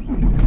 Wiesz,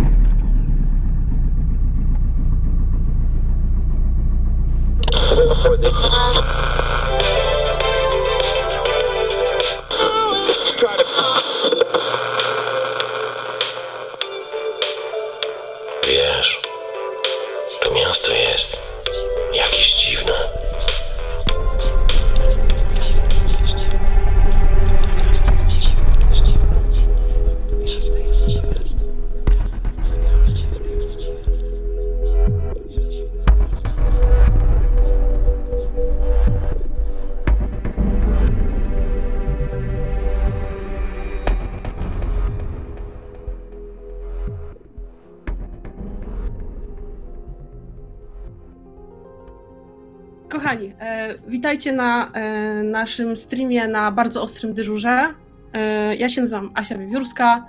witajcie na e, naszym streamie na bardzo ostrym dyżurze. E, ja się nazywam Asia Wiewiórska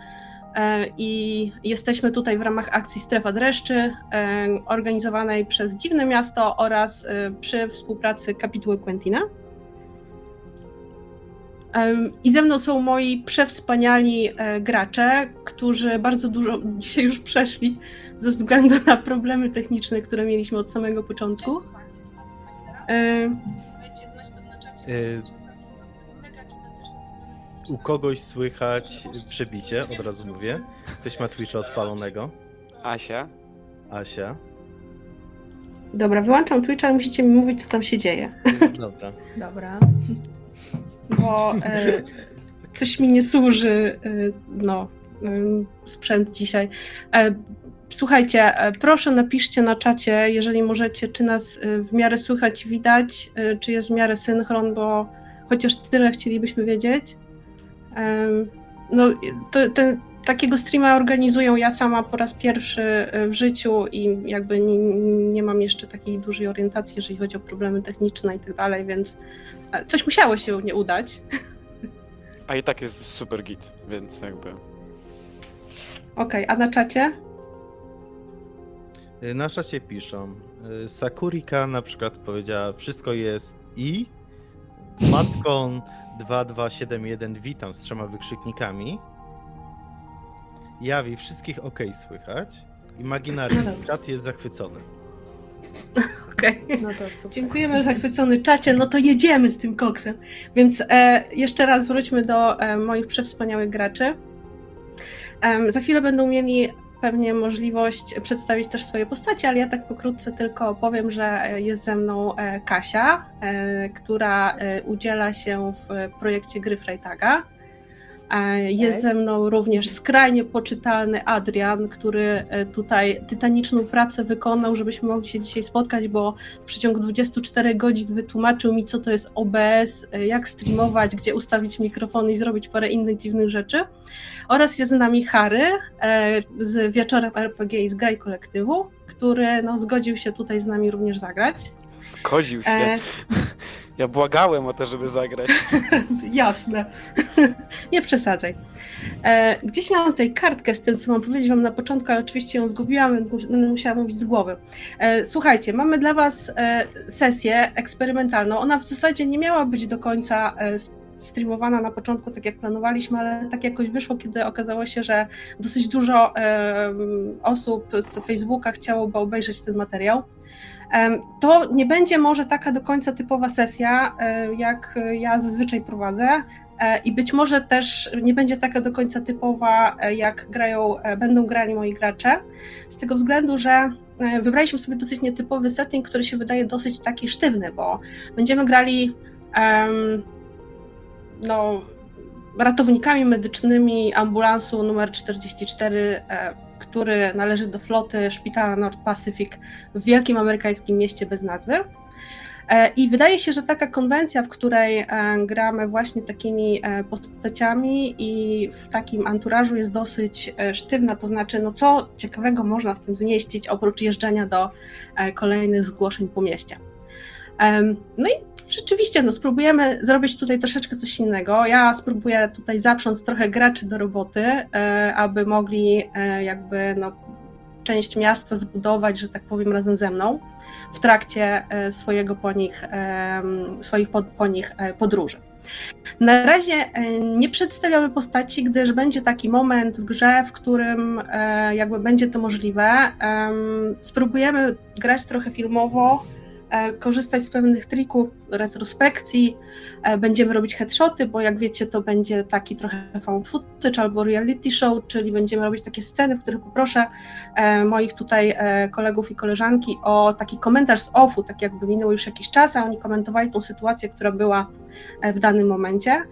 e, i jesteśmy tutaj w ramach akcji Strefa Dreszczy, e, organizowanej przez Dziwne Miasto oraz e, przy współpracy kapituły Quentina. Em, I ze mną są moi przewspaniali e, gracze, którzy bardzo dużo dzisiaj już przeszli ze względu na problemy techniczne, które mieliśmy od samego początku. E, Y, U kogoś słychać przebicie, od razu mówię. Ktoś ma Twitcha odpalonego. Asia. Asia. Dobra, wyłączam Twitcha, ale musicie mi mówić, co tam się dzieje, Dobra. Dobra. bo e, coś mi nie służy, e, no, e, sprzęt dzisiaj. Słuchajcie, e, proszę napiszcie na czacie, jeżeli możecie, czy nas e, w miarę słychać, widać, e, czy jest w miarę synchron, bo chociaż tyle chcielibyśmy wiedzieć. No, to, ten, takiego streama organizują ja sama po raz pierwszy w życiu i jakby nie, nie mam jeszcze takiej dużej orientacji, jeżeli chodzi o problemy techniczne i tak dalej, więc coś musiało się nie udać. A i tak jest super git, więc jakby. Okej, a na czacie? Y, Na czacie piszą. y, Sakurika na przykład powiedziała, wszystko jest i. Matkon 2271 witam z trzema wykrzyknikami. Jawi, wszystkich ok słychać. Imaginary, No dobra. czat jest zachwycony. Okej. No to super. Dziękujemy zachwycony czacie, no to jedziemy z tym koksem. Więc e, jeszcze raz wróćmy do e, moich przewspaniałych graczy. Em, za chwilę będą mieli pewnie możliwość przedstawić też swoje postacie, ale ja tak pokrótce tylko opowiem, że jest ze mną e, Kasia, e, która e, udziela się w projekcie gry Freitaga. E, Jest ze mną również skrajnie poczytalny Adrian, który e, tutaj tytaniczną pracę wykonał, żebyśmy mogli się dzisiaj spotkać, bo w przeciągu 24 godzin wytłumaczył mi, co to jest OBS, e, jak streamować, gdzie ustawić mikrofon i zrobić parę innych dziwnych rzeczy. Oraz jest z nami Harry z Wieczorem RPG i z Graj Kolektywu, który no, zgodził się tutaj z nami również zagrać. Zgodził się. E, Ja błagałem o to, żeby zagrać. Jasne. Nie przesadzaj. E, gdzieś miałam tutaj kartkę z tym, co mam powiedzieć wam na początku, ale oczywiście ją zgubiłam, więc będę musiała mówić z głowy. E, słuchajcie, mamy dla was e, sesję eksperymentalną. Ona w zasadzie nie miała być do końca e, streamowana na początku, tak jak planowaliśmy, ale tak jakoś wyszło, kiedy okazało się, że dosyć dużo osób z Facebooka chciałoby obejrzeć ten materiał. To nie będzie może taka do końca typowa sesja, e, jak ja zazwyczaj prowadzę. e, I być może też nie będzie taka do końca typowa, e, jak grają, będą grali moi gracze, z tego względu, że wybraliśmy sobie dosyć nietypowy setting, który się wydaje dosyć taki sztywny, bo będziemy grali em, no, ratownikami medycznymi ambulansu numer 44, e, który należy do floty szpitala North Pacific w wielkim amerykańskim mieście bez nazwy. E, I wydaje się, że taka konwencja, w której e, gramy właśnie takimi e, postaciami i w takim anturażu jest dosyć sztywna, to znaczy, no co ciekawego można w tym zmieścić, oprócz jeżdżenia do kolejnych zgłoszeń po mieście. No i rzeczywiście, no spróbujemy zrobić tutaj troszeczkę coś innego. Ja spróbuję tutaj zaprząc trochę graczy do roboty, e, aby mogli e, jakby no, część miasta zbudować, że tak powiem, razem ze mną w trakcie e, swojego po nich, swoich po, po nich podróży. Na razie nie przedstawiamy postaci, gdyż będzie taki moment w grze, w którym jakby będzie to możliwe. Em, Spróbujemy grać trochę filmowo, korzystać z pewnych trików, retrospekcji. E, Będziemy robić headshoty, bo jak wiecie, to będzie taki trochę found footage albo reality show, czyli będziemy robić takie sceny, w których poproszę e, moich tutaj e, kolegów i koleżanki o taki komentarz z offu, tak jakby minął już jakiś czas, a oni komentowali tą sytuację, która była e, w danym momencie.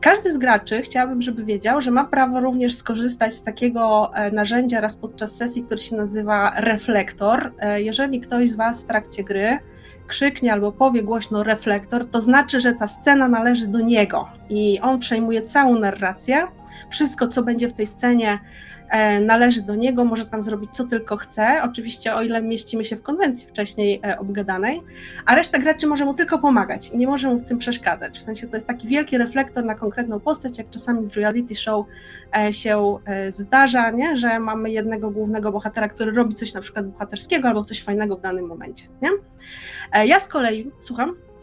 Każdy z graczy chciałabym, żeby wiedział, że ma prawo również skorzystać z takiego e, narzędzia raz podczas sesji, który się nazywa reflektor. E, Jeżeli ktoś z Was w trakcie gry krzyknie albo powie głośno reflektor, to znaczy, że ta scena należy do niego i on przejmuje całą narrację. Wszystko, co będzie w tej scenie, należy do niego, może tam zrobić co tylko chce, oczywiście o ile mieścimy się w konwencji wcześniej e, obgadanej, a reszta graczy może mu tylko pomagać, nie może mu w tym przeszkadzać. W sensie to jest taki wielki reflektor na konkretną postać, jak czasami w reality show e, się e, zdarza, nie? że mamy jednego głównego bohatera, który robi coś na przykład bohaterskiego albo coś fajnego w danym momencie. Nie? E, Ja z kolei, słucham, E,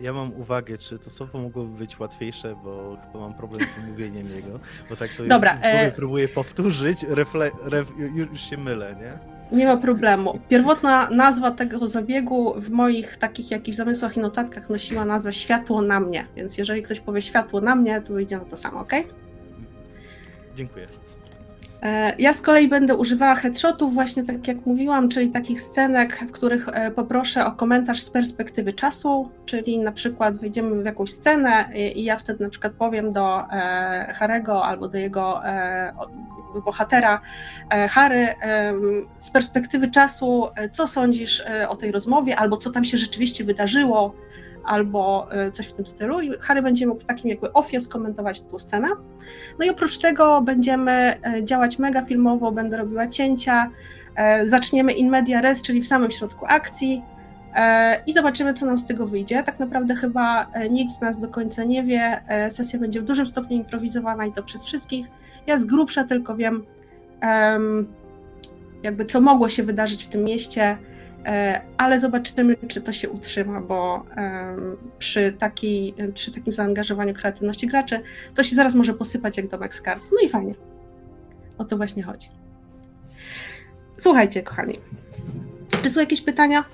Ja mam uwagę, czy to słowo mogłoby być łatwiejsze, bo chyba mam problem z wymówieniem jego, bo tak sobie Dobra, e- próbuję powtórzyć, refle, ref, już, już się mylę, nie? Nie ma problemu. Pierwotna nazwa tego zabiegu w moich takich jakichś zamysłach i notatkach nosiła nazwę światło na mnie, więc jeżeli ktoś powie światło na mnie, to wyjdzie na to samo, ok? Dziękuję. E, Ja z kolei będę używała headshotów, właśnie tak jak mówiłam, czyli takich scenek, w których e, poproszę o komentarz z perspektywy czasu, czyli na przykład wejdziemy w jakąś scenę i ja wtedy na przykład powiem do e, Harego albo do jego bohatera Harry z perspektywy czasu, co sądzisz o tej rozmowie, albo co tam się rzeczywiście wydarzyło, albo e, coś w tym stylu. I Harry będzie mógł w takim jakby offie skomentować tą scenę. No i oprócz tego będziemy e, działać mega filmowo, będę robiła cięcia, e, zaczniemy in media res, czyli w samym środku akcji i zobaczymy, co nam z tego wyjdzie. Tak naprawdę chyba nikt z nas do końca nie wie, sesja będzie w dużym stopniu improwizowana i to przez wszystkich. Ja z grubsza tylko wiem, em, jakby co mogło się wydarzyć w tym mieście, ale zobaczymy, czy to się utrzyma, bo przy, takiej, przy takim zaangażowaniu kreatywności graczy to się zaraz może posypać jak domek z kart. No i fajnie. O to właśnie chodzi. Słuchajcie, kochani. Czy są jakieś pytania?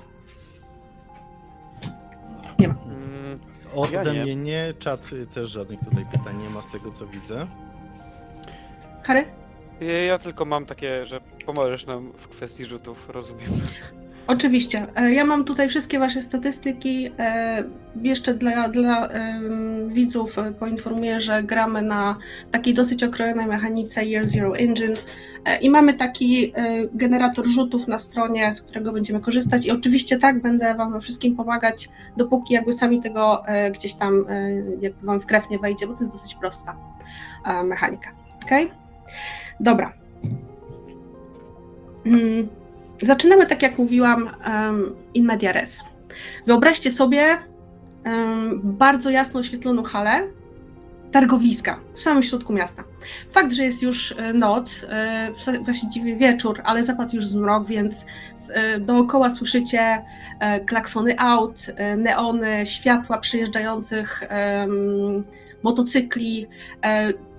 Mm, Ode Ja nie. mnie nie, czat też żadnych tutaj pytań nie ma z tego co widzę. Harry? Ja, ja tylko mam takie, że pomożesz nam w kwestii rzutów, rozumiem. Oczywiście. E, Ja mam tutaj wszystkie Wasze statystyki. E, Jeszcze dla, dla widzów e, poinformuję, że gramy na takiej dosyć okrojonej mechanice Year Zero Engine i mamy taki generator rzutów na stronie, z którego będziemy korzystać i oczywiście tak, będę Wam we wszystkim pomagać, dopóki jakby sami tego gdzieś tam jakby Wam w krew nie wejdzie, bo to jest dosyć prosta mechanika. Ok? Dobra. Mm. Zaczynamy, tak jak mówiłam, in media res. Wyobraźcie sobie bardzo jasno oświetloną halę targowiska w samym środku miasta. Fakt, że jest już e, noc, e, właściwie wieczór, ale zapadł już zmrok, więc e, dookoła słyszycie klaksony aut, neony, światła przyjeżdżających em, motocykli.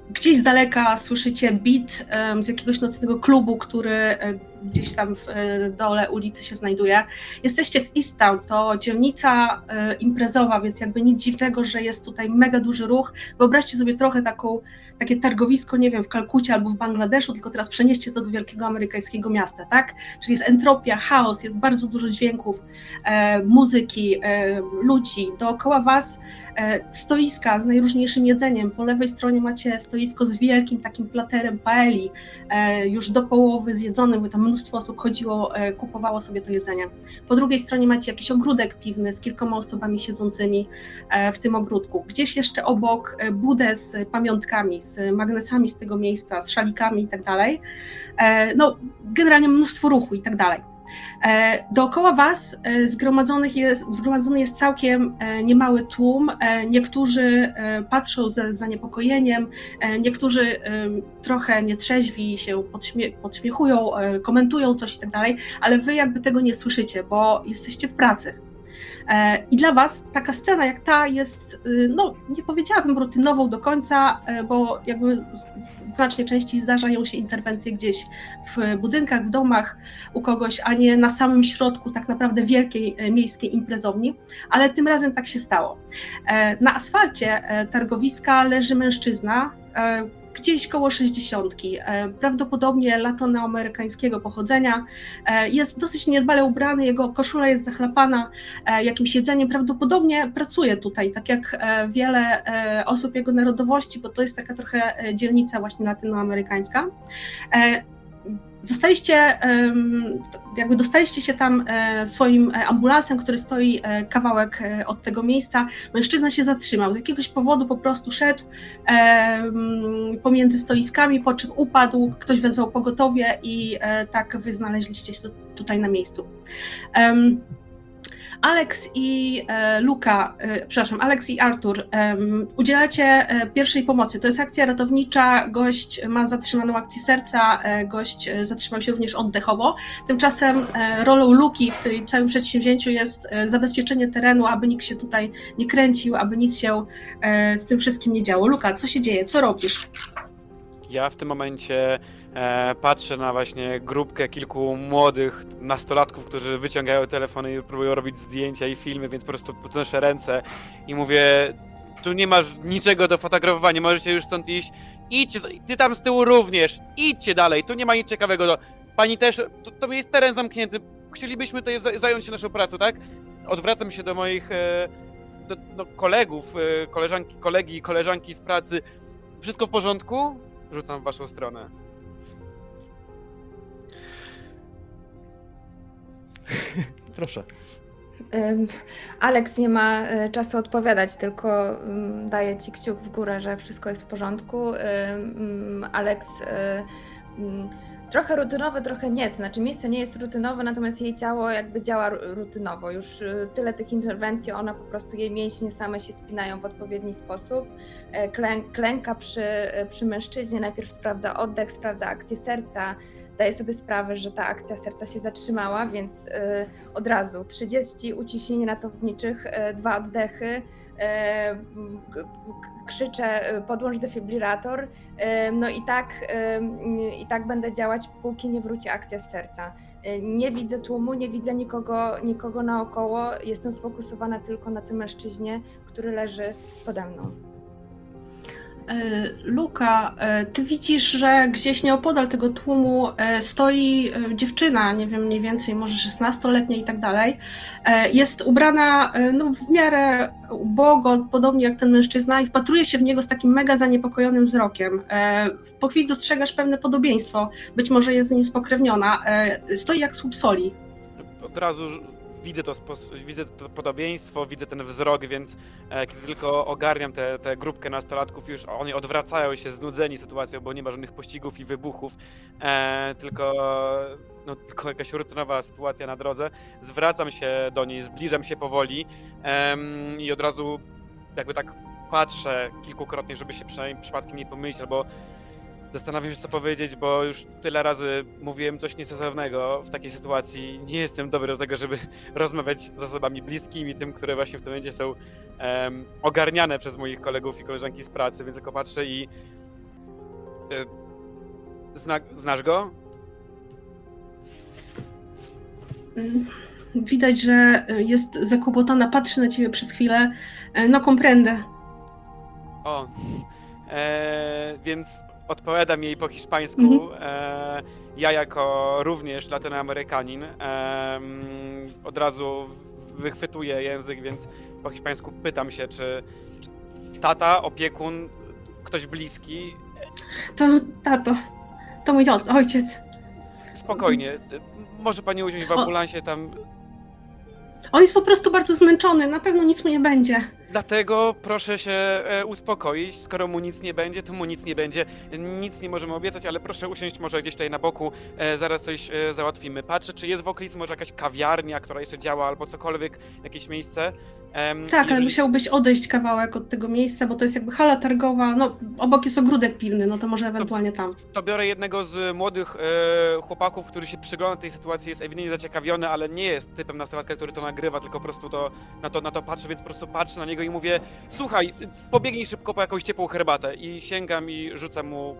Gdzieś z daleka słyszycie beat z jakiegoś nocnego klubu, który gdzieś tam w e, dole ulicy się znajduje. Jesteście w Easttown, to dzielnica e, imprezowa, więc jakby nic dziwnego, że jest tutaj mega duży ruch. Wyobraźcie sobie trochę taką, takie targowisko, nie wiem, w Kalkucie albo w Bangladeszu, tylko teraz przenieście to do wielkiego amerykańskiego miasta, tak? Czyli jest entropia, chaos, jest bardzo dużo dźwięków, e, muzyki, ludzi. Dookoła was stoiska z najróżniejszym jedzeniem. Po lewej stronie macie stoisko z wielkim takim platerem paeli, już do połowy zjedzonym, bo tam mnóstwo osób chodziło, e, kupowało sobie to jedzenie. Po drugiej stronie macie jakiś ogródek piwny z kilkoma osobami siedzącymi e, w tym ogródku. Gdzieś jeszcze obok e, budę z pamiątkami, z magnesami z tego miejsca, z szalikami i tak dalej. No, generalnie mnóstwo ruchu i tak dalej. E, Dookoła Was e, zgromadzonych jest, zgromadzony jest całkiem e, niemały tłum. Niektórzy patrzą ze zaniepokojeniem, niektórzy trochę nietrzeźwi się podśmie podśmiechują, komentują coś i tak dalej, ale Wy jakby tego nie słyszycie, bo jesteście w pracy. E, I dla Was taka scena jak ta jest, y, no nie powiedziałabym rutynową do końca, e, bo jakby znacznie częściej zdarzają się interwencje gdzieś w budynkach, w domach u kogoś, a nie na samym środku tak naprawdę wielkiej e, miejskiej imprezowni, ale tym razem tak się stało. Na asfalcie targowiska leży mężczyzna, gdzieś koło 60. e, Prawdopodobnie latynoamerykańskiego pochodzenia. E, Jest dosyć niedbale ubrany, jego koszula jest zachlapana e, jakimś jedzeniem. Prawdopodobnie pracuje tutaj, tak jak wiele osób jego narodowości, bo to jest taka trochę dzielnica właśnie latynoamerykańska. Zostaliście, jakby dostaliście się tam e, swoim e, ambulansem, który stoi e, kawałek od tego miejsca. Mężczyzna się zatrzymał. Z jakiegoś powodu po prostu szedł pomiędzy stoiskami, po czym upadł, ktoś wezwał pogotowie i tak wy znaleźliście się tu- tutaj na miejscu. Alex i e, Luka, e, przepraszam, Alex i Artur, udzielacie e, pierwszej pomocy. To jest akcja ratownicza, gość ma zatrzymaną akcję serca, gość zatrzymał się również oddechowo. Tymczasem rolą Luki w tym całym przedsięwzięciu jest zabezpieczenie terenu, aby nikt się tutaj nie kręcił, aby nic się z tym wszystkim nie działo. Luka, co się dzieje? Co robisz? Ja w tym momencie patrzę na właśnie grupkę kilku młodych nastolatków, którzy wyciągają telefony i próbują robić zdjęcia i filmy, więc po prostu podnoszę ręce i mówię, tu nie masz niczego do fotografowania, możecie już stąd iść. Idźcie, ty tam z tyłu również, idźcie dalej, tu nie ma nic ciekawego do... Pani też, to, to jest teren zamknięty, chcielibyśmy tutaj za- zająć się naszą pracą, tak? Odwracam się do moich e, do, do kolegów, e, koleżanki, kolegi koleżanki z pracy. Wszystko w porządku? Rzucam w waszą stronę. Proszę. Alex nie ma e, czasu odpowiadać, tylko ym, daje ci kciuk w górę, że wszystko jest w porządku. Ym, trochę rutynowe, trochę nie. Znaczy miejsce nie jest rutynowe, natomiast jej ciało jakby działa ru- rutynowo. Już e, tyle tych interwencji, ona po prostu, jej mięśnie same się spinają w odpowiedni sposób. E, Klę, klęka przy, e, przy mężczyźnie, najpierw sprawdza oddech, sprawdza akcję serca, zdaje sobie sprawę, że ta akcja serca się zatrzymała, więc e, od razu 30 uciśnień ratowniczych, e, dwa oddechy, krzyczę e, podłącz defibrylator, e, no i tak, e, i tak będę działać, póki nie wróci akcja z serca. E, Nie widzę tłumu, nie widzę nikogo, nikogo naokoło, jestem sfokusowana tylko na tym mężczyźnie, który leży pode mną. E, Luka, e, ty widzisz, że gdzieś nieopodal tego tłumu e, stoi dziewczyna, nie wiem, mniej więcej może 16-letnia i tak dalej. Jest ubrana no, w miarę ubogo, podobnie jak ten mężczyzna i wpatruje się w niego z takim mega zaniepokojonym wzrokiem. Po chwili dostrzegasz pewne podobieństwo, być może jest z nim spokrewniona. Stoi jak słup soli. Od razu widzę to, widzę to podobieństwo, widzę ten wzrok, więc e, kiedy tylko ogarniam tę tę grupkę nastolatków, już oni odwracają się znudzeni sytuacją, bo nie ma żadnych pościgów i wybuchów, e, tylko, no, tylko jakaś rutynowa sytuacja na drodze. Zwracam się do niej, zbliżam się powoli i od razu jakby tak patrzę kilkukrotnie, żeby się przynajmniej przypadkiem nie pomylić, albo Zastanawiam się, co powiedzieć, bo już tyle razy mówiłem coś niestosownego w takiej sytuacji. Nie jestem dobry do tego, żeby rozmawiać z osobami bliskimi, tym, które właśnie w tym momencie są em, ogarniane przez moich kolegów i koleżanki z pracy, więc tylko patrzę i. Y, zna, znasz go? Widać, że e, jest zakłopotana, patrzy na ciebie przez chwilę. E, No, komprendę. O. E, więc odpowiadam jej po hiszpańsku. Mhm. E, ja jako również latynoamerykanin em, od razu wychwytuję język, więc po hiszpańsku pytam się, czy, czy tata, opiekun, ktoś bliski. To tato, to mój ojciec. Spokojnie. e, Może pani usiąść w ambulansie tam. On jest po prostu bardzo zmęczony, na pewno nic mu nie będzie. Dlatego proszę się e, uspokoić. Skoro mu nic nie będzie, to mu nic nie będzie. Nic nie możemy obiecać, ale proszę usiąść może gdzieś tutaj na boku. E, zaraz coś e, załatwimy. Patrzę, czy jest w okolicy może jakaś kawiarnia, która jeszcze działa, albo cokolwiek, jakieś miejsce. Tak, ale jeżeli- musiałbyś odejść kawałek od tego miejsca, bo to jest jakby hala targowa. No, obok jest ogródek pilny, no to może ewentualnie tam. To biorę jednego z młodych e, chłopaków, który się przygląda tej sytuacji, jest ewidentnie zaciekawiony, ale nie jest typem nastolatka, który to nagrywa, tylko po prostu to, na, to, na to patrzy, więc po prostu patrzę na niego i mówię słuchaj, pobiegnij szybko po jakąś ciepłą herbatę i sięgam i rzucam mu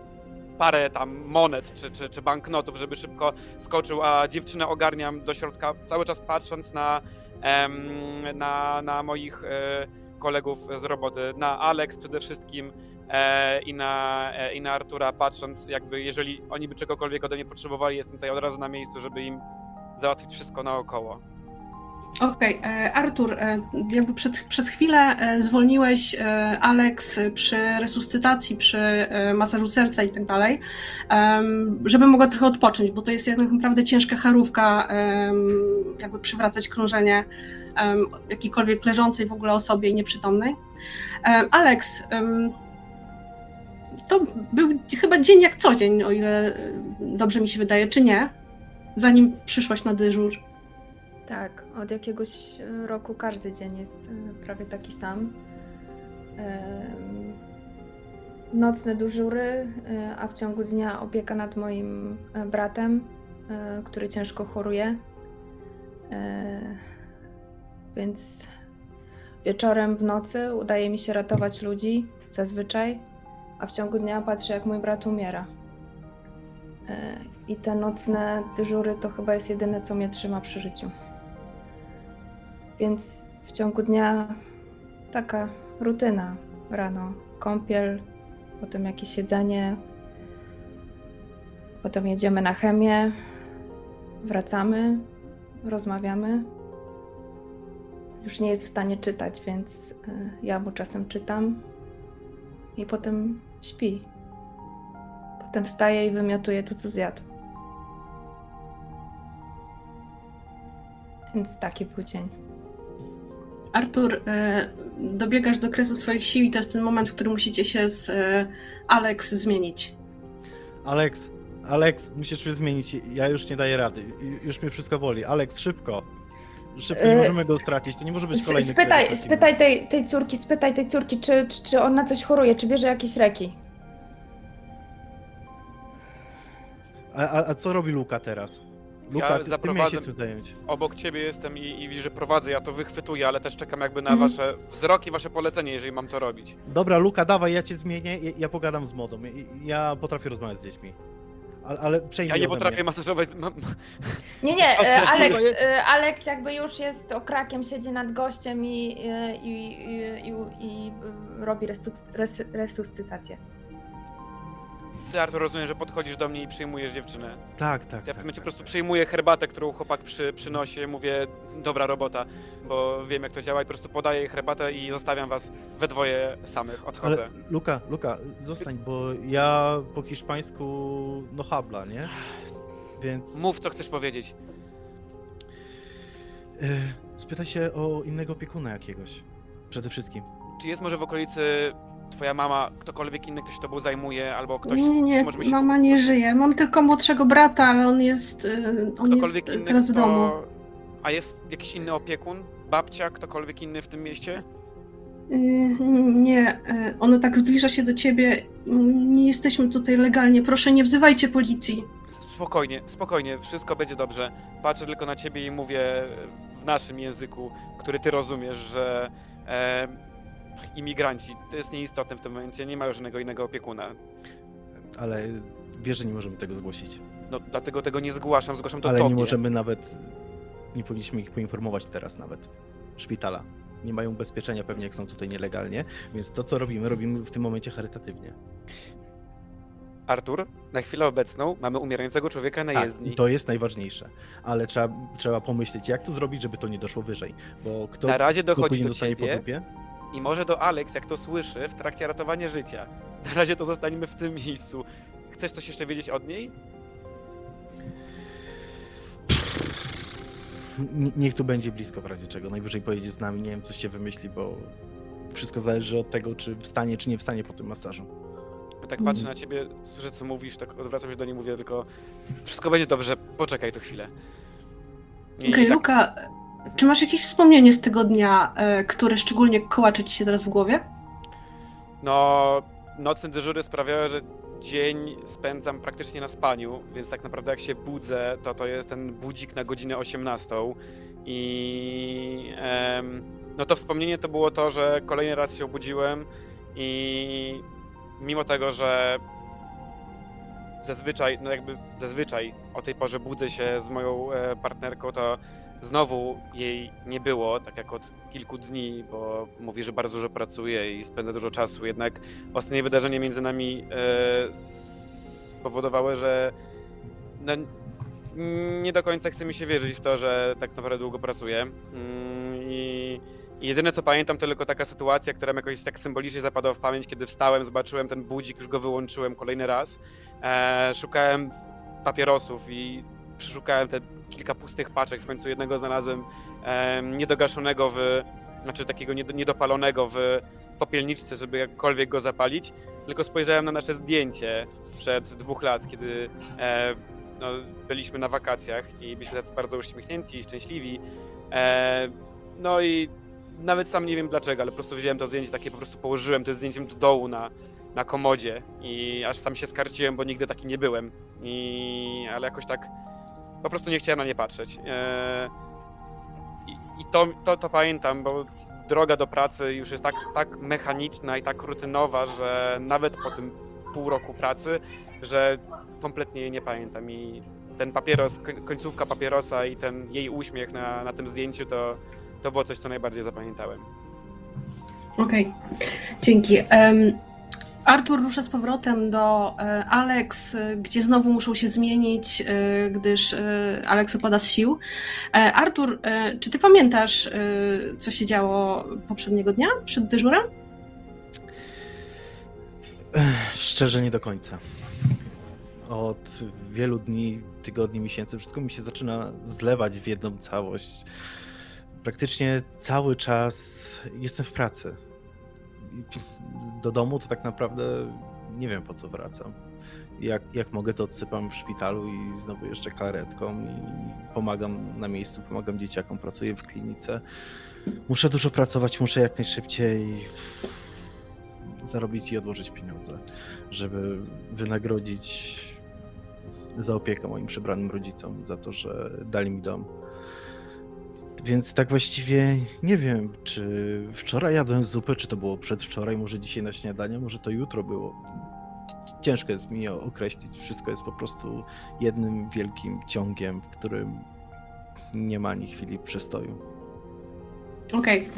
parę tam monet czy, czy, czy banknotów, żeby szybko skoczył, a dziewczynę ogarniam do środka, cały czas patrząc na, em, na, na moich e, kolegów z roboty, na Alex przede wszystkim, e, i, na, e, i na Artura, patrząc jakby, jeżeli oni by czegokolwiek ode mnie potrzebowali, jestem tutaj od razu na miejscu, żeby im załatwić wszystko naokoło. Okej, e, Artur, e, jakby przed, przez chwilę e, zwolniłeś Alex przy resuscytacji, przy masażu serca i tak dalej, żeby mogła trochę odpocząć, bo to jest jednak naprawdę ciężka charówka, jakby przywracać krążenie jakiejkolwiek leżącej w ogóle osobie i nieprzytomnej. Alex, to był chyba dzień jak co dzień, o ile dobrze mi się wydaje, czy nie? Zanim przyszłaś na dyżur. Tak, od jakiegoś e, roku każdy dzień jest e, prawie taki sam. Nocne dyżury, e, a w ciągu dnia opieka nad moim bratem, który ciężko choruje. Więc wieczorem w nocy udaje mi się ratować ludzi zazwyczaj, a w ciągu dnia patrzę, jak mój brat umiera. I te nocne dyżury to chyba jest jedyne, co mnie trzyma przy życiu. Więc w ciągu dnia taka rutyna. Rano kąpiel, potem jakieś jedzenie, potem jedziemy na chemię, wracamy, rozmawiamy. Już nie jest w stanie czytać, więc y, ja mu czasem czytam i potem śpi. Potem wstaje i wymiotuje to, co zjadł. Więc taki był dzień. Artur, e, dobiegasz do kresu swoich sił i to jest ten moment, w którym musicie się z e, Alex zmienić. Alex, Alex, musisz się zmienić. Ja już nie daję rady. Już mnie wszystko boli. Alex, szybko. Szybko, nie E, możemy go stracić. To nie może być kolejny Spytaj, spytaj tej, tej córki, spytaj tej córki, czy, czy, czy on na coś choruje, czy bierze jakieś leki. A, a, a co robi Luka teraz? Luka, ty, ty zaprowadzę- miałeś się zająć. Obok ciebie jestem i, i widzę, że prowadzę, ja to wychwytuję, ale też czekam jakby na Mhm. wasze wzroki, wasze polecenie, jeżeli mam to robić. Dobra, Luka, dawaj, ja cię zmienię. Ja, ja pogadam z modą. Ja, ja potrafię rozmawiać z dziećmi. Ale, ale przejmij Ja nie potrafię mnie. masażować. ma- ma- Nie, nie, Alex, jest? e, Alex jakby już jest okrakiem, siedzi nad gościem i, e, i, i, i, i robi resu, res, resuscytację. Ty, Artur, rozumiem, że podchodzisz do mnie i przyjmujesz dziewczynę. Tak, tak. Ja w tak, tym momencie po tak, prostu tak. przyjmuję herbatę, którą chłopak przy, przynosi, mówię, dobra robota, bo wiem jak to działa i po prostu podaję jej herbatę i zostawiam was we dwoje samych, odchodzę. Ale Luka, Luka, zostań, bo ja po hiszpańsku no habla, nie? Więc Mów, co chcesz powiedzieć. e, spytaj się o innego opiekuna jakiegoś. Przede wszystkim. Czy jest może w okolicy twoja mama, ktokolwiek inny, kto się tobą zajmuje, albo ktoś, nie, nie, może mi się- mama nie żyje. Mam tylko młodszego brata, ale on jest, e, on jest teraz w kto... domu. A jest jakiś inny opiekun? Babcia, ktokolwiek inny w tym mieście? Y, Nie, y, ona tak zbliża się do ciebie. Nie jesteśmy tutaj legalnie. Proszę, nie wzywajcie policji. Spokojnie, spokojnie, wszystko będzie dobrze. Patrzę tylko na ciebie i mówię w naszym języku, który ty rozumiesz, że e, imigranci, to jest nieistotne w tym momencie, nie mają żadnego innego opiekuna. Ale wiesz, że nie możemy tego zgłosić. No dlatego tego nie zgłaszam, zgłaszam to Ale tobie. nie możemy nawet, nie powinniśmy ich poinformować teraz nawet. Szpitala. Nie mają ubezpieczenia pewnie, jak są tutaj nielegalnie, więc to, co robimy, robimy w tym momencie charytatywnie. Artur, na chwilę obecną mamy umierającego człowieka na Tak, jezdni. to jest najważniejsze. Ale trzeba, trzeba pomyśleć, jak to zrobić, żeby to nie doszło wyżej. Bo kto, na razie kto dochodzi później do ciebie dupie? I może do Alex, jak to słyszy, w trakcie ratowania życia. Na razie to zostaniemy w tym miejscu. Chcesz coś jeszcze wiedzieć od niej? Niech tu będzie blisko w razie czego. Najwyżej pojedzie z nami, nie wiem, coś się wymyśli, bo wszystko zależy od tego, czy wstanie, czy nie wstanie po tym masażu. Ja tak patrzę na ciebie, słyszę co mówisz, tak odwracam się do niej, mówię tylko wszystko będzie dobrze, poczekaj tu chwilę. Okej, tak, Luka, czy masz jakieś wspomnienie z tego dnia, e, które szczególnie kołacze ci się teraz w głowie? no, nocne dyżury sprawiały, że dzień spędzam praktycznie na spaniu, więc tak naprawdę jak się budzę, to to jest ten budzik na godzinę 18 i em, no to wspomnienie to było to, że kolejny raz się obudziłem i mimo tego, że zazwyczaj, no jakby zazwyczaj o tej porze budzę się z moją e, partnerką, to znowu jej nie było, tak jak od kilku dni, bo mówi, że bardzo dużo pracuje i spędza dużo czasu. Jednak ostatnie wydarzenia między nami e, spowodowały, że no, nie do końca chce mi się wierzyć w to, że tak naprawdę długo pracuje. Mm, I jedyne co pamiętam to tylko taka sytuacja, która mi jakoś tak symbolicznie zapadła w pamięć, kiedy wstałem, zobaczyłem ten budzik, już go wyłączyłem kolejny raz. E, szukałem papierosów i przeszukałem te kilka pustych paczek, w końcu jednego znalazłem e, niedogaszonego w, znaczy takiego nied- niedopalonego w popielniczce, żeby jakkolwiek go zapalić, tylko spojrzałem na nasze zdjęcie sprzed dwóch lat, kiedy e, no, byliśmy na wakacjach i byliśmy bardzo uśmiechnięci i szczęśliwi. E, no i nawet sam nie wiem dlaczego, ale po prostu wziąłem to zdjęcie takie, po prostu położyłem to zdjęciem do dołu na, na komodzie i aż sam się skarciłem, bo nigdy taki nie byłem. I, ale jakoś tak po prostu nie chciałem na nie patrzeć. E, I, to, to, to pamiętam, bo droga do pracy już jest tak, tak mechaniczna i tak rutynowa, że nawet po tym pół roku pracy, że kompletnie jej nie pamiętam. I ten papieros, koń- końcówka papierosa i ten jej uśmiech na, na tym zdjęciu to, to było coś, co najbardziej zapamiętałem. Okej, dzięki. Em, Artur rusza z powrotem do e, Alex, e, gdzie znowu muszą się zmienić, e, gdyż Alex opada z sił. Artur, czy ty pamiętasz, co się działo poprzedniego dnia, przed dyżurem? Szczerze nie do końca. Od wielu dni, tygodni, miesięcy wszystko mi się zaczyna zlewać w jedną całość. Praktycznie cały czas jestem w pracy. Do domu to tak naprawdę nie wiem po co wracam. Jak, jak mogę, to odsypam w szpitalu i znowu jeszcze karetką i pomagam na miejscu, pomagam dzieciakom, pracuję w klinice. Muszę dużo pracować, muszę jak najszybciej zarobić i odłożyć pieniądze, żeby wynagrodzić za opiekę moim przybranym rodzicom, za to, że dali mi dom. Więc tak właściwie nie wiem, czy wczoraj jadłem zupę, czy to było przedwczoraj, może dzisiaj na śniadanie, może to jutro było. Ciężko jest mi określić. Wszystko jest po prostu jednym wielkim ciągiem, w którym nie ma ani chwili przystoju. Okej.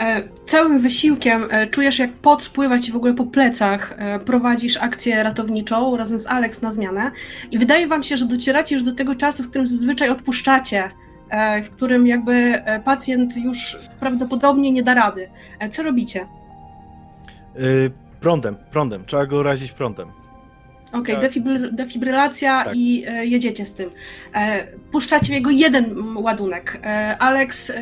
E, Całym wysiłkiem e, czujesz, jak pot spływa ci w ogóle po plecach. E, Prowadzisz akcję ratowniczą razem z Alex na zmianę i wydaje wam się, że docieracie już do tego czasu, w którym zazwyczaj odpuszczacie, w którym jakby e, pacjent już prawdopodobnie nie da rady. E, Co robicie? Prądem, prądem. Trzeba go razić prądem. Okej, Tak. defibryl- defibrylacja Tak. i e, jedziecie z tym. E, puszczacie w jego jeden ładunek. E, Alex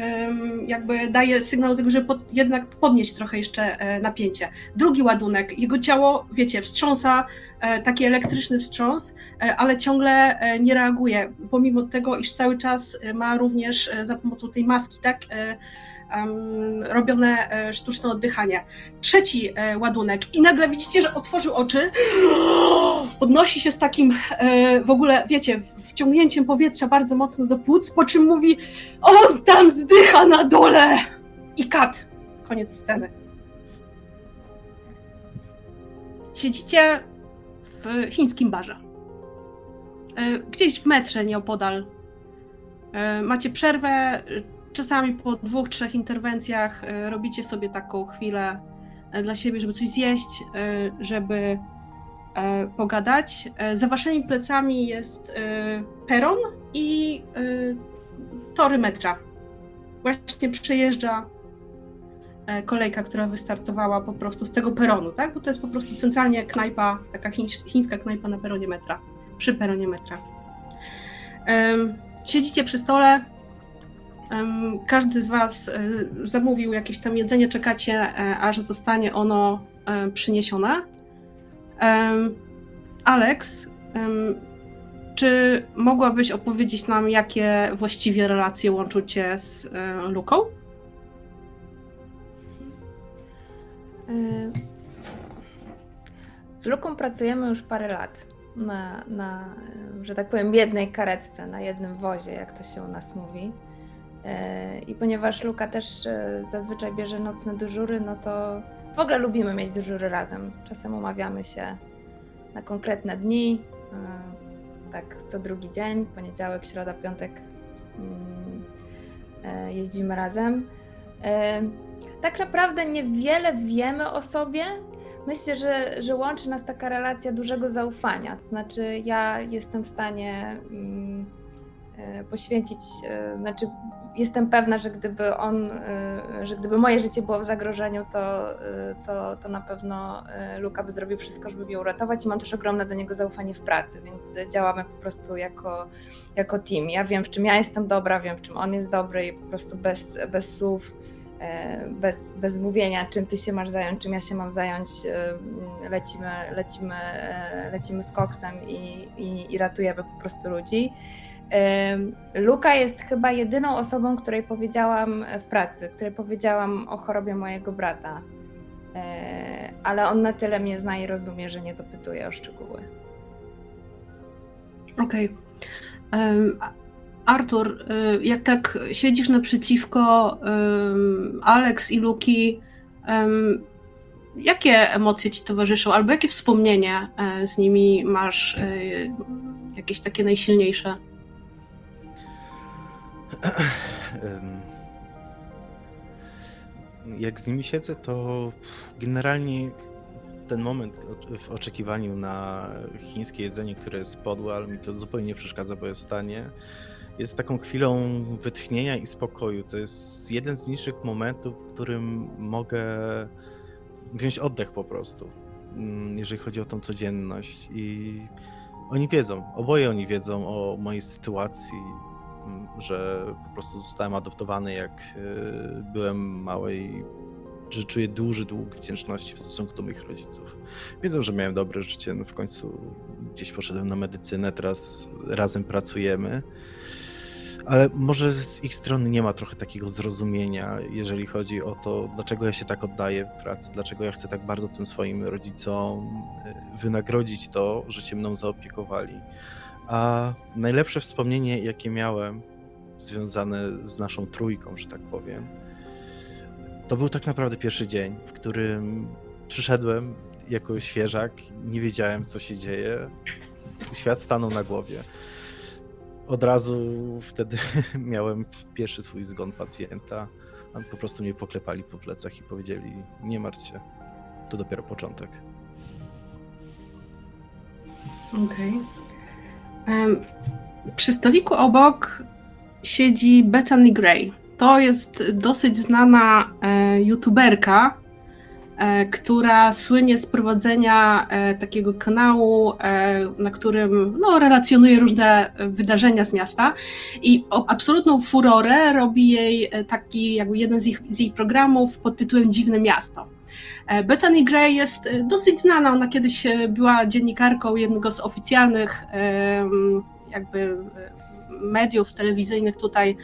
jakby daje sygnał do tego, żeby pod, jednak podnieść trochę jeszcze e, napięcie. Drugi ładunek, jego ciało, wiecie, wstrząsa, e, taki elektryczny wstrząs, e, ale ciągle nie reaguje, pomimo tego, iż cały czas ma również za pomocą tej maski, tak, robione e, sztuczne oddychanie. Trzeci e, ładunek i nagle widzicie, że otworzył oczy, podnosi się z takim e, w ogóle, wiecie, wciągnięciem powietrza bardzo mocno do płuc, po czym mówi on tam zdycha na dole! I kat. Koniec sceny. Siedzicie w chińskim barze. Gdzieś w metrze nieopodal. Macie przerwę, czasami po dwóch, trzech interwencjach e, robicie sobie taką chwilę e, dla siebie, żeby coś zjeść, e, żeby pogadać. Za waszymi plecami jest peron i tory metra. Właśnie przejeżdża kolejka, która wystartowała po prostu z tego peronu, tak? Bo to jest po prostu centralnie knajpa, taka chińs- chińska knajpa na peronie metra, przy peronie metra. Siedzicie przy stole, każdy z Was e, zamówił jakieś tam jedzenie, czekacie, e, aż zostanie ono e, przyniesione. Alex, czy mogłabyś opowiedzieć nam, jakie właściwie relacje łączą Cię z Luką? Z Luką pracujemy już parę lat na, na, że tak powiem, jednej karetce, na jednym wozie, jak to się u nas mówi. Y, I ponieważ Luka też y, zazwyczaj bierze nocne dyżury, no to w ogóle lubimy mieć dyżury razem. Czasem umawiamy się na konkretne dni, y, tak co drugi dzień, poniedziałek, środa, piątek mm, jeździmy razem. Tak naprawdę niewiele wiemy o sobie. Myślę, że, że łączy nas taka relacja dużego zaufania. To znaczy, ja jestem w stanie mm, e, poświęcić, e, znaczy, jestem pewna, że gdyby on, e, że gdyby moje życie było w zagrożeniu, to, e, to, to na pewno e, Luka by zrobił wszystko, żeby mnie uratować i mam też ogromne do niego zaufanie w pracy, więc działamy po prostu jako, jako team. Ja wiem, w czym ja jestem dobra, wiem, w czym on jest dobry i po prostu bez, bez słów e, bez, bez mówienia, czym ty się masz zająć, czym ja się mam zająć, e, lecimy, lecimy, e, lecimy z koksem i, i, i ratujemy po prostu ludzi. Luka jest chyba jedyną osobą, której powiedziałam w pracy, której powiedziałam o chorobie mojego brata. E, Ale on na tyle mnie zna i rozumie, że nie dopytuje o szczegóły. Okej. Em, Artur, y, jak tak siedzisz naprzeciwko em, Alex i Luki, jakie emocje ci towarzyszą, albo jakie wspomnienia e, z nimi masz, e, jakieś takie najsilniejsze? Jak z nimi siedzę, to generalnie ten moment w oczekiwaniu na chińskie jedzenie, które jest podłe, ale mi to zupełnie nie przeszkadza, bo jest tanie, jest taką chwilą wytchnienia i spokoju. To jest jeden z niższych momentów, w którym mogę wziąć oddech po prostu, mm, jeżeli chodzi o tą codzienność. I oni wiedzą, oboje oni wiedzą o mojej sytuacji, że po prostu zostałem adoptowany jak y, byłem mały i że czuję duży dług wdzięczności w stosunku do moich rodziców. Wiedzą, że miałem dobre życie, no w końcu gdzieś poszedłem na medycynę, teraz razem pracujemy. Ale może z ich strony nie ma trochę takiego zrozumienia, jeżeli chodzi o to, dlaczego ja się tak oddaję w pracy, dlaczego ja chcę tak bardzo tym swoim rodzicom y, wynagrodzić to, że się mną zaopiekowali. A najlepsze wspomnienie, jakie miałem, związane z naszą trójką, że tak powiem, to był tak naprawdę pierwszy dzień, w którym przyszedłem jako świeżak, nie wiedziałem, co się dzieje. Świat stanął na głowie. Od razu wtedy miałem pierwszy swój zgon pacjenta. Po prostu mnie poklepali po plecach i powiedzieli: Nie martw się, to dopiero początek. Okej. Em, Przy stoliku obok siedzi Bethany Gray. To jest dosyć znana e, youtuberka, e, która słynie z prowadzenia e, takiego kanału, na którym no, relacjonuje różne wydarzenia z miasta. I absolutną furorę robi jej taki, jakby jeden z, ich, z jej programów pod tytułem Dziwne Miasto. E, Bethany Gray jest e, dosyć znana. Ona kiedyś e, była dziennikarką jednego z oficjalnych jakby mediów telewizyjnych tutaj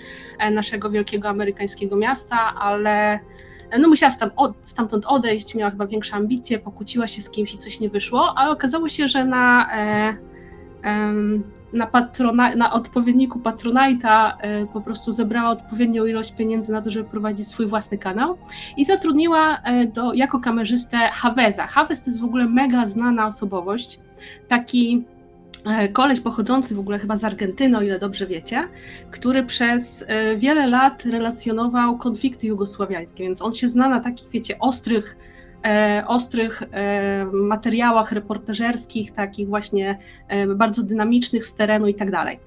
naszego wielkiego amerykańskiego miasta, ale no musiała stamtąd odejść, miała chyba większe ambicje, pokłóciła się z kimś i coś nie wyszło, ale okazało się, że na, na, patrona, na odpowiedniku Patronite'a e, po prostu zebrała odpowiednią ilość pieniędzy na to, żeby prowadzić swój własny kanał i zatrudniła e, do, jako kamerzystę Haveza. Havez to jest w ogóle mega znana osobowość, taki e, koleś pochodzący w ogóle chyba z Argentyny, o ile dobrze wiecie, który przez wiele lat relacjonował konflikty jugosławiańskie, więc on się zna na takich, wiecie, ostrych, ostrych e, materiałach reportażerskich, takich właśnie e, bardzo dynamicznych z terenu i tak dalej.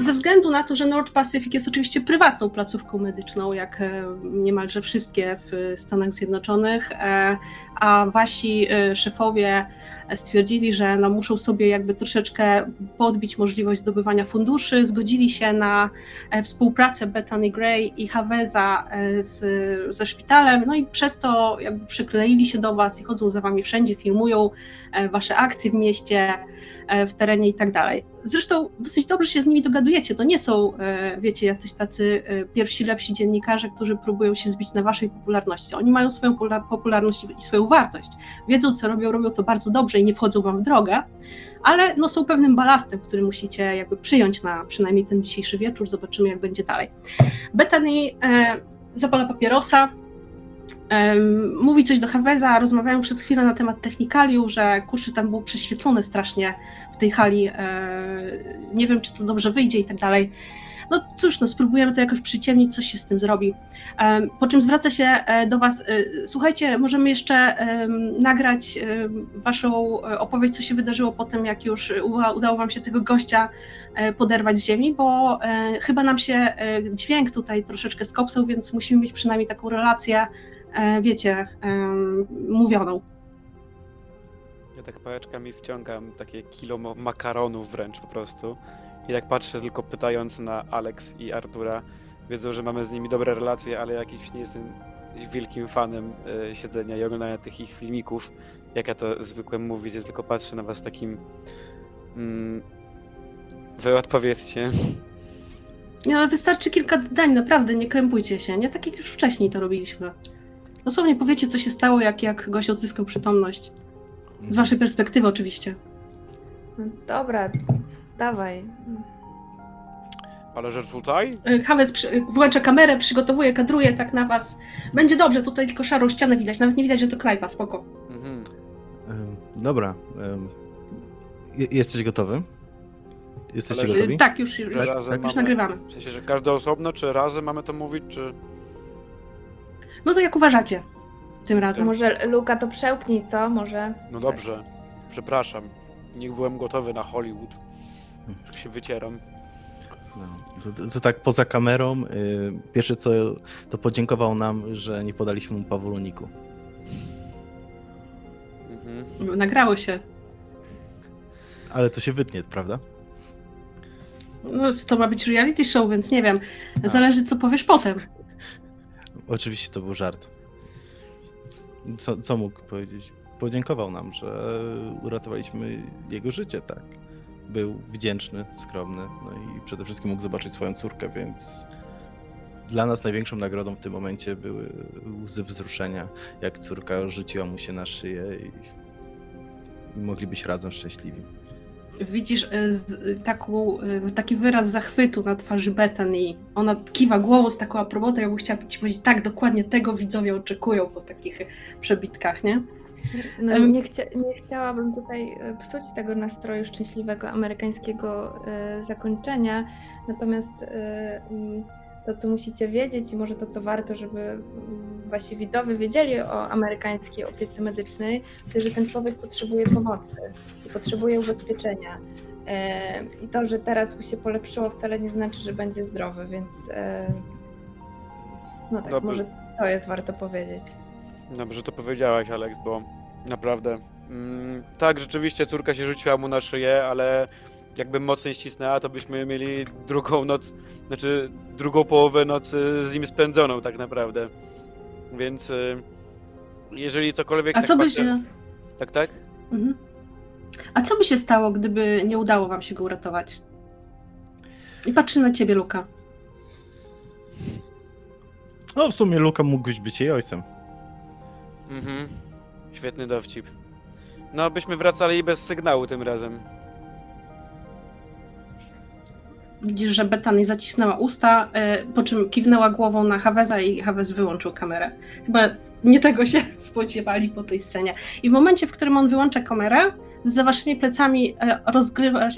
Ze względu na to, że North Pacific jest oczywiście prywatną placówką medyczną, jak e, niemalże wszystkie w Stanach Zjednoczonych, e, a wasi e, szefowie stwierdzili, że no, muszą sobie jakby troszeczkę podbić możliwość zdobywania funduszy, zgodzili się na współpracę Bethany Gray i Haveza z, ze szpitalem, no i przez to jakby przykleili się do was i chodzą za wami wszędzie, filmują wasze akcje w mieście, w terenie i tak dalej. Zresztą dosyć dobrze się z nimi dogadujecie. To nie są, e, wiecie, jacyś tacy e, pierwsi, lepsi dziennikarze, którzy próbują się zbić na waszej popularności. Oni mają swoją popularność i swoją wartość. Wiedzą, co robią, robią to bardzo dobrze i nie wchodzą wam w drogę, ale no, są pewnym balastem, który musicie jakby przyjąć na przynajmniej ten dzisiejszy wieczór. Zobaczymy, jak będzie dalej. Bethany e, zapala papierosa, Mówi coś do Haveza, rozmawiają przez chwilę na temat technikaliów, że kuszy tam było prześwietlone strasznie w tej hali. e, nie wiem, czy to dobrze wyjdzie i tak dalej. No cóż, no spróbujemy to jakoś przyciemnić, coś się z tym zrobi. Po czym zwraca się e, do Was, e, słuchajcie, możemy jeszcze nagrać Waszą opowieść, co się wydarzyło po tym, jak już uda, udało Wam się tego gościa poderwać z ziemi, bo chyba nam się dźwięk tutaj troszeczkę skopsał, więc musimy mieć przynajmniej taką relację wiecie, em, mówioną. Ja tak pałeczkami wciągam takie kilo makaronów wręcz po prostu. I tak patrzę tylko pytając na Alex i Artura. Wiedzą, że mamy z nimi dobre relacje, ale jakiś nie jestem wielkim fanem e, siedzenia i oglądania tych ich filmików. Jak ja to zwykłem mówić, ja tylko patrzę na was takim... Mm, wy odpowiedzcie. Ale wystarczy kilka zdań, naprawdę, nie krępujcie się, nie? Tak jak już wcześniej to robiliśmy. Dosłownie powiecie, co się stało, jak, jak gość odzyskał przytomność. Z waszej perspektywy oczywiście. No, dobra, dawaj. Ale że tutaj? E, Hawes przy, włącza kamerę, przygotowuje, kadruje tak na was. Będzie dobrze, tutaj tylko szarą ścianę widać, nawet nie widać, że to knajpa, spoko. Mhm. Em, Dobra. em, je- Jesteś gotowy? Jesteście Ale- gotowi? E, Tak, już, już, Że razem już mamy- nagrywamy. W sensie, że każdy osobno, czy razem mamy to mówić, czy... No to jak uważacie tym razem? Może Luka to przełknij, co? Może. No dobrze, przepraszam. Nie byłem gotowy na Hollywood. Już się wycieram. No, to, to, to tak poza kamerą, y, pierwsze co to podziękował nam, że nie podaliśmy mu pawuloniku. Mhm. Nagrało się. Ale to się wytnie, prawda? No, to ma być reality show, więc nie wiem. Zależy, co powiesz potem. Oczywiście to był żart. Co, co mógł powiedzieć? Podziękował nam, że uratowaliśmy jego życie, tak. Był wdzięczny, skromny, no i przede wszystkim mógł zobaczyć swoją córkę, więc dla nas największą nagrodą w tym momencie były łzy wzruszenia, jak córka rzuciła mu się na szyję i, i mogli być razem szczęśliwi. Widzisz e, taką, e, taki wyraz zachwytu na twarzy Bethany. Ona kiwa głową z taką aprobotą, jakby chciała ci powiedzieć, tak, dokładnie tego widzowie oczekują po takich przebitkach, nie? No, nie, chcia, nie chciałabym tutaj e, psuć tego nastroju szczęśliwego amerykańskiego e, zakończenia, natomiast e, mm, to, co musicie wiedzieć i może to, co warto, żeby mm, wasi widzowie wiedzieli o amerykańskiej opiece medycznej, to że ten człowiek potrzebuje pomocy i potrzebuje ubezpieczenia. E, I to, że teraz mu się polepszyło, wcale nie znaczy, że będzie zdrowy, więc e, no tak, Dobry. może to jest warto powiedzieć. Dobrze to powiedziałaś, Alex, bo naprawdę. Mm, tak, rzeczywiście córka się rzuciła mu na szyję, ale jakby mocniej ścisnęła, to byśmy mieli drugą noc, znaczy drugą połowę nocy z nim spędzoną tak naprawdę. Więc y, jeżeli cokolwiek. A tak co by się... Tak, tak? Mhm. A co by się stało, gdyby nie udało wam się go uratować? I patrzy na ciebie, Luka. No w sumie Luka mógłbyś być jej ojcem. Mhm. Świetny dowcip. No, byśmy wracali bez sygnału tym razem. Widzisz, że Betany zacisnęła usta, e, po czym kiwnęła głową na Haveza i Havez wyłączył kamerę. Chyba nie tego się spodziewali po tej scenie. I w momencie, w którym on wyłącza kamerę, za waszymi plecami e, rozgrywa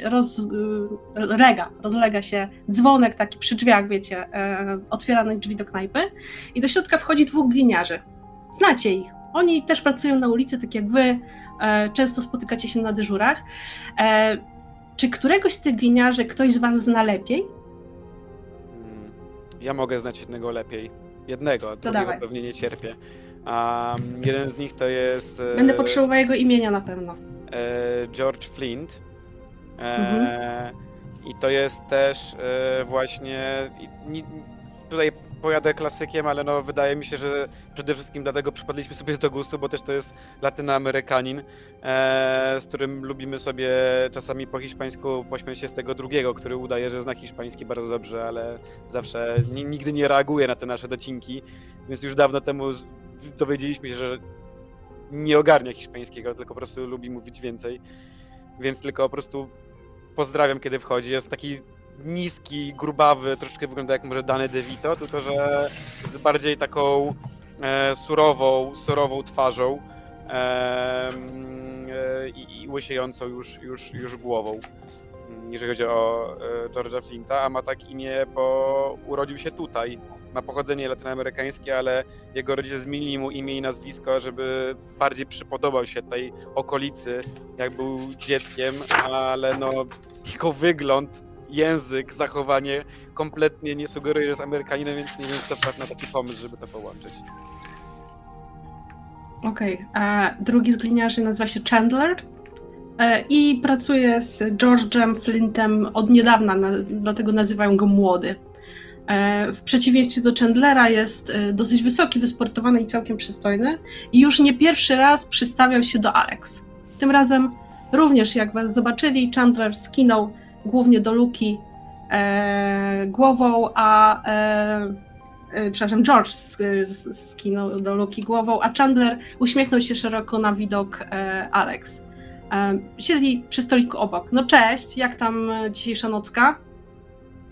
rozlega, rozlega się dzwonek taki przy drzwiach, wiecie, e, otwieranych drzwi do knajpy i do środka wchodzi dwóch gliniarzy. Znacie ich. Oni też pracują na ulicy, tak jak wy, e, często spotykacie się na dyżurach. E, czy któregoś z tych gliniarzy ktoś z was zna lepiej? Mm, Ja mogę znać jednego lepiej. Jednego, a drugiego dawaj. pewnie nie cierpię. Mm, jeden z nich to jest. e, Będę potrzebowała jego imienia na pewno. George Flint. E, Mhm. I to jest też e, właśnie. i- ni- Tutaj pojadę klasykiem, ale no wydaje mi się, że przede wszystkim dlatego przypadliśmy sobie do gustu, bo też to jest latynoamerykanin, e, z którym lubimy sobie czasami po hiszpańsku pośmiać się z tego drugiego, który udaje, że zna hiszpański bardzo dobrze, ale zawsze ni- nigdy nie reaguje na te nasze docinki, więc już dawno temu dowiedzieliśmy się, że nie ogarnia hiszpańskiego, tylko po prostu lubi mówić więcej, więc tylko po prostu pozdrawiam, kiedy wchodzi. Jest taki niski, grubawy, troszeczkę wygląda jak może Dany DeVito, tylko że z bardziej taką e, surową, surową twarzą e, i, i łysiejącą już, już, już głową. mm, Jeżeli chodzi o e, George'a Flinta, a ma tak imię, bo urodził się tutaj. Ma pochodzenie latynoamerykańskie, ale jego rodzice zmienili mu imię i nazwisko, żeby bardziej przypodobał się tej okolicy, jak był dzieckiem, ale no jego wygląd, język, zachowanie kompletnie nie sugeruje, że jest Amerykaninem, więc nie wiem, kto wpadł na taki pomysł, żeby to połączyć. Okej. a Drugi z gliniarzy nazywa się Chandler e, i pracuje z George'em Flintem od niedawna, na, dlatego nazywają go młody. E, W przeciwieństwie do Chandlera jest e, dosyć wysoki, wysportowany i całkiem przystojny i już nie pierwszy raz przystawiał się do Alex. Tym razem również jak was zobaczyli, Chandler skinął głównie do Luki e, głową, a e, e, przepraszam, George skinął do Luki głową, a Chandler uśmiechnął się szeroko na widok e, Alex. E, siedli przy stoliku obok. No cześć, jak tam dzisiejsza nocka?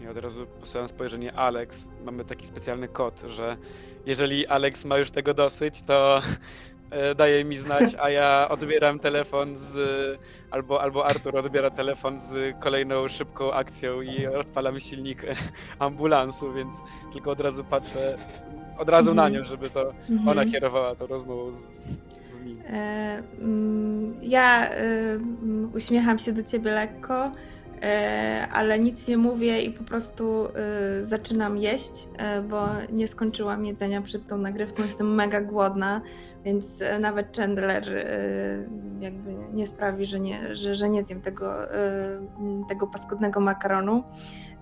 I od razu posyłam spojrzenie Alex. Mamy taki specjalny kod, że jeżeli Alex ma już tego dosyć, to daje mi znać, a ja odbieram telefon z. Albo, albo Artur odbiera telefon z kolejną szybką akcją i odpalam silnik e, ambulansu, więc tylko od razu patrzę od razu na Mhm. nią, żeby to Mhm. ona kierowała tą rozmową z, z nim. E, mm, Ja e, mm, uśmiecham się do ciebie lekko, e, ale nic nie mówię i po prostu e, zaczynam jeść, e, bo nie skończyłam jedzenia przed tą nagrywką. Jestem mega głodna, więc e, nawet Chandler e, jakby nie sprawi, że nie, że, że nie zjem tego, e, m, tego paskudnego makaronu.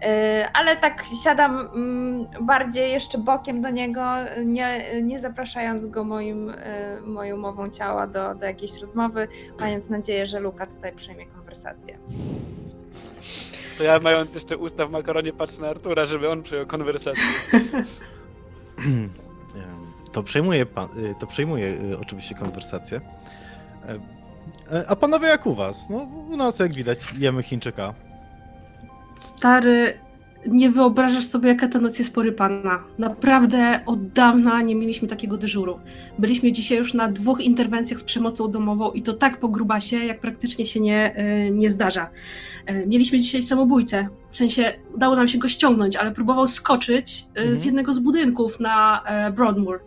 E, Ale tak siadam mm, bardziej jeszcze bokiem do niego, nie, nie zapraszając go moim, e, moją mową ciała do, do jakiejś rozmowy, mając nadzieję, że Luka tutaj przejmie konwersację. To ja mając jeszcze usta w makaronie patrzę na Artura, żeby on przejął konwersację. To przejmuje, pan, y, to przejmuje y, oczywiście konwersację. E, e, A panowie jak u was? No u nas jak widać jemy Chińczyka. Stary, nie wyobrażasz sobie, jaka ta noc jest porypana. Naprawdę od dawna nie mieliśmy takiego dyżuru. Byliśmy dzisiaj już na dwóch interwencjach z przemocą domową i to tak po grubasie, jak praktycznie się nie, e, nie zdarza. E, Mieliśmy dzisiaj samobójcę, w sensie udało nam się go ściągnąć, ale próbował skoczyć e, Mhm. z jednego z budynków na Broadmoor.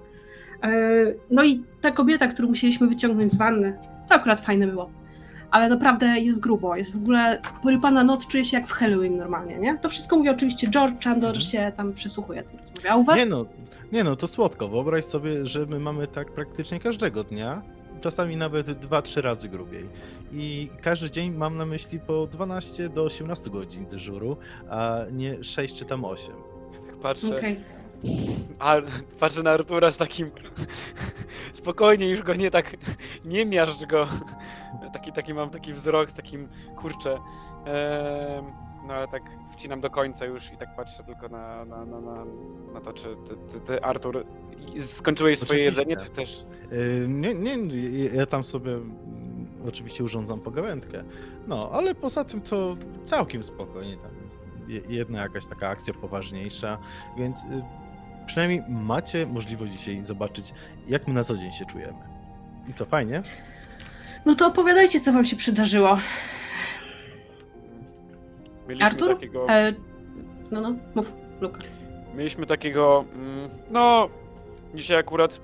No i ta kobieta, którą musieliśmy wyciągnąć z wanny, to akurat fajne było. Ale naprawdę jest grubo, jest w ogóle porypana noc, czuje się jak w Halloween normalnie, nie? To wszystko mówi oczywiście George, Chandler Mhm. się tam przysłuchuje tym rozmowie. A u was? Nie no, nie no, to słodko. Wyobraź sobie, że my mamy tak praktycznie każdego dnia. Czasami nawet 2-3 razy grubiej. I każdy dzień mam na myśli po 12 do 18 godzin dyżuru, a nie 6 czy tam 8. Tak patrzę. Okej. A, patrzę na Artura z takim. Spokojnie, już go nie tak. Nie miażdż go. Taki, taki mam taki wzrok z takim kurczę. No ale tak wcinam do końca już i tak patrzę tylko na, na, na, na, na to, czy ty, ty, ty Artur skończyłeś swoje Oczywiście. jedzenie, czy też. Yy, Nie, nie, ja tam sobie mm, oczywiście urządzam pogawędkę. No, ale poza tym to całkiem spokojnie. Tam jedna jakaś taka akcja poważniejsza, więc y, przynajmniej macie możliwość dzisiaj zobaczyć, jak my na co dzień się czujemy. I co fajnie? No to opowiadajcie, co wam się przydarzyło. Mieliśmy Artur? takiego. E, no, no, mów, Luka. Mieliśmy takiego, mm, no, dzisiaj akurat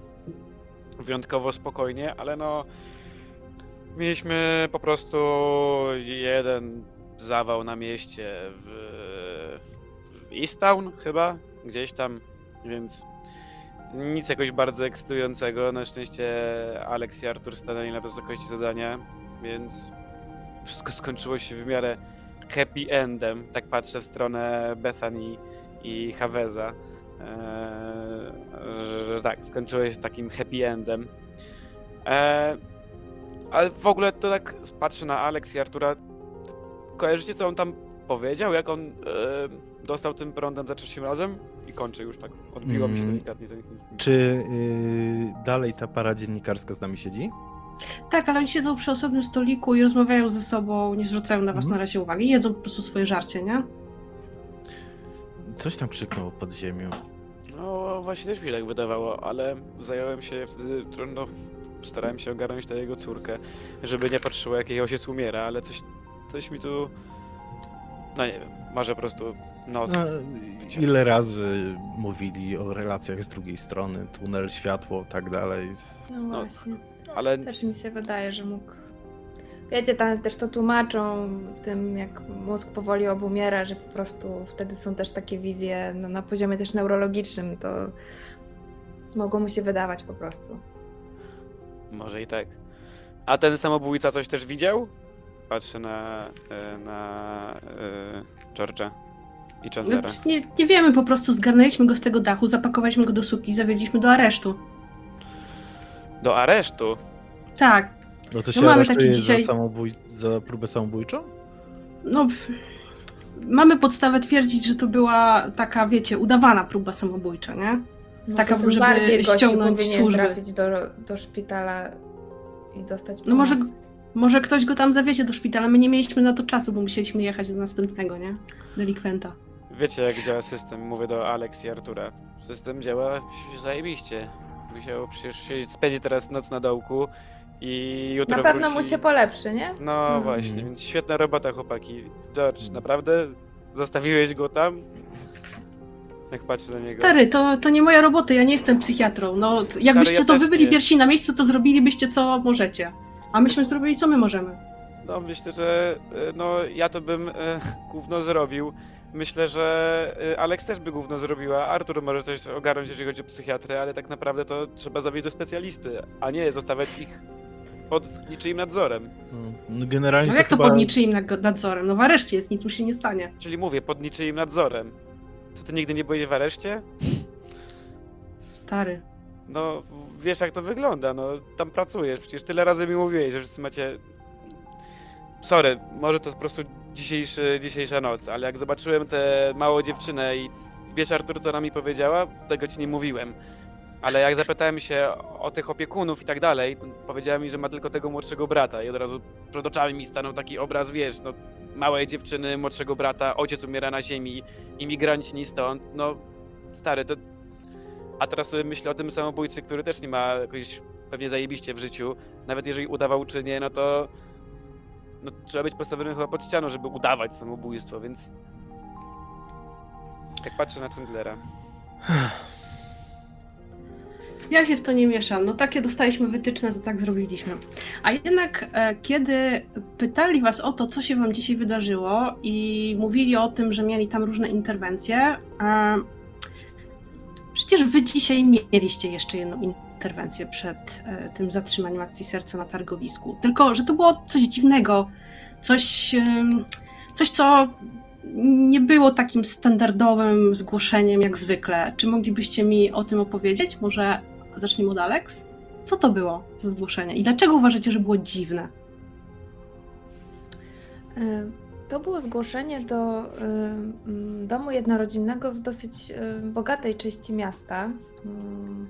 wyjątkowo spokojnie, ale no, mieliśmy po prostu jeden zawał na mieście w, w Easttown chyba, gdzieś tam, więc nic jakoś bardzo ekscytującego. Na szczęście Alex i Artur stanęli na wysokości zadania więc wszystko skończyło się w miarę happy endem. Tak patrzę w stronę Bethany i Haveza, e, że, tak, skończyło się takim happy endem. E, ale w ogóle to tak patrzę na Alex i Artura. Kojarzycie, co on tam powiedział? Jak on e, dostał tym prądem za trzecim razem? I kończy już tak. Odbiło mi się Mm. delikatnie ten Czy y, dalej ta para dziennikarska z nami siedzi? Tak, ale oni siedzą przy osobnym stoliku i rozmawiają ze sobą, nie zwracają na was Mhm. na razie uwagi. Jedzą po prostu swoje żarcie, nie? Coś tam krzyknął pod ziemią. No właśnie też mi się tak wydawało, ale zająłem się wtedy, tro- no, starałem się ogarnąć tę jego córkę, żeby nie patrzyła jak jej ojciec umiera, ale coś, coś mi tu, no nie wiem, może po prostu noc. No, ile razy mówili o relacjach z drugiej strony, tunel, światło, tak dalej. No właśnie. Ale Też mi się wydaje, że mógł. Wiecie, tam też to tłumaczą tym, jak mózg powoli obumiera, że po prostu wtedy są też takie wizje no, na poziomie też neurologicznym, to mogło mu się wydawać po prostu. może i tak. A ten samobójca coś też widział? Patrzę na, e, na e, George'a i No, Chandlera. nie, nie wiemy, po prostu zgarnęliśmy go z tego dachu, zapakowaliśmy go do suki i zawieźliśmy do aresztu. Do aresztu? Tak, No to się No mamy taki dzisiaj- za, samobój... za próbę samobójczą? no... pff, Mamy podstawę twierdzić, że to była taka, wiecie, udawana próba samobójcza, nie? No Taka, żeby bardziej ściągnąć służby. trafić do, do szpitala i dostać pomoc. No może, może ktoś go tam zawiezie do szpitala, my nie mieliśmy na to czasu, bo musieliśmy jechać do następnego, nie? Delikwenta. Wiecie jak działa system, mówię do Alex i Artura. System działa zajebiście. Musiał przecież siedzieć, spędzi teraz noc na dołku i jutro Na pewno wróci... mu się polepszy, nie? No Mhm. właśnie, więc świetna robota chłopaki. George, naprawdę? Zostawiłeś go tam? Jak patrzę na niego. Stary, to, to nie moja robota, ja nie jestem psychiatrą. No, jakbyście ja to też wy byli nie. pierwsi na miejscu, to zrobilibyście co możecie. A myśmy zrobili co my możemy. No myślę, że e, no ja to bym e, gówno zrobił. Myślę, że e, Alex też by gówno zrobiła. Artur może coś ogarnąć, jeżeli chodzi o psychiatrę, ale tak naprawdę to trzeba zawieźć do specjalisty, a nie zostawiać ich pod niczyim nadzorem. No, no generalnie No to jak to chyba... pod niczyim nadzorem? No w areszcie jest, nic mu się nie stanie. Czyli mówię, pod niczyim nadzorem. To ty nigdy nie byłeś w areszcie? Stary. No, wiesz jak to wygląda, no tam pracujesz, przecież tyle razy mi mówiłeś, że wszyscy macie... Sorry, może to jest po prostu dzisiejszy, dzisiejsza noc, ale jak zobaczyłem tę małą dziewczynę i wiesz Artur co ona mi powiedziała? Tego ci nie mówiłem. Ale jak zapytałem się o, tych opiekunów i tak dalej, powiedziała mi, że ma tylko tego młodszego brata i od razu przed oczami mi stanął taki obraz, wiesz, no małej dziewczyny, młodszego brata, ojciec umiera na ziemi, imigranci ni stąd, no stary, to a teraz sobie myślę o tym samobójcy, który też nie ma jakoś pewnie zajebiście w życiu. Nawet jeżeli udawał czy nie, no to no, trzeba być postawionym chyba pod ścianą, żeby udawać samobójstwo, więc jak patrzę na Chandlera. Ja się w to nie mieszam. No takie dostaliśmy wytyczne, to tak zrobiliśmy. A jednak e, kiedy pytali was o to, co się wam dzisiaj wydarzyło i mówili o tym, że mieli tam różne interwencje, e, przecież wy dzisiaj mieliście jeszcze jedną interwencję przed e, tym zatrzymaniem akcji serca na targowisku. Tylko, że to było coś dziwnego, coś, coś co nie było takim standardowym zgłoszeniem jak zwykle. Czy moglibyście mi o tym opowiedzieć? Może zacznijmy od Alex? Co to było za zgłoszenie i dlaczego uważacie, że było dziwne? Y, To było zgłoszenie do mm, domu jednorodzinnego w dosyć bogatej części miasta, mm,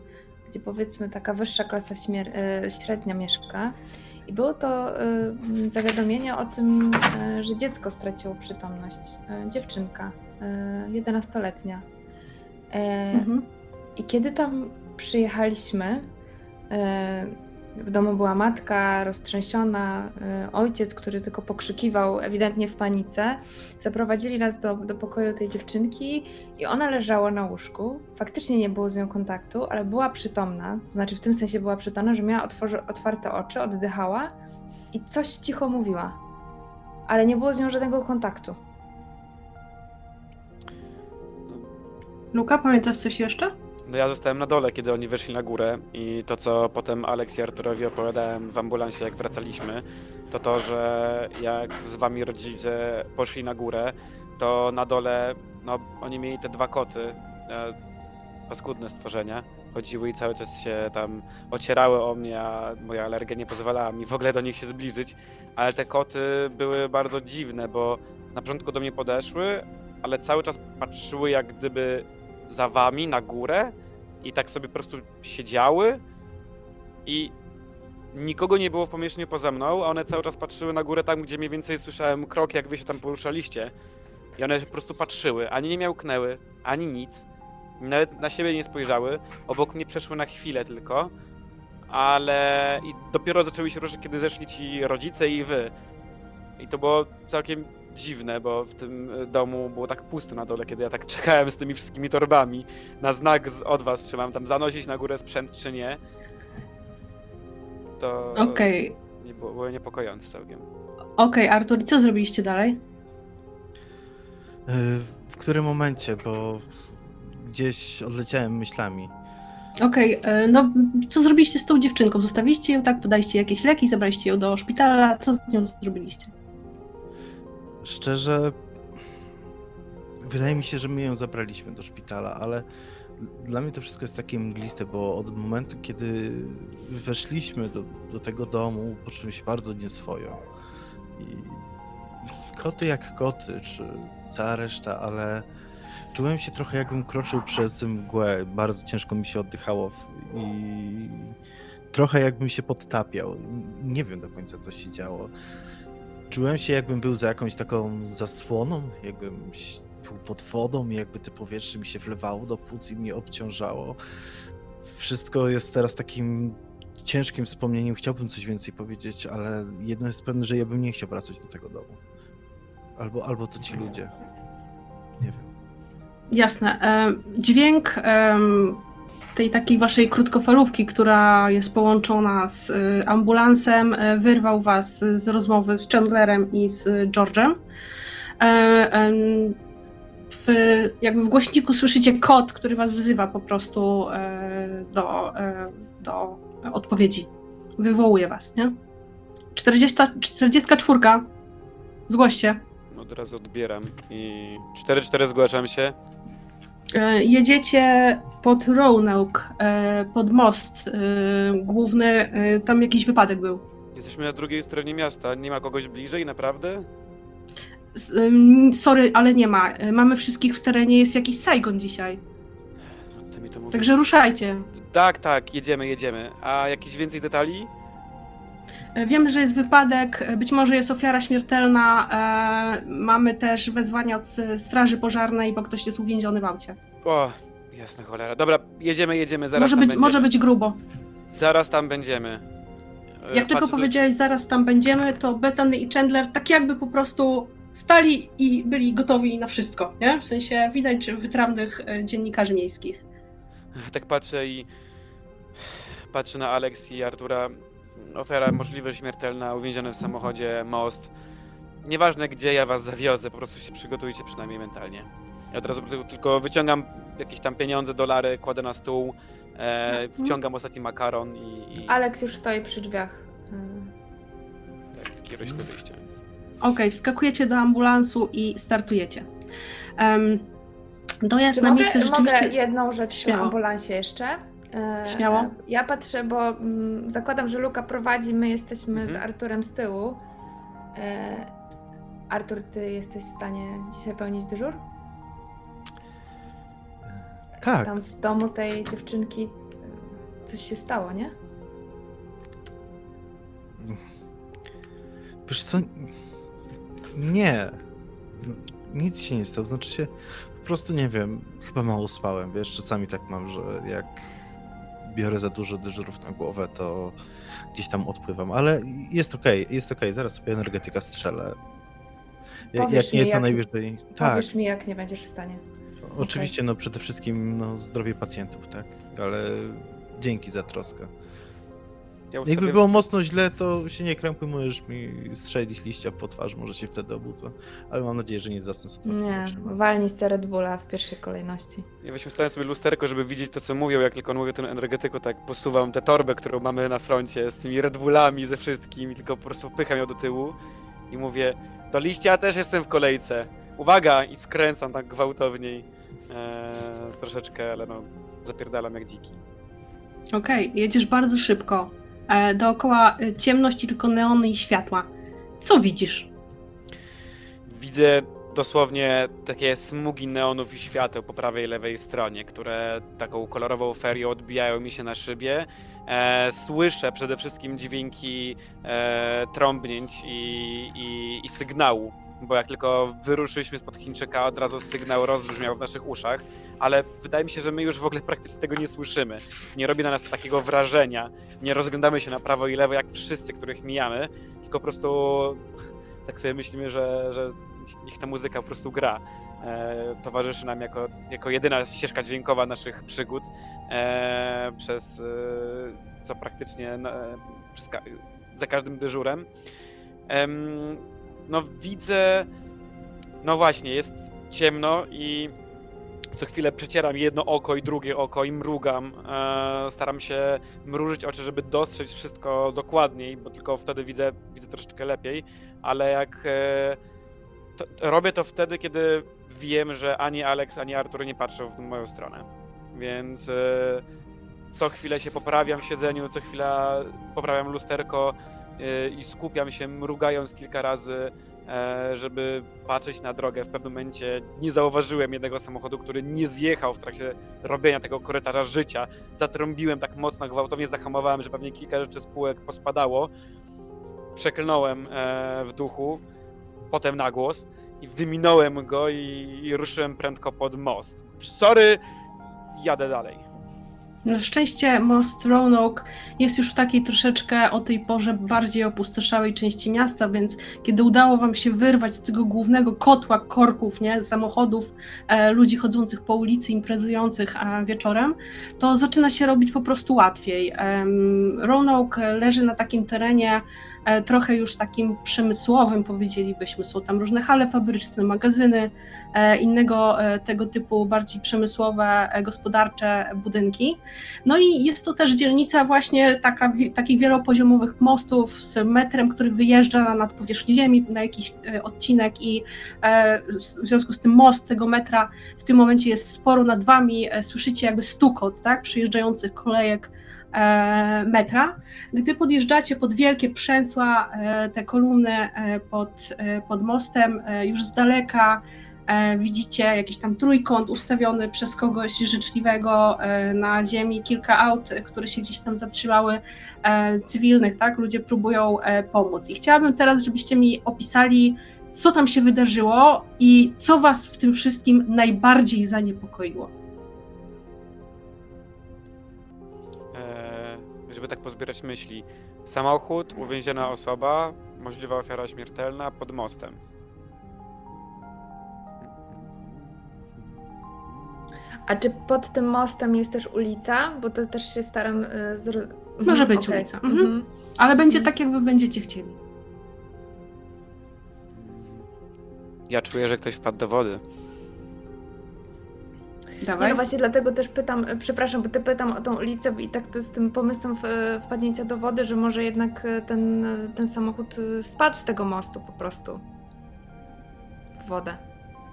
gdzie powiedzmy taka wyższa klasa y, średnia mieszka. I było to mm, zawiadomienie o tym, y, że dziecko straciło przytomność. Dziewczynka, y, 11-letnia. Y, Mhm. I kiedy tam przyjechaliśmy, e, w domu była matka roztrzęsiona, e, ojciec, który tylko pokrzykiwał, ewidentnie w panice. Zaprowadzili nas do, do pokoju tej dziewczynki i ona leżała na łóżku. Faktycznie nie było z nią kontaktu, ale była przytomna, to znaczy w tym sensie była przytomna, że miała otworzy, otwarte oczy, oddychała i coś cicho mówiła. Ale nie było z nią żadnego kontaktu. Luka, pamiętasz coś jeszcze? No ja zostałem na dole, kiedy oni weszli na górę i to, co potem Alex i Arturowi opowiadałem w ambulansie, jak wracaliśmy, to to, że jak z wami rodzice poszli na górę, to na dole, no oni mieli te dwa koty, e, paskudne stworzenia, chodziły i cały czas się tam ocierały o mnie, a moja alergia nie pozwalała mi w ogóle do nich się zbliżyć, ale te koty były bardzo dziwne, bo na początku do mnie podeszły, ale cały czas patrzyły jak gdyby za wami na górę i tak sobie po prostu siedziały i nikogo nie było w pomieszczeniu poza mną, a one cały czas patrzyły na górę tam, gdzie mniej więcej słyszałem krok, jak wy się tam poruszaliście. I one po prostu patrzyły, ani nie miałknęły, ani nic. Nawet na siebie nie spojrzały. Obok mnie przeszły na chwilę tylko. Ale i dopiero zaczęły się ruszyć, kiedy zeszli ci rodzice i wy. I to było całkiem dziwne, bo w tym e, domu było tak pusto na dole, kiedy ja tak czekałem z tymi wszystkimi torbami na znak od was, czy mam tam zanosić na górę sprzęt, czy nie. To Okej, nie było, było niepokojące całkiem. okej, Artur, i co zrobiliście dalej? E, W którym momencie, bo gdzieś odleciałem myślami. Okej, e, no co zrobiliście z tą dziewczynką? Zostawiliście ją, tak? Podaliście jakieś leki, zabraliście ją do szpitala, co z nią zrobiliście? Szczerze, wydaje mi się, że my ją zabraliśmy do szpitala, ale dla mnie to wszystko jest takie mgliste, bo od momentu, kiedy weszliśmy do, do tego domu, poczułem się bardzo nieswojo. I koty jak koty, czy cała reszta, ale czułem się trochę jakbym kroczył przez mgłę. Bardzo ciężko mi się oddychało i trochę jakbym się podtapiał. Nie wiem do końca, co się działo. Czułem się, jakbym był za jakąś taką zasłoną, jakbym był pod wodą jakby to powietrze mi się wlewało do płuc i mnie obciążało. Wszystko jest teraz takim ciężkim wspomnieniem. Chciałbym coś więcej powiedzieć, ale jedno jest pewne, że ja bym nie chciał wracać do tego domu. Albo, albo to ci ludzie. Nie wiem. Jasne. Dźwięk tej takiej waszej krótkofalówki, która jest połączona z e, ambulansem, e, wyrwał was z rozmowy z Chandlerem i z George'em. E, W, jakby w głośniku słyszycie kod, który was wzywa po prostu e, do, e, do odpowiedzi. Wywołuje was, nie? 40, 44. Zgłoście. Od razu odbieram i 4-4 zgłaszam się. E, Jedziecie pod Roanoke, e, pod most e, główny. Tam jakiś wypadek był. Jesteśmy na drugiej stronie miasta. Nie ma kogoś bliżej, naprawdę? Sorry, ale nie ma. Mamy wszystkich w terenie, jest jakiś Saigon dzisiaj. Mówisz. Także ruszajcie. Tak, tak, jedziemy, jedziemy. A jakieś więcej detali? Wiemy, że jest wypadek, być może jest ofiara śmiertelna. e, Mamy też wezwania od Straży Pożarnej, bo ktoś jest uwięziony w aucie. O, jasna cholera. Dobra, jedziemy, jedziemy, zaraz Może tam być, będziemy. może być grubo. Zaraz tam będziemy. E, Jak tylko tu- powiedziałeś, zaraz tam będziemy, to Bethany i Chandler tak jakby po prostu stali i byli gotowi na wszystko, nie? W sensie widać wytrawnych e, dziennikarzy miejskich. Tak patrzę i patrzę na Alex i Artura. Ofiara możliwe śmiertelna, uwięziony w samochodzie, most. Nieważne gdzie ja was zawiozę, po prostu się przygotujcie przynajmniej mentalnie. Ja od razu tylko- tylko wyciągam jakieś tam pieniądze, dolary, kładę na stół, e, Mhm. wciągam ostatni makaron i, i Alex już stoi przy drzwiach. Tak, kieruję się do wyjścia. Okej, wskakujecie do ambulansu i startujecie. Um, dojazd Czy na mogę, miejsce rzeczywiście... mogę jedną rzecz Śmiało. w ambulansie jeszcze? E, Śmiało. e, Ja patrzę, bo mm, zakładam, że Luka prowadzi, my jesteśmy z Mhm. Arturem z tyłu. E, Artur, ty jesteś w stanie dzisiaj pełnić dyżur? Tak, Tam w domu tej dziewczynki coś się stało, nie? wiesz co? Nie. Z- Nic się nie stało. Znaczy się, po prostu nie wiem, chyba mało spałem, wiesz, czasami tak mam, że jak biorę za dużo dyżurów na głowę, to gdzieś tam odpływam, ale jest okej, jest okej, zaraz sobie energetyka strzelę. Ja- Jak nie, mi, to jak- najwyżej. Tak, Powiesz mi, jak nie będziesz w stanie. oczywiście, no przede wszystkim no, zdrowie pacjentów, tak, ale dzięki za troskę. Ja Jakby ustawiam- było mocno źle, to się nie krępuj, możesz mi strzelić liścia po twarz, może się wtedy obudzę. Ale mam nadzieję, że nie zasnę z otwartymi Nie, oczyma. walnij z Red Bulla w pierwszej kolejności. Ja weźmy ustawiam sobie lusterko, żeby widzieć to, co mówią, jak tylko on mówi o tym energetyku, tak posuwam tę torbę, którą mamy na froncie z tymi Red Bullami, ze wszystkim, i tylko po prostu pycham ją do tyłu i mówię, do liścia też jestem w kolejce. Uwaga! I skręcam tak gwałtowniej. Eee, troszeczkę, ale no, zapierdalam jak dziki. Okej, jedziesz bardzo szybko. E, dookoła e, ciemności, tylko neony i światła. Co widzisz? Widzę dosłownie takie smugi neonów i świateł po prawej i lewej stronie, które taką kolorową ferią odbijają mi się na szybie. E, słyszę przede wszystkim dźwięki e, trąbnięć i, i, i sygnału, bo jak tylko wyruszyliśmy spod Chińczyka, od razu sygnał rozbrzmiał w naszych uszach, ale wydaje mi się, że my już w ogóle praktycznie tego nie słyszymy. Nie robi na nas takiego wrażenia, nie rozglądamy się na prawo i lewo jak wszyscy, których mijamy, tylko po prostu tak sobie myślimy, że, że niech ta muzyka po prostu gra. E, towarzyszy nam jako, jako jedyna ścieżka dźwiękowa naszych przygód e, przez e, co praktycznie na, przez ka- za każdym dyżurem. No widzę, no właśnie, jest ciemno i co chwilę przecieram jedno oko i drugie oko i mrugam. E, staram się mrużyć oczy, żeby dostrzec wszystko dokładniej, bo tylko wtedy widzę, widzę troszeczkę lepiej, ale jak e, to, robię to wtedy, kiedy wiem, że ani Alex, ani Artur nie patrzą w moją stronę. Więc e, co chwilę się poprawiam w siedzeniu, co chwila poprawiam lusterko i skupiam się, mrugając kilka razy, e, żeby patrzeć na drogę. W pewnym momencie nie zauważyłem jednego samochodu, który nie zjechał w trakcie robienia tego korytarza życia. Zatrąbiłem tak mocno, gwałtownie zahamowałem, że pewnie kilka rzeczy z półek pospadało. Przeklnąłem e, w duchu, potem na głos i wyminąłem go i, i ruszyłem prędko pod most. Sorry, jadę dalej. Na szczęście most Roanoke jest już w takiej troszeczkę o tej porze bardziej opustoszałej części miasta, więc kiedy udało wam się wyrwać z tego głównego kotła korków, nie, samochodów, e, ludzi chodzących po ulicy, imprezujących e, wieczorem, to zaczyna się robić po prostu łatwiej. Em, Roanoke leży na takim terenie e, trochę już takim przemysłowym, powiedzielibyśmy. Są tam różne hale fabryczne, magazyny, e, innego e, tego typu bardziej przemysłowe, e, gospodarcze budynki. No i jest to też dzielnica właśnie taka, takich wielopoziomowych mostów z metrem, który wyjeżdża nad powierzchnię ziemi na jakiś e, odcinek i e, w związku z tym most tego metra w tym momencie jest sporo nad wami, e, słyszycie jakby stukot, tak, przyjeżdżających kolejek e, metra. Gdy podjeżdżacie pod wielkie przęsła, e, te kolumny e, pod, e, pod mostem, e, już z daleka e, widzicie jakiś tam trójkąt ustawiony przez kogoś życzliwego e, na ziemi, kilka aut, e, które się gdzieś tam zatrzymały, e, cywilnych, tak? Ludzie próbują e, pomóc. I chciałabym teraz, żebyście mi opisali, co tam się wydarzyło i co was w tym wszystkim najbardziej zaniepokoiło. Żeby tak pozbierać myśli. Samochód, uwięziona osoba, możliwa ofiara śmiertelna pod mostem. A czy pod tym mostem jest też ulica? Bo to też się staram. y, Zro... Mhm, Może być okej. ulica, mhm. Mhm. Ale będzie Mhm. tak, jak wy będziecie chcieli. Ja czuję, że ktoś wpadł do wody. Nie, Dawaj. no właśnie dlatego też pytam, y, przepraszam, bo ty pytam o tą ulicę i tak to z tym pomysłem w- wpadnięcia do wody, że może jednak y, ten, ten samochód spadł z tego mostu po prostu. W wodę.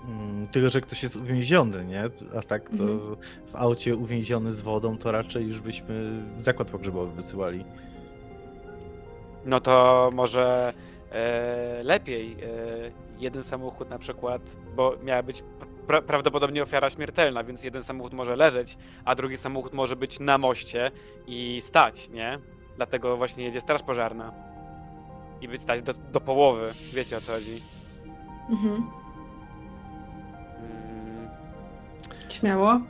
Mm, Tylko, że ktoś jest uwięziony, nie? A tak to Mhm. w aucie uwięziony z wodą, to raczej już byśmy zakład pogrzebowy wysyłali. No to może e, lepiej e, jeden samochód na przykład, bo miała być pra prawdopodobnie ofiara śmiertelna, więc jeden samochód może leżeć, a drugi samochód może być na moście i stać, nie? Dlatego właśnie jedzie straż pożarna. I być stać do, do połowy, wiecie o co chodzi. Mhm. Mm, Śmiało.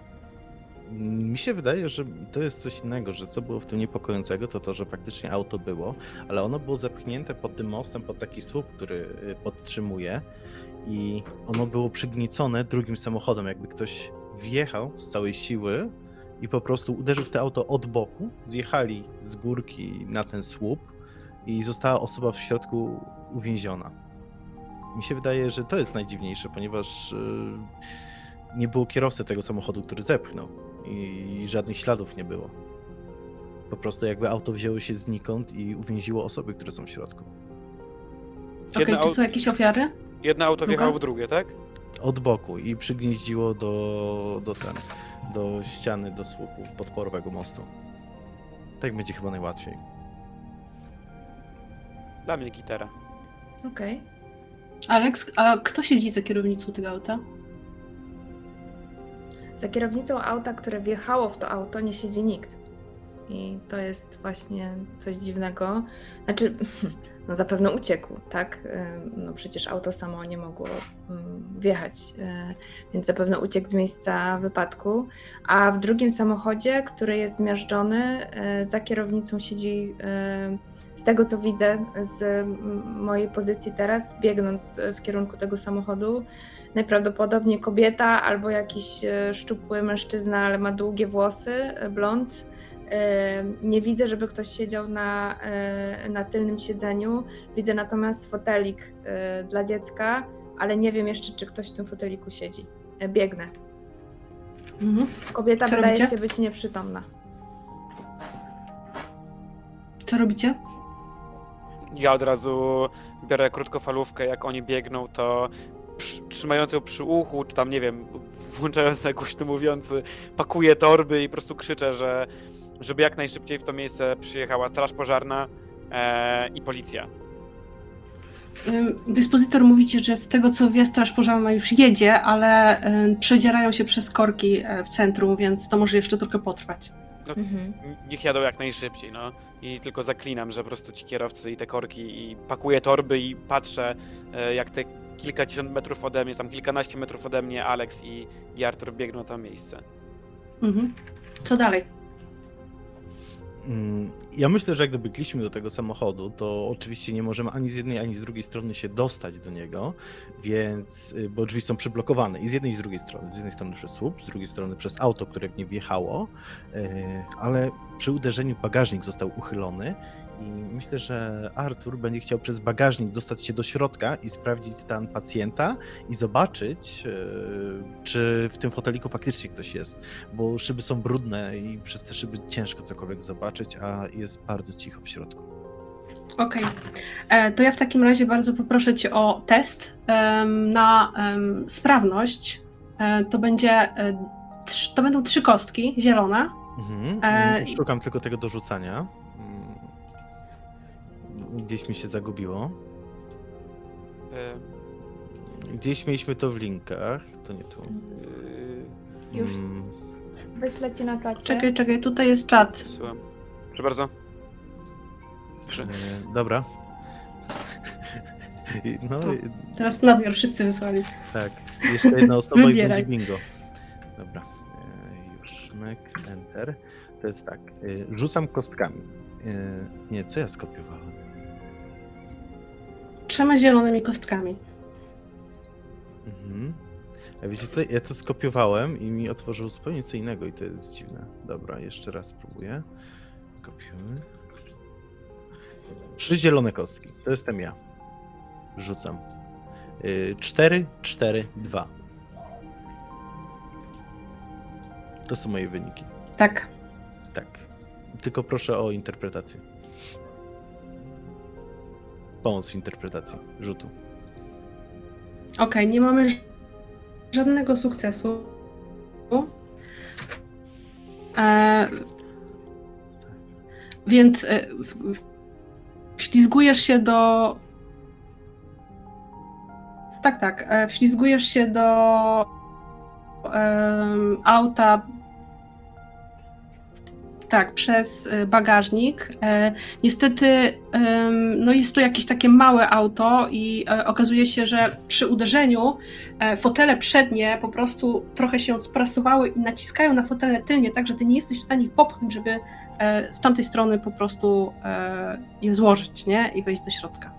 Mi się wydaje, że to jest coś innego, że co było w tym niepokojącego, to to, że faktycznie auto było, ale ono było zepchnięte pod tym mostem, pod taki słup, który y, podtrzymuje i ono było przygniecone drugim samochodem, jakby ktoś wjechał z całej siły i po prostu uderzył w to auto od boku, zjechali z górki na ten słup i została osoba w środku uwięziona. Mi się wydaje, że to jest najdziwniejsze, ponieważ yy, nie było kierowcy tego samochodu, który zepchnął i żadnych śladów nie było. Po prostu jakby auto wzięło się znikąd i uwięziło osoby, które są w środku. Okej, Jedno czy są jakieś ofiary? Jedno auto wjechało w drugie, tak? Od boku i przygnieździło do, do, ten, do ściany, do słupu podporowego mostu. Tak będzie chyba najłatwiej. Dla mnie gitara. Okej. Alex, a kto siedzi za kierownicą tego auta? Za kierownicą auta, które wjechało w to auto, nie siedzi nikt. I to jest właśnie coś dziwnego. Znaczy, no zapewne uciekł, tak? Ym, No przecież auto samo nie mogło ym, wjechać, y, więc zapewne uciekł z miejsca wypadku. A w drugim samochodzie, który jest zmiażdżony, y, za kierownicą siedzi, y, z tego co widzę z mm, mojej pozycji teraz, biegnąc y, w kierunku tego samochodu, najprawdopodobniej kobieta albo jakiś szczupły mężczyzna, ale ma długie włosy, blond. Nie widzę, żeby ktoś siedział na, e, na tylnym siedzeniu. Widzę natomiast fotelik e, dla dziecka, ale nie wiem jeszcze, czy ktoś w tym foteliku siedzi. E, Biegnę. Mhm. Kobieta Co wydaje robicie? się być nieprzytomna. Co robicie? Ja od razu biorę krótkofalówkę, jak oni biegną, to przy, trzymając ją przy uchu, czy tam, nie wiem, włączając na głośno mówiący, pakuję torby i po prostu krzyczę, że żeby jak najszybciej w to miejsce przyjechała straż pożarna e, i policja. Dyspozytor mówicie, że z tego co wie, straż pożarna już jedzie, ale przedzierają się przez korki e, w centrum, więc to może jeszcze trochę potrwać. Mhm. Niech jadą jak najszybciej, no. I tylko zaklinam, że po prostu ci kierowcy i te korki i pakuję torby i patrzę, e, jak te kilkadziesiąt metrów ode mnie, tam kilkanaście metrów ode mnie Alex i, i Artur biegną na to miejsce. Mhm. Co dalej? Mm, Ja myślę, że jak dobiegliśmy do tego samochodu, to oczywiście nie możemy ani z jednej, ani z drugiej strony się dostać do niego, więc, y, bo drzwi są przyblokowane i z jednej i z drugiej strony. Z jednej strony przez słup, z drugiej strony przez auto, które w nie wjechało, y, ale przy uderzeniu bagażnik został uchylony i myślę, że Artur będzie chciał przez bagażnik dostać się do środka i sprawdzić stan pacjenta i zobaczyć, y, czy w tym foteliku faktycznie ktoś jest bo szyby są brudne i przez te szyby ciężko cokolwiek zobaczyć, a jest bardzo cicho w środku. Okej. E, To ja w takim razie bardzo poproszę Cię o test na sprawność. E, To będzie. e, To będą trzy kostki zielone. Mhm. E, Szukam tylko tego do rzucania. Mm. Gdzieś mi się zagubiło. E, Gdzieś mieliśmy to w linkach, to nie tu. e, Już Mm, wyślę ci na placie. Czekaj, czekaj, tutaj jest czat. Wysyłam. Proszę bardzo. Proszę. e, dobra. No, Teraz nadmiar wszyscy wysłali. tak. Jeszcze jedna osoba i będzie bingo. Dobra. E, Już, myk, enter. To jest tak. e, Rzucam kostkami. E, Nie, co ja skopiowałem? Trzema zielonymi kostkami. Mhm. A wiecie co, ja to skopiowałem i mi otworzył zupełnie co innego i to jest dziwne. Dobra, jeszcze raz spróbuję. Kopiuję. Trzy zielone kostki, to jestem ja. Rzucam. Y, Cztery, cztery, dwa. To są moje wyniki. Tak. Tak. Tylko proszę o interpretację. Pomoc w interpretacji rzutu. Okej, nie mamy żadnego sukcesu. E, więc e, wślizgujesz się do. Tak, tak. E, wślizgujesz się do em, auta. Tak, przez e, bagażnik. E, Niestety, no jest to jakieś takie małe auto i e, okazuje się, że przy uderzeniu e, fotele przednie po prostu trochę się sprasowały i naciskają na fotele tylnie, tak że ty nie jesteś w stanie ich popchnąć, żeby z tamtej strony po prostu je złożyć, nie? I wejść do środka.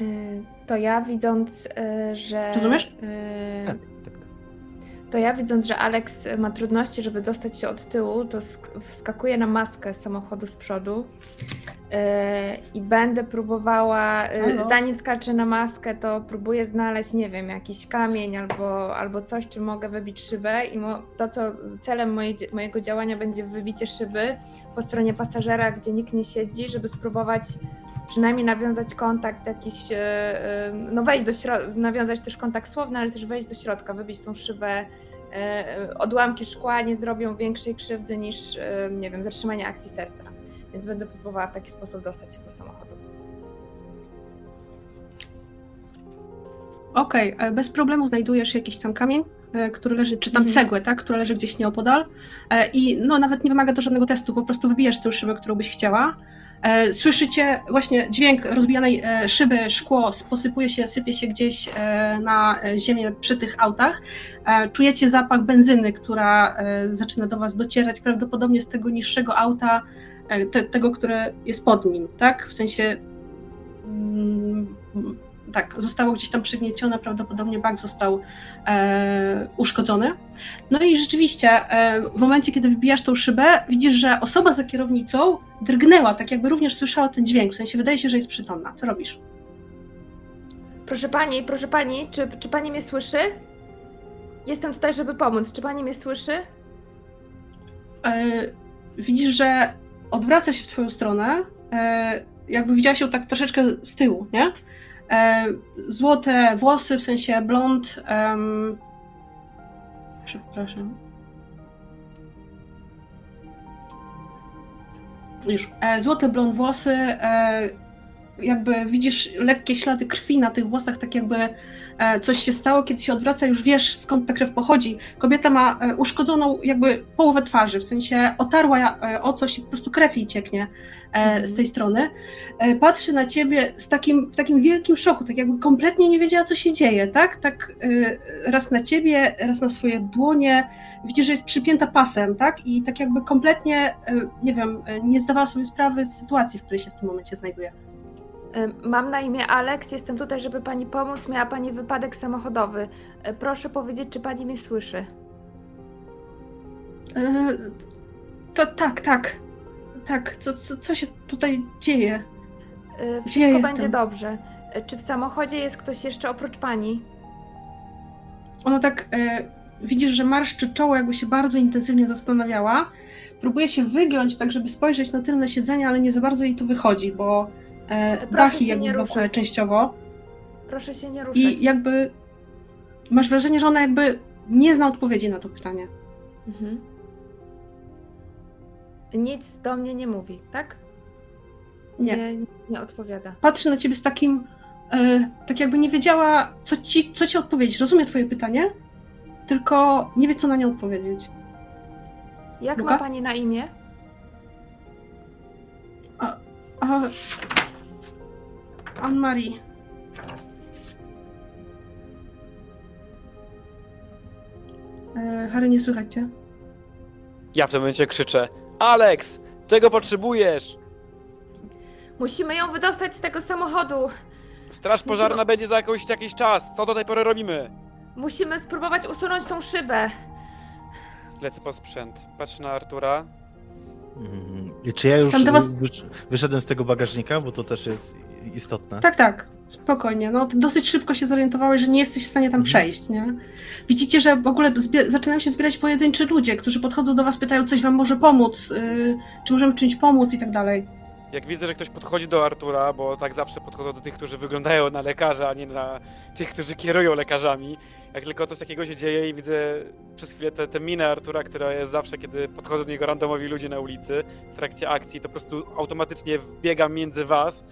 Y, To ja widząc, y, że. Rozumiesz? y, tak, tak. To ja widząc, że Alex ma trudności, żeby dostać się od tyłu, to sk- wskakuję na maskę samochodu z przodu yy, i będę próbowała, yy, zanim skaczę na maskę, to próbuję znaleźć, nie wiem, jakiś kamień albo, albo coś, czym mogę wybić szybę i to, co celem mojej, mojego działania będzie wybicie szyby po stronie pasażera, gdzie nikt nie siedzi, żeby spróbować przynajmniej nawiązać kontakt jakiś, yy, yy, no wejść do środka, nawiązać też kontakt słowny, ale też wejść do środka, wybić tą szybę e, odłamki szkła nie zrobią większej krzywdy niż, e, nie wiem, zatrzymanie akcji serca. Więc będę próbowała w taki sposób dostać się do samochodu. Okej, e, bez problemu znajdujesz jakiś tam kamień, e, który leży, czy tam Mhm. cegłę, tak, która leży gdzieś nieopodal e, i no nawet nie wymaga to żadnego testu, po prostu wybijasz tę szybę, którą byś chciała. E, Słyszycie właśnie dźwięk rozbijanej e, szyby, szkło posypuje się, sypie się gdzieś e, na ziemię przy tych autach. Czujecie zapach benzyny, która zaczyna do was docierać prawdopodobnie z tego niższego auta, te, tego, które jest pod nim, tak? W sensie mm, tak, zostało gdzieś tam przygniecione, prawdopodobnie bak został e, uszkodzony. No i rzeczywiście, e, w momencie, kiedy wbijasz tą szybę, widzisz, że osoba za kierownicą drgnęła, tak jakby również słyszała ten dźwięk, w sensie wydaje się, że jest przytomna. Co robisz? Proszę pani, proszę pani, czy, czy pani mnie słyszy? Jestem tutaj, żeby pomóc. Czy pani mnie słyszy? E, widzisz, że odwraca się w twoją stronę, e, jakby widziałaś ją tak troszeczkę z tyłu, nie? E, złote włosy, w sensie blond. em, przepraszam. Już. E, złote blond włosy, e, jakby widzisz lekkie ślady krwi na tych włosach, tak jakby e, coś się stało, kiedy się odwraca, już wiesz skąd ta krew pochodzi. Kobieta ma e, uszkodzoną jakby połowę twarzy, w sensie otarła o coś i po prostu krew jej cieknie e, z tej strony. Patrzy na ciebie z takim, w takim wielkim szoku, tak jakby kompletnie nie wiedziała, co się dzieje, tak? Tak raz na ciebie, raz na swoje dłonie. Widzisz, że jest przypięta pasem, tak? I tak jakby kompletnie, nie wiem, nie zdawała sobie sprawy z sytuacji, w której się w tym momencie znajduje. Mam na imię Alex, jestem tutaj, żeby pani pomóc. Miała pani wypadek samochodowy. E, Proszę powiedzieć, czy pani mnie słyszy. E, To tak, tak. Tak, co, co, co się tutaj dzieje? E, Wszystko jestem? będzie dobrze. Czy w samochodzie jest ktoś jeszcze oprócz pani? Ona tak e, widzisz, że marszczy czoło, jakby się bardzo intensywnie zastanawiała. Próbuje się wygiąć, tak żeby spojrzeć na tylne siedzenie, ale nie za bardzo jej to wychodzi, bo e, dachy jakby ruszać. częściowo. Proszę się nie ruszać. I jakby masz wrażenie, że ona jakby nie zna odpowiedzi na to pytanie. Mhm. Nic do mnie nie mówi, tak? Nie. Nie, nie odpowiada. Patrzy na ciebie z takim, e, tak jakby nie wiedziała, co ci, co ci odpowiedzieć. Rozumie twoje pytanie, tylko nie wie, co na nie odpowiedzieć. Jak Luka? ma pani na imię? A, Anne-Marie. E, Harry, nie słychać cię? Ja w tym momencie krzyczę: Alex, czego potrzebujesz? Musimy ją wydostać z tego samochodu. Straż pożarna będzie za jakoś, jakiś czas. Co do tej pory robimy? Musimy spróbować usunąć tą szybę. Lecę po sprzęt. Patrzę na Artura. Mhm. I Czy ja już Tam do was- wysz- wyszedłem z tego bagażnika, bo to też jest istotne. Tak, tak. Spokojnie. No, ty dosyć szybko się zorientowałeś, że nie jesteś w stanie tam Mhm. przejść, nie? Widzicie, że w ogóle zaczynają się zbierać pojedynczy ludzie, którzy podchodzą do was, pytają, coś wam może pomóc, yy, czy możemy w czymś pomóc i tak dalej. Jak widzę, że ktoś podchodzi do Artura, bo tak zawsze podchodzą do tych, którzy wyglądają na lekarza, a nie na tych, którzy kierują lekarzami. Jak tylko coś takiego się dzieje i widzę przez chwilę tę te, minę Artura, która jest zawsze, kiedy podchodzą do niego randomowi ludzie na ulicy w trakcie akcji, to po prostu automatycznie wbiegam między was,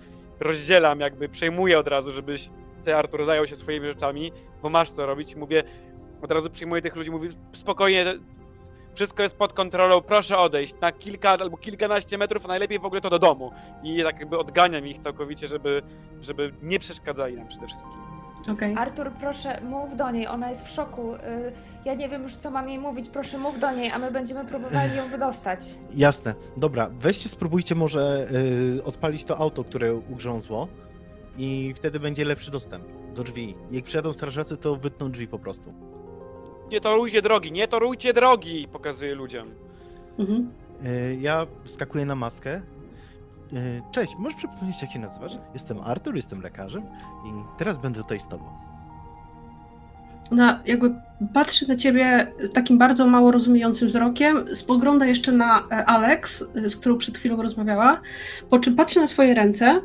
rozdzielam, jakby przejmuję od razu, żebyś ty, Artur, zajął się swoimi rzeczami, bo masz co robić. Mówię, od razu przyjmuję tych ludzi, mówię, spokojnie, wszystko jest pod kontrolą, proszę odejść na kilka albo kilkanaście metrów, a najlepiej w ogóle to do domu. I tak jakby odganiam ich całkowicie, żeby, żeby nie przeszkadzali nam przede wszystkim. Okej. Artur, proszę, mów do niej, ona jest w szoku. Y, Ja nie wiem już, co mam jej mówić, proszę mów do niej, a my będziemy próbowali ją wydostać. Jasne. Dobra, weźcie, spróbujcie może y, odpalić to auto, które ugrzązło i wtedy będzie lepszy dostęp do drzwi. Jak przyjadą strażacy, to wytną drzwi po prostu. Nie torujcie drogi, nie torujcie drogi! Pokazuję ludziom. Mhm. Ja skakuję na maskę. E, Cześć, możesz przypomnieć, jak się nazywasz? Jestem Artur, jestem lekarzem i teraz będę tutaj z tobą. Ona jakby patrzy na ciebie takim bardzo mało rozumiejącym wzrokiem, spogląda jeszcze na e, Alex, e, z którą przed chwilą rozmawiała, po czym patrzy na swoje ręce,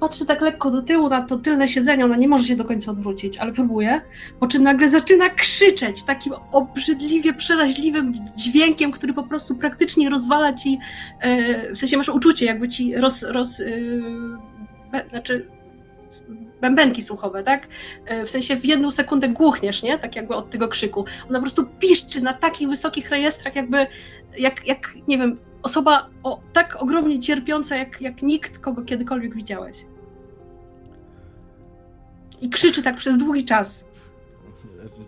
patrzy tak lekko do tyłu na to tylne siedzenie, ona nie może się do końca odwrócić, ale próbuje, po czym nagle zaczyna krzyczeć takim obrzydliwie przeraźliwym dźwiękiem, który po prostu praktycznie rozwala ci, e, w sensie masz uczucie, jakby ci roz, roz e, be, znaczy bębenki słuchowe, tak? E, w sensie w jedną sekundę głuchniesz, nie? Tak jakby od tego krzyku. Ona po prostu piszczy na takich wysokich rejestrach, jakby, jak, jak nie wiem, osoba o, tak ogromnie cierpiąca, jak, jak nikt, kogo kiedykolwiek widziałeś. I krzyczy tak przez długi czas.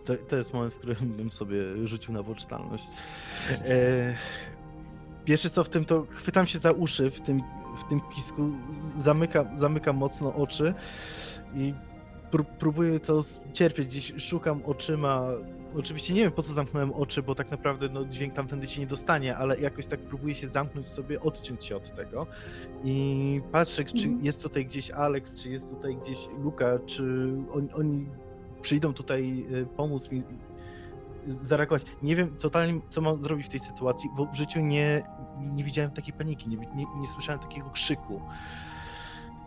To, to jest moment, w którym bym sobie rzucił na poczytalność. E, pierwsze co w tym, to chwytam się za uszy w tym, w tym pisku, zamykam, zamykam mocno oczy i pró- próbuję to cierpieć. Gdzieś szukam oczyma. Oczywiście nie wiem po co zamknąłem oczy, bo tak naprawdę no, dźwięk tamtędy się nie dostanie, ale jakoś tak próbuję się zamknąć sobie, odciąć się od tego. I patrzę, czy Mhm. jest tutaj gdzieś Alex, czy jest tutaj gdzieś Luka, czy on, oni przyjdą tutaj y, pomóc mi y, zareagować. Nie wiem totalnie, co mam zrobić w tej sytuacji, bo w życiu nie, nie widziałem takiej paniki, nie, nie, nie słyszałem takiego krzyku.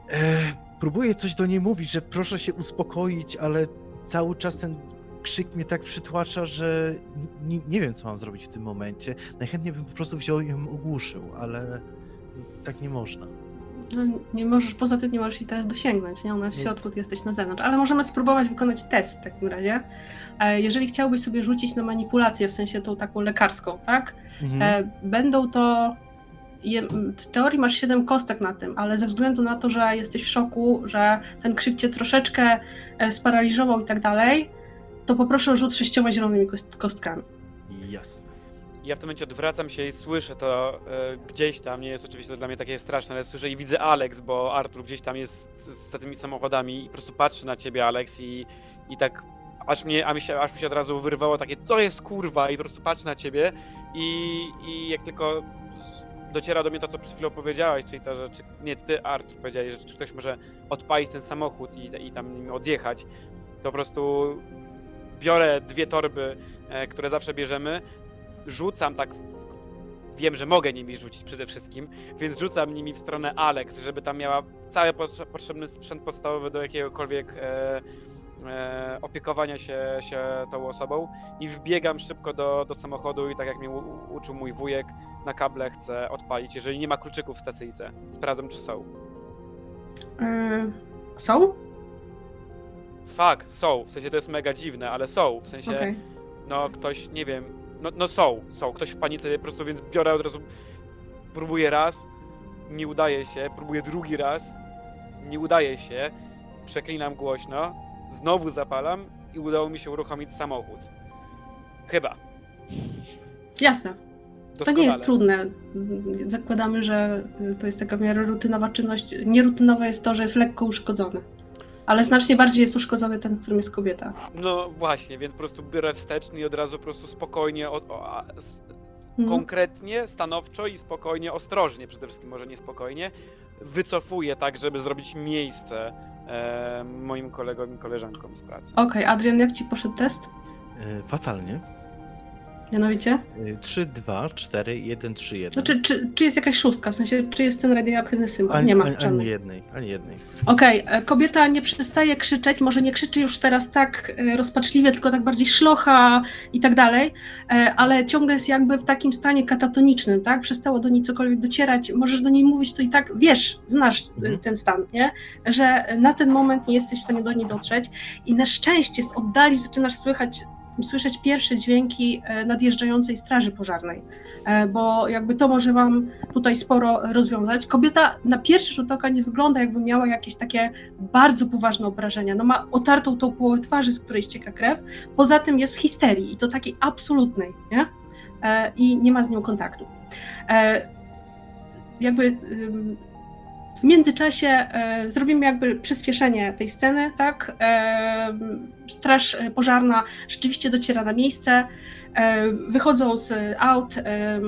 E, próbuję coś do niej mówić, że proszę się uspokoić, ale cały czas ten krzyk mnie tak przytłacza, że nie, nie wiem, co mam zrobić w tym momencie. Najchętniej bym po prostu wziął i ją ogłuszył, ale tak nie można. No, nie możesz, poza tym nie możesz jej teraz dosięgnąć, nie? Ona jest w środku, ty jesteś na zewnątrz. Ale możemy spróbować wykonać test w takim razie. E, Jeżeli chciałbyś sobie rzucić na manipulację, w sensie tą taką lekarską, tak? Mhm. E, Będą to. W teorii masz 7 kostek na tym, ale ze względu na to, że jesteś w szoku, że ten krzyk cię troszeczkę e, sparaliżował i tak dalej, to poproszę o rzut sześcioma zielonymi kost- kostkami. Jasne. Ja w tym momencie odwracam się i słyszę to e, gdzieś tam, nie jest oczywiście to dla mnie takie straszne, ale słyszę i widzę Alex, bo Artur gdzieś tam jest z- za tymi samochodami i po prostu patrzy na ciebie Alex i, i tak aż mnie, a mi się, aż mi się od razu wyrwało takie co jest kurwa i po prostu patrzy na ciebie i, i jak tylko dociera do mnie to, co przed chwilą powiedziałeś, czyli to, że czy, nie ty Artur powiedziałeś, że czy ktoś może odpalić ten samochód i, i tam nim odjechać, to po prostu biorę dwie torby, e, które zawsze bierzemy, rzucam tak. Wiem, że mogę nimi rzucić przede wszystkim, więc rzucam nimi w stronę Alex, żeby tam miała cały potrze- potrzebny sprzęt podstawowy do jakiegokolwiek e, e, opiekowania się, się tą osobą i wbiegam szybko do, do samochodu i tak jak mnie u, uczył mój wujek, na kable chcę odpalić, jeżeli nie ma kluczyków w stacyjce. Sprawdzam, czy są. E, Są? Fuck, są. W sensie to jest mega dziwne, ale są. W sensie, Okej. no ktoś, nie wiem, no, no są, są. Ktoś w panice po prostu, więc biorę od razu, próbuję raz, nie udaje się, próbuję drugi raz, nie udaje się, przeklinam głośno, znowu zapalam i udało mi się uruchomić samochód. Chyba. Jasne. To Doskonale. nie jest trudne. Zakładamy, że to jest taka w miarę rutynowa czynność. Nierutynowe jest to, że jest lekko uszkodzony. Ale znacznie bardziej jest uszkodzony ten, którym jest kobieta. No właśnie, więc po prostu biorę wsteczny i od razu po prostu spokojnie, o, o, a, s- Mhm. konkretnie, stanowczo i spokojnie, ostrożnie przede wszystkim, może nie spokojnie, wycofuję tak, żeby zrobić miejsce e, moim kolegom i koleżankom z pracy. Okej, Adrian, jak ci poszedł test? E, Fatalnie. Mianowicie? E, 3, 2, 4, 1, 3, 1. Znaczy, czy, czy jest jakaś szóstka? W sensie, czy jest ten radioaktywny symbol? ani, nie ma ani, ani jednej, ani jednej. Okej, e, kobieta nie przestaje krzyczeć, może nie krzyczy już teraz tak e, rozpaczliwie, tylko tak bardziej szlocha i tak dalej, e, ale ciągle jest jakby w takim stanie katatonicznym, tak? Przestało do niej cokolwiek docierać, możesz do niej mówić, to i tak wiesz, znasz Mhm. ten stan, nie? Że na ten moment nie jesteś w stanie do niej dotrzeć i na szczęście z oddali zaczynasz słychać słyszeć pierwsze dźwięki e, nadjeżdżającej straży pożarnej, e, bo jakby to może wam tutaj sporo rozwiązać. Kobieta na pierwszy rzut oka nie wygląda jakby miała jakieś takie bardzo poważne obrażenia. No ma otartą tą połowę twarzy, z której ścieka krew, poza tym jest w histerii i to takiej absolutnej, nie? E, I nie ma z nią kontaktu. Jakby w międzyczasie e, zrobimy jakby przyspieszenie tej sceny, tak? E, straż pożarna rzeczywiście dociera na miejsce, e, wychodzą z aut, e,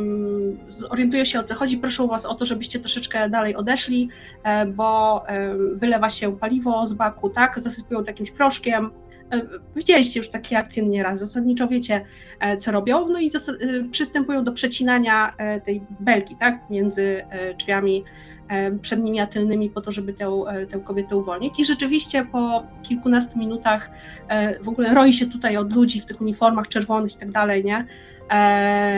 orientują się o co chodzi, proszę was o to, żebyście troszeczkę dalej odeszli, e, bo e, wylewa się paliwo z baku, tak? Zasypują to jakimś proszkiem, E, Widzieliście już takie akcje nieraz, zasadniczo wiecie, e, co robią, no i e, przystępują do przecinania e, tej belki, tak, między e, drzwiami e, przednimi a tylnymi po to, żeby tę, e, tę kobietę uwolnić. I rzeczywiście po kilkunastu minutach e, w ogóle roi się tutaj od ludzi w tych uniformach czerwonych i tak dalej, nie?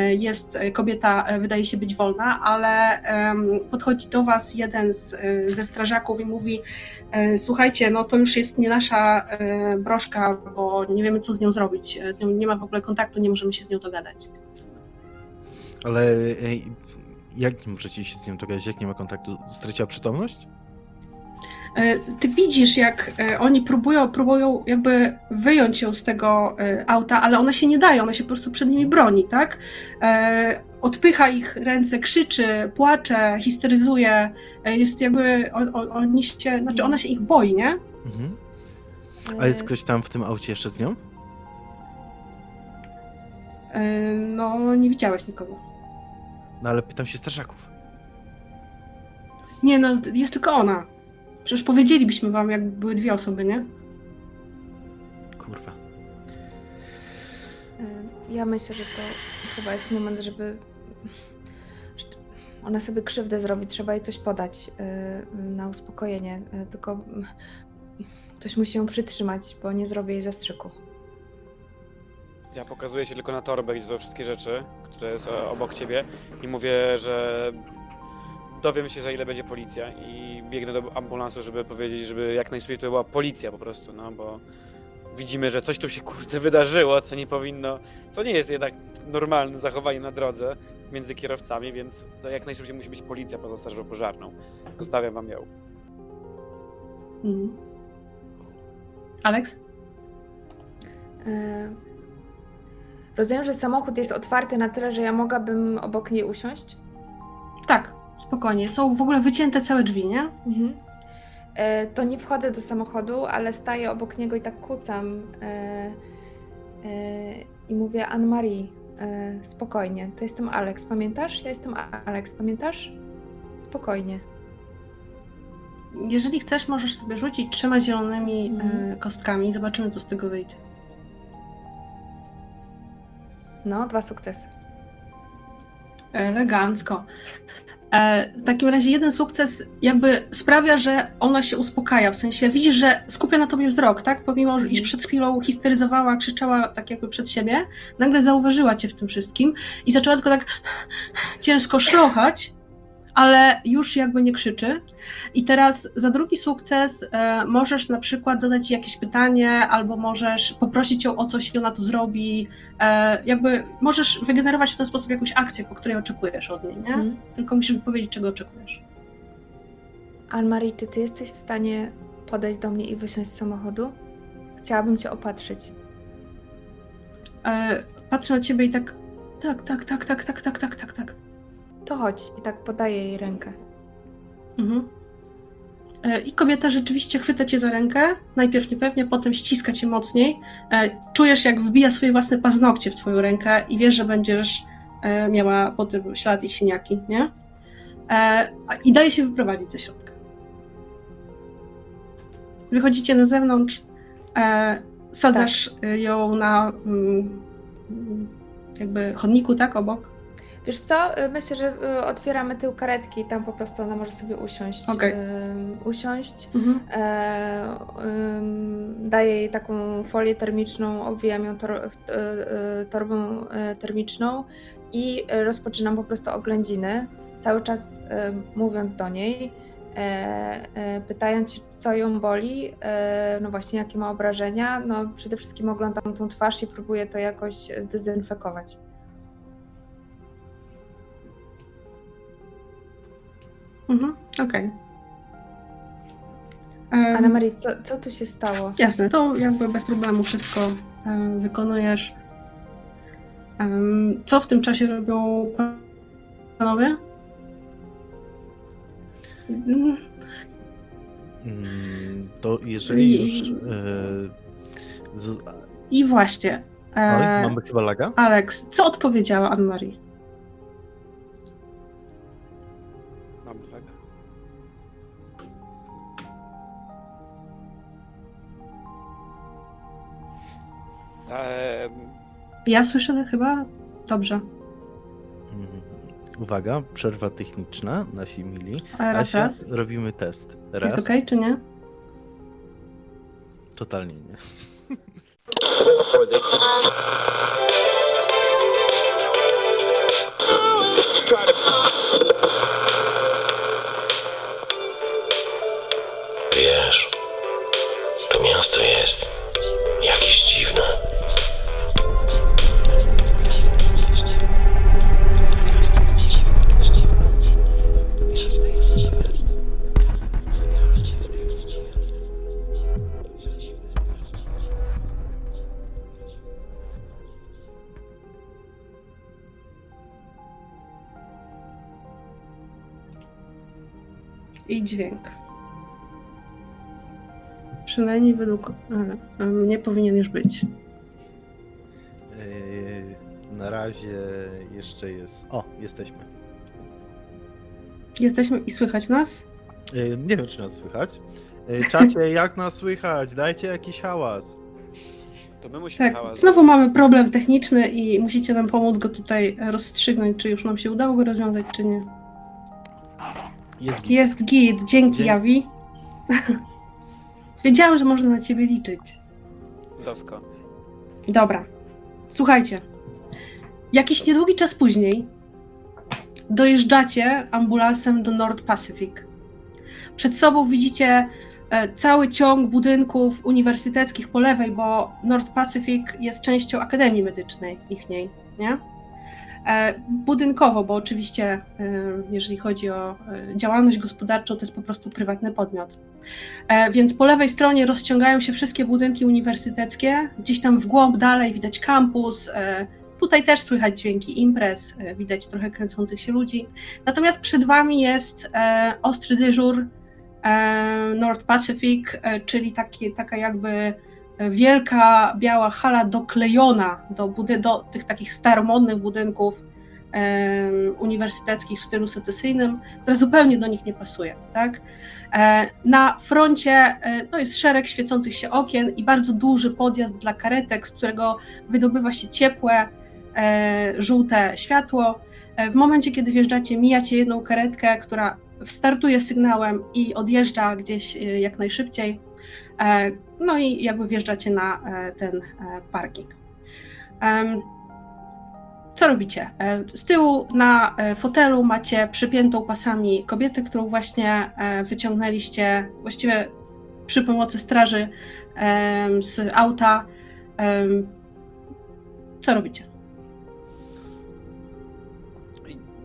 Jest kobieta, wydaje się być wolna, ale podchodzi do was jeden z, ze strażaków i mówi: Słuchajcie, no to już jest nie nasza broszka, bo nie wiemy, co z nią zrobić. Z nią nie ma w ogóle kontaktu, nie możemy się z nią dogadać. Ale jak możecie się z nią dogadać? Jak nie ma kontaktu? Straciła przytomność? E, Ty widzisz, jak e, oni próbują, próbują jakby wyjąć ją z tego e, auta, ale one się nie dają, ona się po prostu przed nimi broni, tak? Odpycha ich ręce, krzyczy, płacze, histeryzuje. Jest jakby, oni się, znaczy ona się ich boi, nie? Mhm. A jest ktoś tam w tym aucie jeszcze z nią? No, nie widziałeś nikogo. No ale pytam się strażaków. Nie, no, jest tylko ona. Przecież powiedzielibyśmy wam, jak były dwie osoby, nie? Kurwa. Ja myślę, że to chyba jest moment, żeby ona sobie krzywdę zrobi, trzeba jej coś podać e, na uspokojenie. E, Tylko ktoś musi ją przytrzymać, bo nie zrobię jej zastrzyku. Ja pokazuję się tylko na torbę, gdzie są wszystkie rzeczy, które są obok ciebie i mówię, że dowiem się za ile będzie policja i biegnę do ambulansu, żeby powiedzieć, żeby jak najszybciej to była policja po prostu, no bo widzimy, że coś tu się kurde wydarzyło, co nie powinno, co nie jest jednak normalnym zachowaniem na drodze między kierowcami, więc to jak najszybciej musi być policja poza strażą pożarną. Zostawiam wam ją. Mhm. Alex? E, Rozumiem, że samochód jest otwarty na tyle, że ja mogłabym obok niej usiąść? Tak, spokojnie. Są w ogóle wycięte całe drzwi, nie? Mhm. E, To nie wchodzę do samochodu, ale staję obok niego i tak kucam e, e, i mówię Anne-Marie, e, spokojnie, to jestem Alex, pamiętasz? Ja jestem Alex, pamiętasz? Spokojnie. Jeżeli chcesz, możesz sobie rzucić trzema zielonymi Mhm. e, kostkami. Zobaczymy, co z tego wyjdzie. No, dwa sukcesy. Elegancko. E, w takim razie jeden sukces jakby sprawia, że ona się uspokaja, w sensie widzisz, że skupia na tobie wzrok, tak? Pomimo, iż przed chwilą histeryzowała, krzyczała tak jakby przed siebie, nagle zauważyła cię w tym wszystkim i zaczęła tylko tak ciężko szlochać, ale już jakby nie krzyczy. I teraz za drugi sukces e, możesz na przykład zadać jej jakieś pytanie, albo możesz poprosić ją o coś i ona to zrobi. E, jakby możesz wygenerować w ten sposób jakąś akcję, po której oczekujesz od niej, nie? Mhm. Tylko musisz powiedzieć, czego oczekujesz. Anne-Marie, czy ty jesteś w stanie podejść do mnie i wysiąść z samochodu? Chciałabym cię opatrzyć. E, patrzę na ciebie i tak, tak, tak, tak, tak, tak, tak, tak, tak, tak. To chodź i tak podaję jej rękę. Mhm. E, I kobieta rzeczywiście chwyta cię za rękę, najpierw niepewnie, potem ściska cię mocniej. E, Czujesz, jak wbija swoje własne paznokcie w twoją rękę i wiesz, że będziesz e, miała potem ślad i siniaki, nie? I daje się wyprowadzić ze środka. Wychodzicie na zewnątrz, sadzasz e, ją na mm, jakby chodniku, tak, obok. Wiesz co? Y, Myślę, że y, otwieramy tył karetki i tam po prostu ona może sobie usiąść. Okej. Ym, usiąść. Mhm. E, daję jej taką folię termiczną, obwijam ją tor, y, y, torbą e, termiczną i e, rozpoczynam po prostu oględziny, cały czas e, mówiąc do niej, e, e, pytając się, co ją boli, e, no właśnie jakie ma obrażenia. No przede wszystkim oglądam tą twarz i próbuję to jakoś zdezynfekować. Mhm. Okej. Em, Anna Marie, co, co tu się stało? Jasne, to jakby bez problemu wszystko e, wykonujesz. Co w tym czasie robią panowie? Mm, To jeżeli I- już... E, z, I właśnie, oj, e, mamy chyba laga? Alex, co odpowiedziała Anne-Marie? Ja słyszę chyba dobrze. Mm, Uwaga, przerwa techniczna, nasi mili. Raz, Asia, raz. robimy test. Raz, Jest okej, czy nie? totalnie nie. I dźwięk. Przynajmniej według e, e, mnie powinien już być. E, Na razie jeszcze jest... O, jesteśmy. Jesteśmy i słychać nas? E, Nie wiem, czy nas słychać. E, Czacie, jak nas słychać? Dajcie jakiś hałas. to my musimy Tak, hałas znowu mamy problem techniczny i musicie nam pomóc go tutaj rozstrzygnąć, czy już nam się udało go rozwiązać, czy nie. Jest git. Jest git, dzięki Dzie- Jawi. Wiedziałam, że można na ciebie liczyć. Dosko. Dobra, słuchajcie. Jakiś niedługi czas później dojeżdżacie ambulansem do North Pacific. Przed sobą widzicie e, cały ciąg budynków uniwersyteckich po lewej, bo North Pacific jest częścią Akademii Medycznej ichniej, nie? E, Budynkowo, bo oczywiście e, jeżeli chodzi o e, działalność gospodarczą, to jest po prostu prywatny podmiot. Więc po lewej stronie rozciągają się wszystkie budynki uniwersyteckie. Gdzieś tam w głąb dalej widać kampus. Tutaj też słychać dźwięki imprez, widać trochę kręcących się ludzi. Natomiast przed wami jest ostry dyżur North Pacific, czyli taki, taka jakby wielka biała hala doklejona do, do tych takich staromodnych budynków uniwersyteckich w stylu secesyjnym, która zupełnie do nich nie pasuje. Tak? E, Na froncie e, no jest szereg świecących się okien i bardzo duży podjazd dla karetek, z którego wydobywa się ciepłe, e, żółte światło. E, W momencie, kiedy wjeżdżacie, mijacie jedną karetkę, która startuje sygnałem i odjeżdża gdzieś e, jak najszybciej. E, No i jakby wjeżdżacie na e, ten e, parking. Co robicie? Z tyłu na fotelu macie przypiętą pasami kobietę, którą właśnie wyciągnęliście właściwie przy pomocy straży z auta. Co robicie?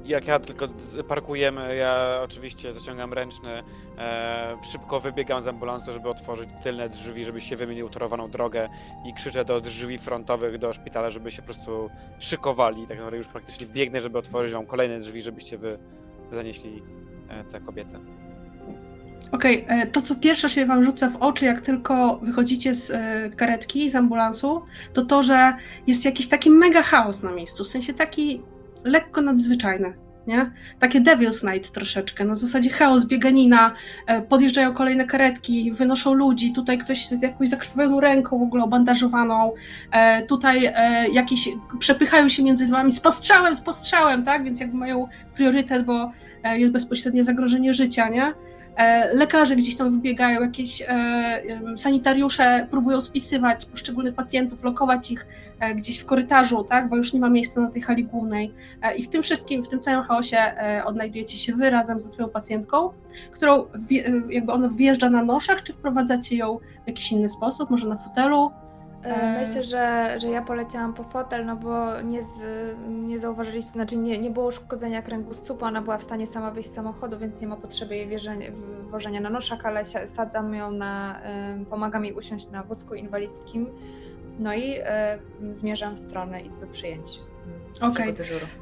Jak ja tylko parkujemy, ja oczywiście zaciągam ręczny, e, szybko wybiegam z ambulansu, żeby otworzyć tylne drzwi, żeby się wymienił torowaną drogę i krzyczę do drzwi frontowych do szpitala, żeby się po prostu szykowali. Tak naprawdę już praktycznie biegnę, żeby otworzyć wam kolejne drzwi, żebyście wy zanieśli e, tę kobietę. Okej, e, to co pierwsze się wam rzuca w oczy, jak tylko wychodzicie z e, karetki, z ambulansu, to to, że jest jakiś taki mega chaos na miejscu, w sensie taki lekko nadzwyczajny, nie? Takie Devil's Night troszeczkę, na zasadzie chaos, bieganina, e, podjeżdżają kolejne karetki, wynoszą ludzi, tutaj ktoś z jakąś zakrwawioną ręką w ogóle obandażowaną, e, tutaj e, jakieś przepychają się między wami z postrzałem, z postrzałem, tak? Więc jakby mają priorytet, bo jest bezpośrednie zagrożenie życia, nie? E, Lekarze gdzieś tam wybiegają, jakieś e, sanitariusze próbują spisywać poszczególnych pacjentów, lokować ich e, gdzieś w korytarzu, tak, bo już nie ma miejsca na tej hali głównej. I w tym wszystkim, w tym całym chaosie odnajdujecie się wy razem ze swoją pacjentką, którą jakby ona wjeżdża na noszach, czy wprowadzacie ją w jakiś inny sposób, może na fotelu? E. Myślę, że, że ja poleciałam po fotel, no bo nie, z, nie zauważyliście, znaczy nie, nie było uszkodzenia kręgosłupa, ona była w stanie sama wyjść z samochodu, więc nie ma potrzeby jej wierzenia, wożenia na noszach, ale sadzam ją na, pomagam jej usiąść na wózku inwalidzkim, no i e, zmierzam w stronę izby przyjęć. Okej. E,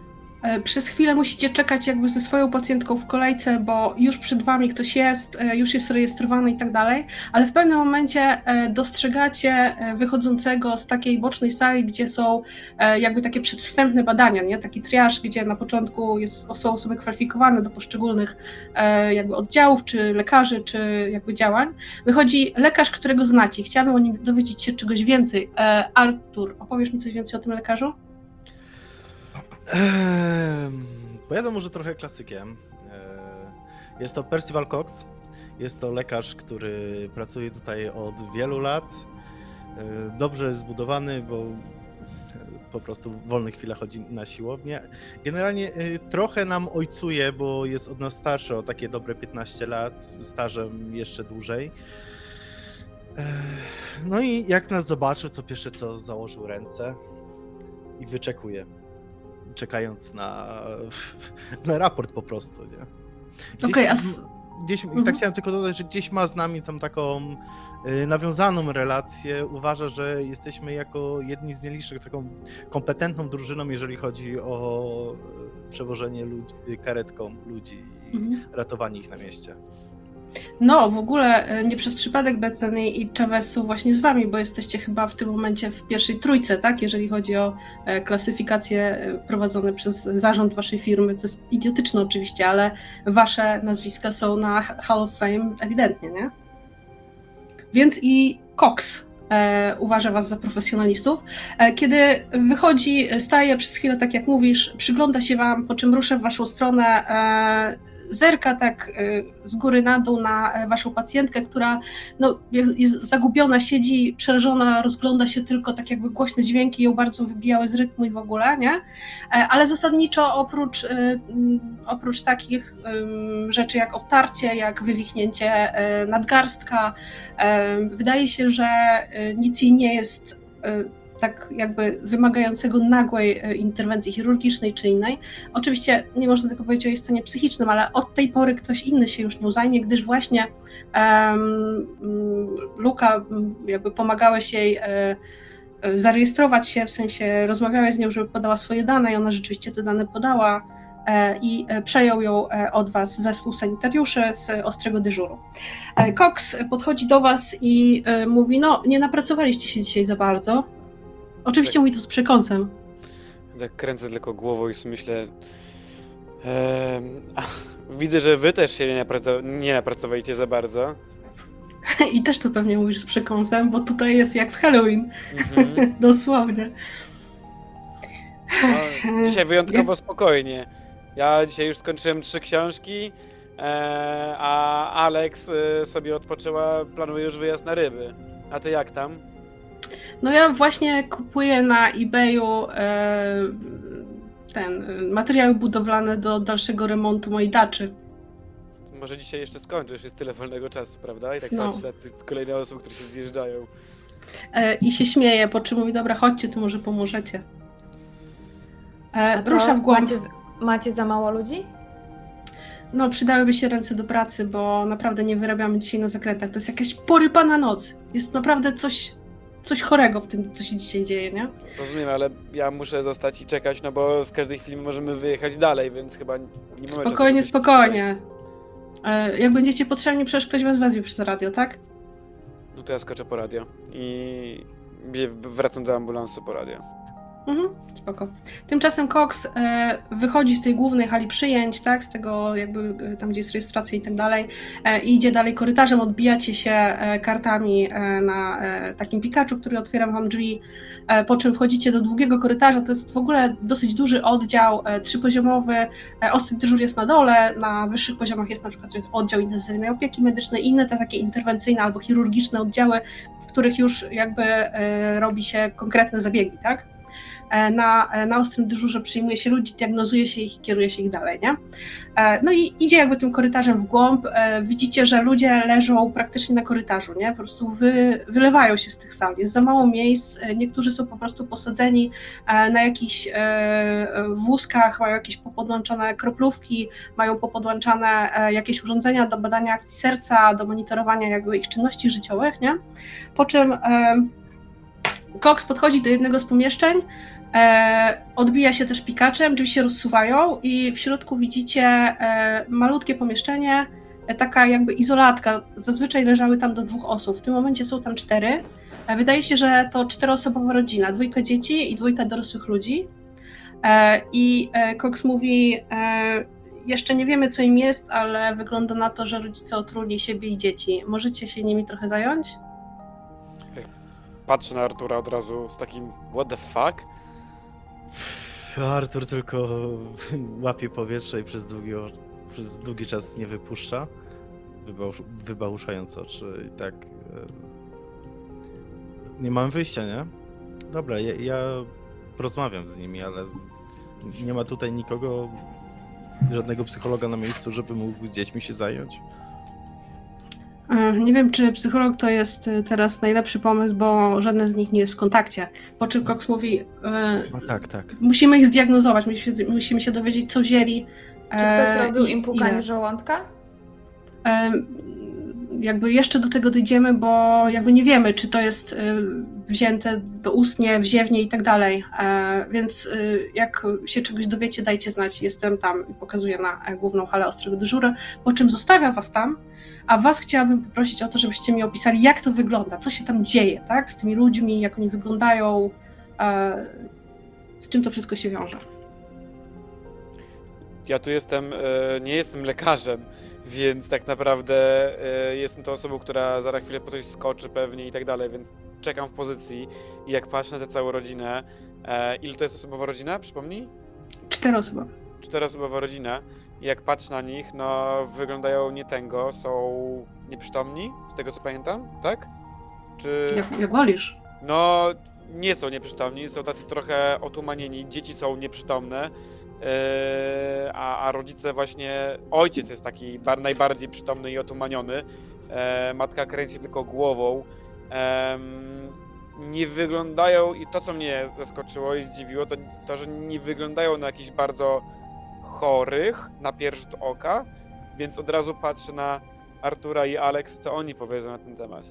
przez chwilę musicie czekać jakby ze swoją pacjentką w kolejce, bo już przed wami ktoś jest, e, już jest rejestrowany i tak dalej, ale w pewnym momencie e, dostrzegacie wychodzącego z takiej bocznej sali, gdzie są jakby takie przedwstępne badania, nie? taki triaż, gdzie na początku jest, są osoby kwalifikowane do poszczególnych jakby oddziałów, czy lekarzy, czy jakby działań. Wychodzi lekarz, którego znacie. Chciałabym o nim dowiedzieć się czegoś więcej. Artur, opowiesz mi coś więcej o tym lekarzu? Pojadę może trochę klasykiem. Jest to Percival Cox. Jest to lekarz, który pracuje tutaj od wielu lat. Dobrze zbudowany, bo po prostu w wolnych chwilach chodzi na siłownię. Generalnie trochę nam ojcuje, bo jest od nas starszy o takie dobre 15 lat, stażem jeszcze dłużej. No i jak nas zobaczył, to pierwsze co założył ręce i wyczekuje czekając na, na raport po prostu, nie? Okej, okay, a... Gdzieś, tak mhm. tak chciałem tylko dodać, że gdzieś ma z nami tam taką y, nawiązaną relację. Uważa, że jesteśmy jako jedni z nielicznych taką kompetentną drużyną, jeżeli chodzi o przewożenie ludzi, karetką ludzi i mhm. ratowanie ich na mieście. No, w ogóle e, nie przez przypadek Bethany i Chavez są właśnie z wami, bo jesteście chyba w tym momencie w pierwszej trójce, tak? Jeżeli chodzi o e, klasyfikacje e, prowadzone przez zarząd waszej firmy, co jest idiotyczne oczywiście, ale wasze nazwiska są na Hall of Fame ewidentnie, nie? Więc i Cox e, uważa was za profesjonalistów. E, kiedy wychodzi, staje przez chwilę, tak jak mówisz, przygląda się wam, po czym rusza w waszą stronę, e, zerka tak y, z góry na dół na e, waszą pacjentkę, która no, jest zagubiona, siedzi przerażona, rozgląda się tylko tak jakby głośne dźwięki ją bardzo wybijały z rytmu i w ogóle, nie? E, ale zasadniczo oprócz, y, mm, oprócz takich rzeczy jak obtarcie, jak wywichnięcie e, nadgarstka, wydaje się, że nic jej nie jest tak jakby wymagającego nagłej e, interwencji chirurgicznej czy innej. Oczywiście nie można tego powiedzieć o jej stanie psychicznym, ale od tej pory ktoś inny się już nią zajmie, gdyż właśnie um, Luka jakby pomagałeś jej e, e, zarejestrować się, w sensie rozmawiałeś z nią, żeby podała swoje dane i ona rzeczywiście te dane podała i przejął ją od Was zespół sanitariuszy z ostrego dyżuru. Cox podchodzi do Was i mówi: No, nie napracowaliście się dzisiaj za bardzo. Oczywiście tak. mówi to z przekąsem. Tak kręcę tylko głową i sobie myślę... E, widzę, że wy też się nie, napracow nie napracowaliście za bardzo. I też to pewnie mówisz z przekąsem, bo tutaj jest jak w Halloween. Mhm. Dosłownie. No, dzisiaj wyjątkowo spokojnie. Ja dzisiaj już skończyłem trzy książki, e, a Alex e, sobie odpoczęła, planuje już wyjazd na ryby. A ty jak tam? No ja właśnie kupuję na eBayu e, ten materiały budowlane do dalszego remontu mojej daczy. Może dzisiaj jeszcze skończysz, jest tyle wolnego czasu, prawda? I tak no. patrzę na kolejne osoby, które się zjeżdżają. E, I się śmieje, po czym mówi, dobra, chodźcie, to może pomożecie. E, rusza w głąb. Macie, macie za mało ludzi? No, przydałyby się ręce do pracy, bo naprawdę nie wyrabiamy dzisiaj na zakrętach. To jest jakaś porypana noc. Jest naprawdę coś coś chorego w tym, co się dzisiaj dzieje, nie? Rozumiem, ale ja muszę zostać i czekać, no bo w każdej chwili możemy wyjechać dalej, więc chyba nie mamy Spokojnie, spokojnie. E, jak będziecie potrzebni, przecież ktoś was wezwie przez radio, tak? No to ja skoczę po radio i wracam do ambulansu po radio. Mhm, spoko. Tymczasem Cox e, wychodzi z tej głównej hali przyjęć, tak, z tego jakby e, tam, gdzie jest rejestracja i tak dalej, e, i idzie dalej korytarzem, odbijacie się kartami na takim Pikachu, który otwiera wam drzwi, po czym wchodzicie do długiego korytarza, to jest w ogóle dosyć duży oddział, trzypoziomowy, ostry dyżur jest na dole, na wyższych poziomach jest na przykład oddział intensywnej opieki medycznej, inne te takie interwencyjne albo chirurgiczne oddziały, w których już jakby robi się konkretne zabiegi, tak? E, na, e, na ostrym dyżurze przyjmuje się ludzi, diagnozuje się ich i kieruje się ich dalej, nie? E, no i idzie jakby tym korytarzem w głąb, widzicie, że ludzie leżą praktycznie na korytarzu, nie? Po prostu wy, wylewają się z tych sal, jest za mało miejsc, niektórzy są po prostu posadzeni na jakichś wózkach, mają jakieś popodłączane kroplówki, mają popodłączane jakieś urządzenia do badania akcji serca, do monitorowania jakby ich czynności życiowych, nie? Po czym Cox podchodzi do jednego z pomieszczeń, e, odbija się też pikaczem, drzwi się rozsuwają i w środku widzicie e, malutkie pomieszczenie, e, taka jakby izolatka. Zazwyczaj leżały tam do dwóch osób, w tym momencie są tam cztery. E, wydaje się, że to czteroosobowa rodzina, dwójka dzieci i dwójka dorosłych ludzi. E, I e, Cox mówi, jeszcze nie wiemy co im jest, ale wygląda na to, że rodzice otruli siebie i dzieci. Możecie się nimi trochę zająć? Patrzę na Artura od razu z takim what the fuck? Artur tylko łapie powietrze i przez długi, przez długi czas nie wypuszcza, wybałusz, wybałuszając oczy i tak... e, Nie mam wyjścia, nie? Dobra, ja, ja porozmawiam z nimi, ale nie ma tutaj nikogo, żadnego psychologa na miejscu, żeby mógł z dziećmi się zająć. E, Nie wiem, czy psycholog to jest e, teraz najlepszy pomysł, bo żadne z nich nie jest w kontakcie. Po czym Cox mówi, e, No tak, tak. musimy ich zdiagnozować, musimy, musimy się dowiedzieć, co wzięli. Czy ktoś e, robił im pukanie ile. żołądka? E, Jakby jeszcze do tego dojdziemy, bo jakby nie wiemy, czy to jest e, wzięte do ustnie, wziewnie i tak dalej. E, Więc e, jak się czegoś dowiecie, dajcie znać. Jestem tam i pokazuję na główną halę ostrego dyżuru, po czym zostawiam was tam, a was chciałabym poprosić o to, żebyście mi opisali, jak to wygląda, co się tam dzieje, tak? Z tymi ludźmi, jak oni wyglądają, e, z czym to wszystko się wiąże. Ja tu jestem, e, nie jestem lekarzem, więc tak naprawdę e, jestem tą osobą, która zaraz chwilę po coś skoczy pewnie i tak dalej, więc czekam w pozycji i jak patrzę na tę całą rodzinę, ile to jest osobowa rodzina, przypomnij? Cztery osoby. czteroosobowa rodzina i jak patrzę na nich, no wyglądają nietęgo, są nieprzytomni, z tego co pamiętam, tak? Czy... Jak, jak wolisz. No, nie są nieprzytomni, są tacy trochę otumanieni, dzieci są nieprzytomne, yy, a, a rodzice właśnie, ojciec jest taki bar, najbardziej przytomny i otumaniony, e, matka kręci tylko głową. Nie wyglądają, i to co mnie zaskoczyło i zdziwiło, to to, że nie wyglądają na jakichś bardzo chorych na rzut oka, więc od razu patrzę na Artura i Alex, co oni powiedzą na ten temat.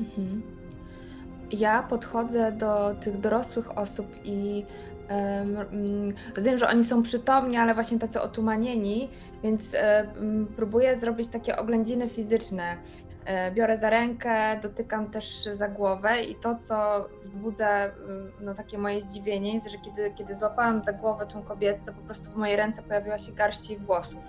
Mhm. Ja podchodzę do tych dorosłych osób i mm, rozumiem, że oni są przytomni, ale właśnie tacy otumanieni, więc mm, próbuję zrobić takie oględziny fizyczne. E, Biorę za rękę, dotykam też za głowę i to, co wzbudza mm, no, takie moje zdziwienie, jest, że kiedy, kiedy złapałam za głowę tą kobietę, to po prostu w mojej ręce pojawiła się garść jej włosów.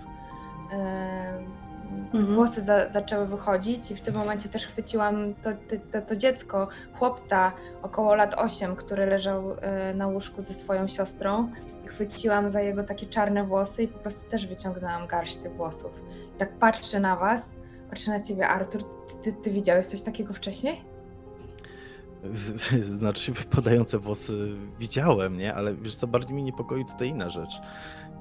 E, Mhm. włosy za, zaczęły wychodzić i w tym momencie też chwyciłam to, to, to, dziecko, chłopca około lat 8, który leżał e, na łóżku ze swoją siostrą. Chwyciłam za jego takie czarne włosy i po prostu też wyciągnęłam garść tych włosów. I tak patrzę na was, patrzę na ciebie, Artur. Ty, ty, ty widziałeś coś takiego wcześniej? Znaczy, wypadające włosy widziałem, nie? Ale wiesz co, bardziej mnie niepokoi tutaj inna rzecz.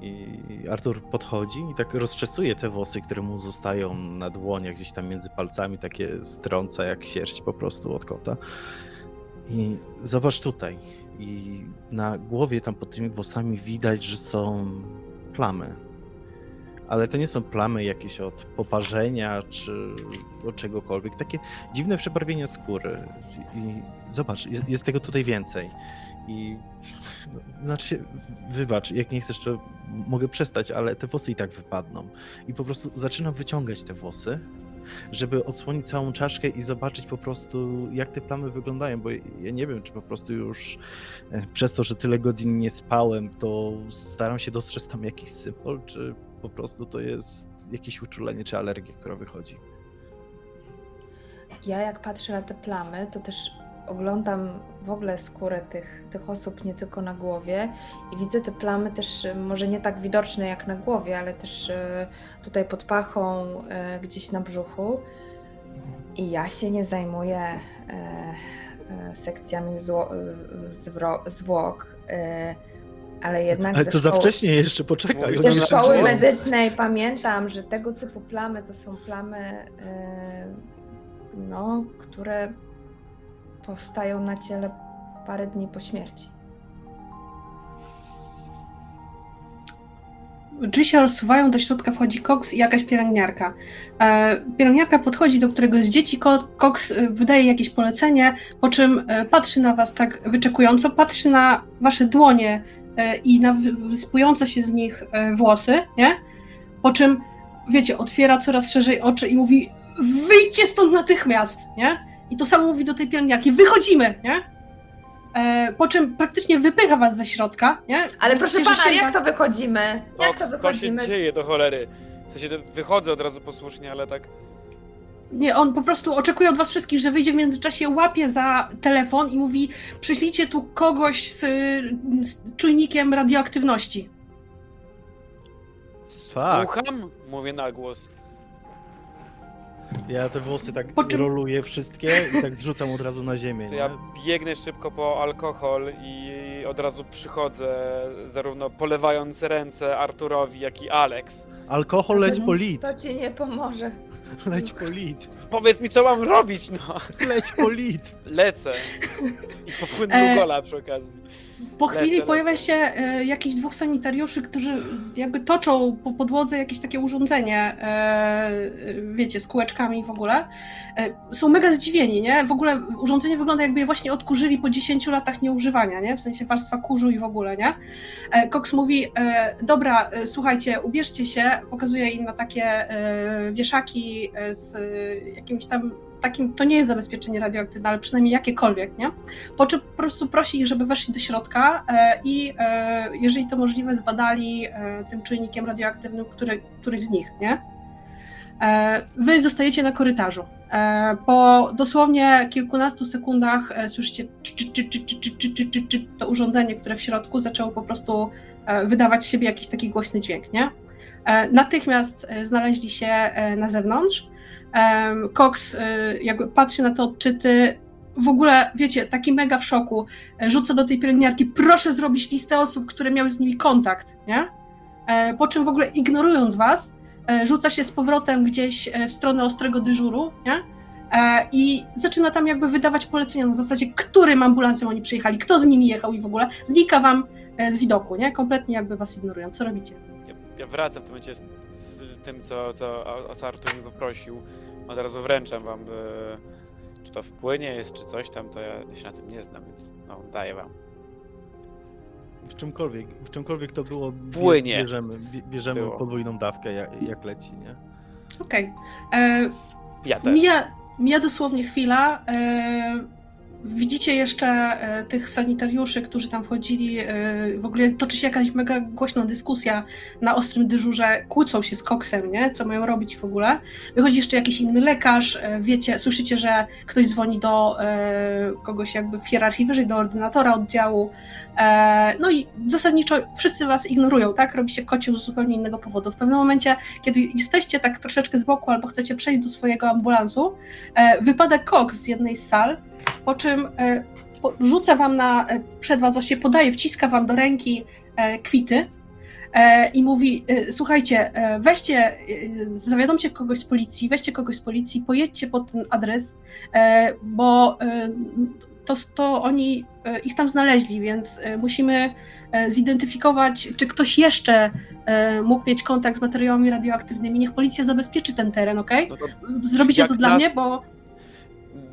I Artur podchodzi i tak rozczesuje te włosy, które mu zostają na dłoniach, gdzieś tam między palcami, takie strąca jak sierść po prostu od kota. I zobacz tutaj. I na głowie tam pod tymi włosami widać, że są plamy. Ale to nie są plamy jakieś od poparzenia czy od czegokolwiek. Takie dziwne przebarwienia skóry. I zobacz, jest, jest tego tutaj więcej. I no, znaczy się, wybacz, jak nie chcesz, to mogę przestać, ale te włosy i tak wypadną. I po prostu zaczynam wyciągać te włosy, żeby odsłonić całą czaszkę i zobaczyć po prostu, jak te plamy wyglądają, bo ja nie wiem, czy po prostu już e, przez to, że tyle godzin nie spałem, to staram się dostrzec tam jakiś symbol, czy po prostu to jest jakieś uczulenie czy alergia, która wychodzi. Ja jak patrzę na te plamy, to też oglądam w ogóle skórę tych, tych osób nie tylko na głowie i widzę te plamy też e, może nie tak widoczne jak na głowie, ale też e, tutaj pod pachą, e, gdzieś na brzuchu. I ja się nie zajmuję sekcjami zwłok, ale jednak Ale to za szkoły- wcześnie jeszcze, poczekaj. Ze szkoły medycznej pamiętam, że tego typu plamy to są plamy, e, no, które powstają na ciele parę dni po śmierci. drzwi się rozsuwają, do środka wchodzi Cox i jakaś pielęgniarka. E, pielęgniarka podchodzi do któregoś z dzieci, Cox e, wydaje jakieś polecenie, po czym e, patrzy na was tak wyczekująco, patrzy na wasze dłonie i na wy- wyspujące się z nich e, włosy, nie? Po czym, wiecie, otwiera coraz szerzej oczy i mówi wyjdźcie stąd natychmiast, nie? I to samo mówi do tej pielęgniarki, wychodzimy, nie? E, po czym praktycznie wypycha was ze środka, nie? Ale proszę pana, sięga- jak to wychodzimy? Jak to Co się wychodzimy? dzieje do cholery? W sensie wychodzę od razu posłusznie, ale tak. Nie, on po prostu oczekuje od was wszystkich, że wyjdzie w międzyczasie, łapie za telefon i mówi przyślijcie tu kogoś z, z czujnikiem radioaktywności. Fuck. Ucham? Mówię na głos. Ja te włosy tak Po czym- roluję wszystkie i tak zrzucam od razu na ziemię. To Nie? ja biegnę szybko po alkohol i od razu przychodzę, zarówno polewając ręce Arturowi, jak i Alex. Alkohol leć Mhm. po lit. To ci nie pomoże. Leć po lit. Powiedz mi, co mam robić, no! Leć po lit. Lecę. I popłynę E, gola przy okazji. Po Lecę, chwili lecę. pojawia się e, jakichś dwóch sanitariuszy, którzy jakby toczą po podłodze jakieś takie urządzenie, e, e, wiecie, z kółeczkami w ogóle. E, są mega zdziwieni, nie? W ogóle urządzenie wygląda jakby je właśnie odkurzyli po 10 latach nieużywania, nie? W sensie warstwa kurzu i w ogóle, nie? Cox mówi, dobra, słuchajcie, ubierzcie się, pokazuje im na takie wieszaki z jakimś tam takim, to nie jest zabezpieczenie radioaktywne, ale przynajmniej jakiekolwiek, nie? Po czym po prostu prosi ich, żeby weszli do środka e, i e, jeżeli to możliwe, zbadali e, tym czynnikiem radioaktywnym który, któryś z nich, nie? Wy zostajecie na korytarzu. Po dosłownie kilkunastu sekundach słyszycie to urządzenie, które w środku zaczęło po prostu wydawać z siebie jakiś taki głośny dźwięk, nie? Natychmiast znaleźli się na zewnątrz Cox e, jakby patrzy na te odczyty, w ogóle, wiecie, taki mega w szoku, e, rzuca do tej pielęgniarki, proszę zrobić listę osób, które miały z nimi kontakt, nie? E, Po czym w ogóle ignorując was, e, rzuca się z powrotem gdzieś w stronę ostrego dyżuru, nie? I zaczyna tam jakby wydawać polecenia na zasadzie, którym ambulancją oni przyjechali, kto z nimi jechał i w ogóle znika wam z widoku, nie? Kompletnie jakby was ignorują. Co robicie? Ja, ja wracam w tym momencie tym, co, co, o co Artur mi poprosił. Od razu wręczam wam, czy to wpłynie jest, czy coś tam, to ja się na tym nie znam, więc no, daję wam. W czymkolwiek, w czymkolwiek to było, Płynie. bierzemy, bie- bierzemy Było. podwójną dawkę jak, jak leci, nie? Okej. E, Ja też. Mija, mija dosłownie chwila. E, widzicie jeszcze e, tych sanitariuszy, którzy tam wchodzili. E, w ogóle toczy się jakaś mega głośna dyskusja na ostrym dyżurze. Kłócą się z koksem, nie? Co mają robić w ogóle. Wychodzi jeszcze jakiś inny lekarz. E, wiecie, słyszycie, że ktoś dzwoni do kogoś jakby w hierarchii wyżej, do ordynatora oddziału. No i zasadniczo wszyscy was ignorują, tak? Robi się kocioł z zupełnie innego powodu. W pewnym momencie kiedy jesteście tak troszeczkę z boku albo chcecie przejść do swojego ambulansu, wypada Cox z jednej z sal, po czym e, po, rzuca wam na, e, przed was, właśnie podaje, wciska wam do ręki e, kwity e, i mówi, e, słuchajcie, e, weźcie, e, zawiadomcie kogoś z policji, weźcie kogoś z policji, pojedźcie pod ten adres, e, bo e, to, to oni e, ich tam znaleźli, więc e, musimy e, zidentyfikować, czy ktoś jeszcze e, mógł mieć kontakt z materiałami radioaktywnymi. Niech policja zabezpieczy ten teren, ok? No Zrobicie to dla nas- mnie, bo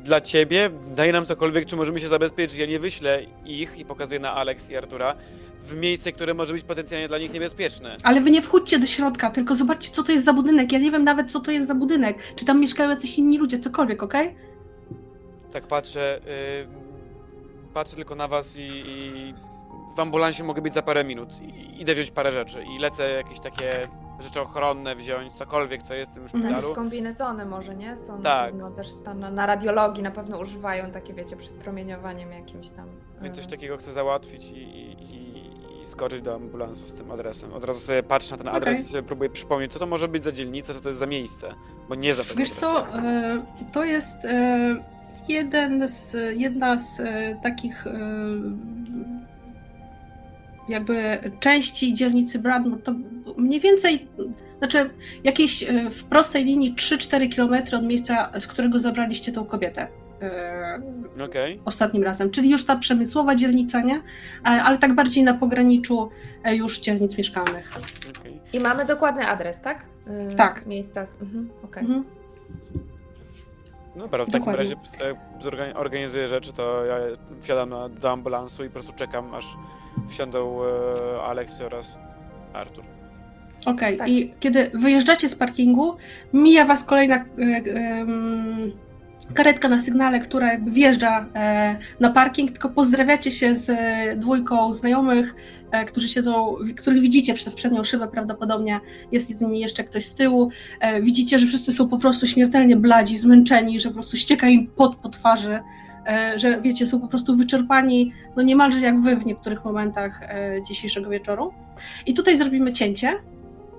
dla ciebie, daj nam cokolwiek, czy możemy się zabezpieczyć. Ja nie wyślę ich i pokazuję na Alex i Artura w miejsce, które może być potencjalnie dla nich niebezpieczne. Ale wy nie wchódźcie do środka, tylko zobaczcie, co to jest za budynek. Ja nie wiem nawet, co to jest za budynek. Czy tam mieszkają jacyś inni ludzie, cokolwiek, okej? Tak patrzę, y, patrzę tylko na was i, i w ambulansie mogę być za parę minut. I, idę wziąć parę rzeczy i lecę jakieś takie rzeczy ochronne wziąć, cokolwiek, co jest w tym Mhm. Jakieś szpitalu. kombinezony może, nie? Są Tak. na pewno też tam na, na radiologii na pewno używają takie, wiecie, przed promieniowaniem jakimś tam. Więc coś e, takiego chcę załatwić i, i, i, i skoczyć do ambulansu z tym adresem. Od razu sobie patrzę na ten adres i sobie próbuję przypomnieć, co to może być za dzielnica, co to jest za miejsce, bo nie za Wiesz adresu. co, e, to jest e, jeden z, jedna z e, takich jakby części dzielnicy Bradmore, to mniej więcej, znaczy jakieś e, w prostej linii 3-4 km od miejsca, z którego zabraliście tą kobietę. e, Okej. ostatnim razem, czyli już ta przemysłowa dzielnica, nie? E, Ale tak bardziej na pograniczu już dzielnic mieszkalnych. okej. I mamy dokładny adres, tak? Tak. Miejsca. z- Mhm, okej. Mhm. No dobra, w takim Dokładnie. razie e, zorgani- organizuję rzeczy, to ja wsiadam na, do ambulansu i po prostu czekam, aż wsiądą e, Alex oraz Artur. Okej, Tak. i kiedy wyjeżdżacie z parkingu, mija was kolejna e, karetka na sygnale, która jakby wjeżdża e, na parking, tylko pozdrawiacie się z e, dwójką znajomych, e, którzy siedzą, których widzicie przez przednią szybę prawdopodobnie, jest z nimi jeszcze ktoś z tyłu. Widzicie, że wszyscy są po prostu śmiertelnie bladzi, zmęczeni, że po prostu ścieka im pot po twarzy, że wiecie, są po prostu wyczerpani, no niemalże jak wy w niektórych momentach dzisiejszego wieczoru. I tutaj zrobimy cięcie,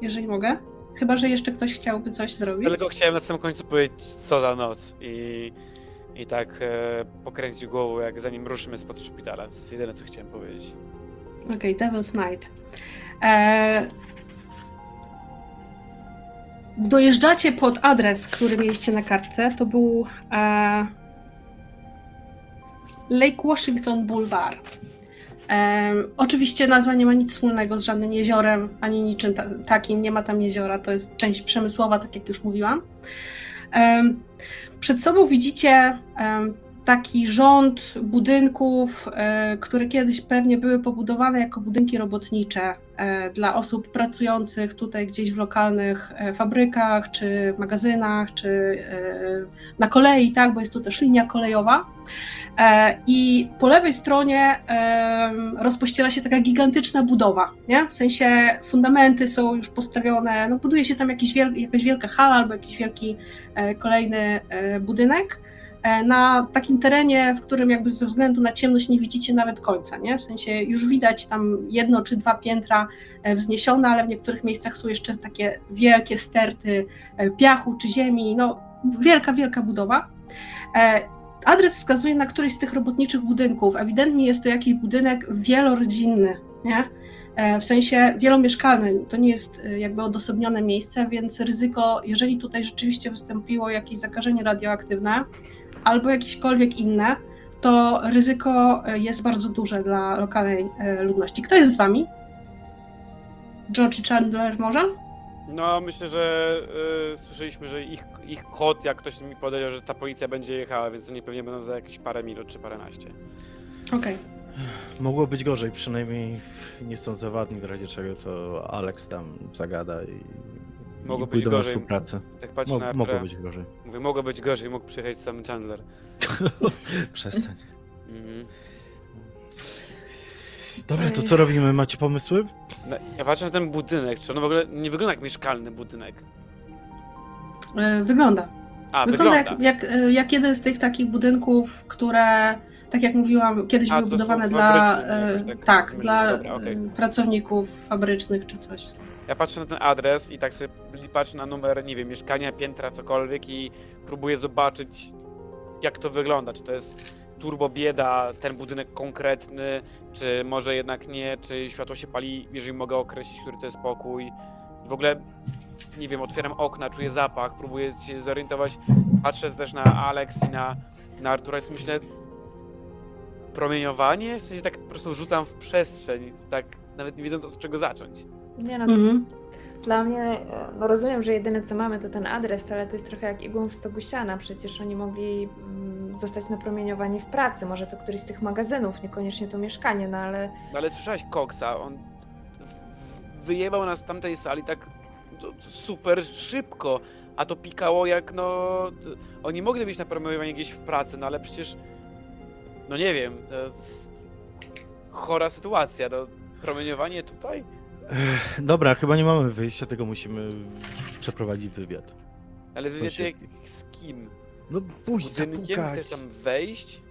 jeżeli mogę. Chyba, że jeszcze ktoś chciałby coś zrobić. Tylko chciałem na samym końcu powiedzieć, co za noc i, i tak e, pokręcić głową, jak zanim ruszymy spod szpitala. To jest jedyne, co chciałem powiedzieć. Okej, Devil's Night. E... Dojeżdżacie pod adres, który mieliście na kartce. To był e... Lake Washington Boulevard. E... Oczywiście nazwa nie ma nic wspólnego z żadnym jeziorem, ani niczym ta takim. Nie ma tam jeziora, to jest część przemysłowa, tak jak już mówiłam. E... Przed sobą widzicie e, taki rząd budynków, e, które kiedyś pewnie były pobudowane jako budynki robotnicze e, dla osób pracujących tutaj gdzieś w lokalnych e, fabrykach, czy magazynach, czy na kolei, tak, bo jest tu też linia kolejowa. I po lewej stronie rozpościera się taka gigantyczna budowa, nie? W sensie fundamenty są już postawione, no buduje się tam jakiś wiel, jakaś wielka hala albo jakiś wielki kolejny budynek na takim terenie, w którym jakby ze względu na ciemność nie widzicie nawet końca, nie? W sensie już widać tam jedno czy dwa piętra e, wzniesione, ale w niektórych miejscach są jeszcze takie wielkie sterty e, piachu czy ziemi, no wielka, wielka budowa. E, Adres wskazuje na któryś z tych robotniczych budynków. Ewidentnie jest to jakiś budynek wielorodzinny, nie? E, W sensie wielomieszkalny, to nie jest e, jakby odosobnione miejsce, więc ryzyko, jeżeli tutaj rzeczywiście wystąpiło jakieś zakażenie radioaktywne albo jakiekolwiek inne, to ryzyko e, jest bardzo duże dla lokalnej e, ludności. Kto jest z wami? George Chandler może? No, myślę, że y, słyszeliśmy, że ich, ich kod, jak ktoś mi powiedział, że ta policja będzie jechała, więc oni pewnie będą za jakieś parę minut czy paręnaście. Okej. Mogło być gorzej, przynajmniej nie są zawadni, w razie czego to Alex tam zagada i, Mogło i być gorzej. współpracę. Tak patrzę Mo- na mogło być gorzej. mówię, mogło być gorzej, mógł przyjechać sam Chandler. Przestań. Mhm. Dobra, to co robimy? Macie pomysły? No, ja patrzę na ten budynek, czy on w ogóle nie wygląda jak mieszkalny budynek. E, Wygląda. A, Wygląda, wygląda. Jak, jak, e, jak jeden z tych takich budynków, które, tak jak mówiłam, kiedyś A, były to są budowane dla, fabryczne e, jakoś tak, tak, rozumiem. dla Dobra, okej. e, pracowników fabrycznych czy coś. Ja patrzę na ten adres i tak sobie patrzę na numer, nie wiem, mieszkania, piętra, cokolwiek i próbuję zobaczyć, jak to wygląda. Czy to jest turbo bieda, ten budynek konkretny, czy może jednak nie, czy światło się pali, jeżeli mogę określić, który to jest pokój. W ogóle, nie wiem, otwieram okna, czuję zapach, próbuję się zorientować. Patrzę też na Alex i na, na Artura i myślę, promieniowanie? W sensie tak po prostu rzucam w przestrzeń, tak nawet nie wiedząc od czego zacząć. Nie no, Mhm. Dla mnie, no rozumiem, że jedyne co mamy to ten adres, ale to jest trochę jak igłą w stogu siana. Przecież oni mogli mm, zostać napromieniowani w pracy. Może to któryś z tych magazynów, niekoniecznie to mieszkanie, no ale No ale słyszałeś Coxa, on wyjebał nas z tamtej sali tak no, super szybko, a to pikało jak no... Oni mogli być napromieniowani gdzieś w pracy, no ale przecież... No nie wiem, to jest chora sytuacja, no promieniowanie tutaj? Dobra, chyba nie mamy wyjścia, tego musimy przeprowadzić wywiad. Ale wywiad jak, z kim? No Z pójdź budynkiem? zapukać. Chcesz tam wejść?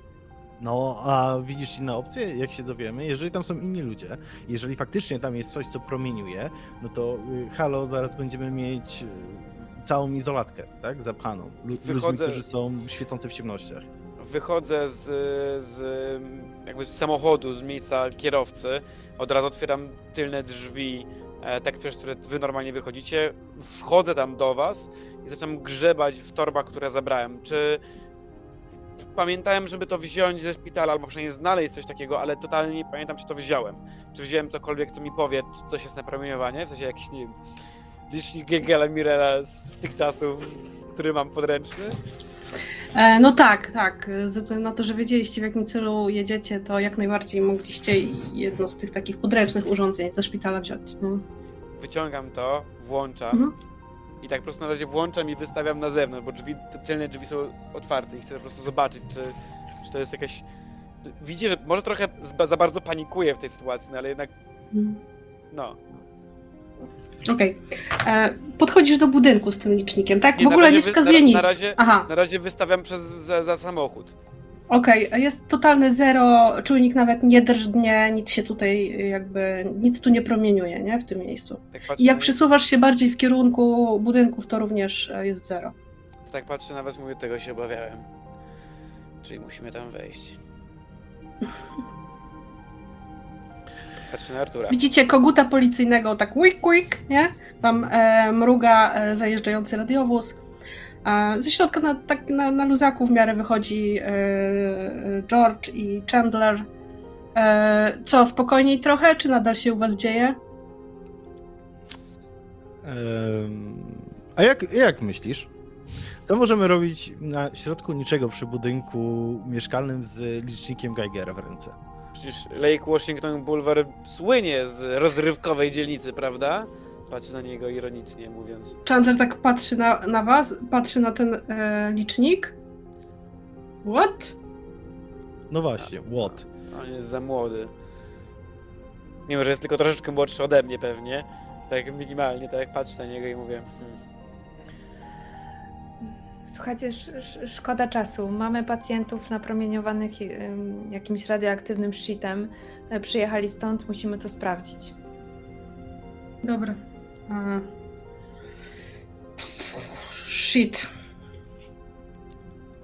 No, a widzisz inne opcje, jak się dowiemy? Jeżeli tam są inni ludzie, jeżeli faktycznie tam jest coś, co promieniuje, no to y, halo, zaraz będziemy mieć y, całą izolatkę, tak? Zapchaną. Lu- Ludźmi, Wychodzę- którzy są świecący w ciemnościach. wychodzę z, z jakby z samochodu, z miejsca kierowcy, od razu otwieram tylne drzwi, e, tak przez które wy normalnie wychodzicie, wchodzę tam do was i zaczynam grzebać w torbach, które zabrałem. Czy pamiętałem, żeby to wziąć ze szpitala, albo przynajmniej znaleźć coś takiego, ale totalnie nie pamiętam, czy to wziąłem. Czy wziąłem cokolwiek, co mi powie, czy coś jest na promieniowanie, w sensie jakiś, nie wiem, licznik Gegela Mirela z tych czasów, który mam podręczny. E, no tak, tak. Ze względu na to, że wiedzieliście w jakim celu jedziecie, to jak najbardziej mogliście jedno z tych takich podręcznych urządzeń ze szpitala wziąć. No. Wyciągam to, włączam Mhm. i tak po prostu na razie włączam i wystawiam na zewnątrz, bo drzwi, te tylne drzwi są otwarte i chcę po prostu zobaczyć, czy, czy to jest jakaś... Widzi, że może trochę za bardzo panikuję w tej sytuacji, no ale jednak, Mhm. no. Okej. E, Podchodzisz do budynku z tym licznikiem, tak? W ogóle nie wskazuje nic. na razie- Aha, Na razie wystawiam przez, za, za samochód. okej. Jest totalne zero, czujnik nawet nie drżnie, nic się tutaj jakby, nic tu nie promieniuje, nie? W tym miejscu. Tak I jak przesuwasz się bardziej w kierunku budynków, to również e, jest zero. tak patrzę na was, mówię, tego się obawiałem. Czyli musimy tam wejść. Patrzę na Artura. Widzicie koguta policyjnego, tak quick, quick, nie? Tam e, mruga e, zajeżdżający radiowóz. E, ze środka na, tak na, na luzaku w miarę wychodzi e, e, George i Chandler. E, co, spokojniej trochę, czy nadal się u was dzieje? A jak, jak myślisz? Co możemy robić na środku niczego przy budynku mieszkalnym z licznikiem Geigera w ręce? Przecież Lake Washington Boulevard słynie z rozrywkowej dzielnicy, prawda? Patrzę na niego ironicznie, mówiąc. Chandler tak patrzy na, na was, patrzy na ten e, licznik. What? No właśnie, what? On jest za młody. Mimo, że jest tylko troszeczkę młodszy ode mnie pewnie. Tak minimalnie, tak jak patrzę na niego i mówię. Słuchajcie, sz, sz, szkoda czasu. Mamy pacjentów napromieniowanych ym, jakimś radioaktywnym shitem. E, Przyjechali stąd, musimy to sprawdzić. Dobra. E, shit.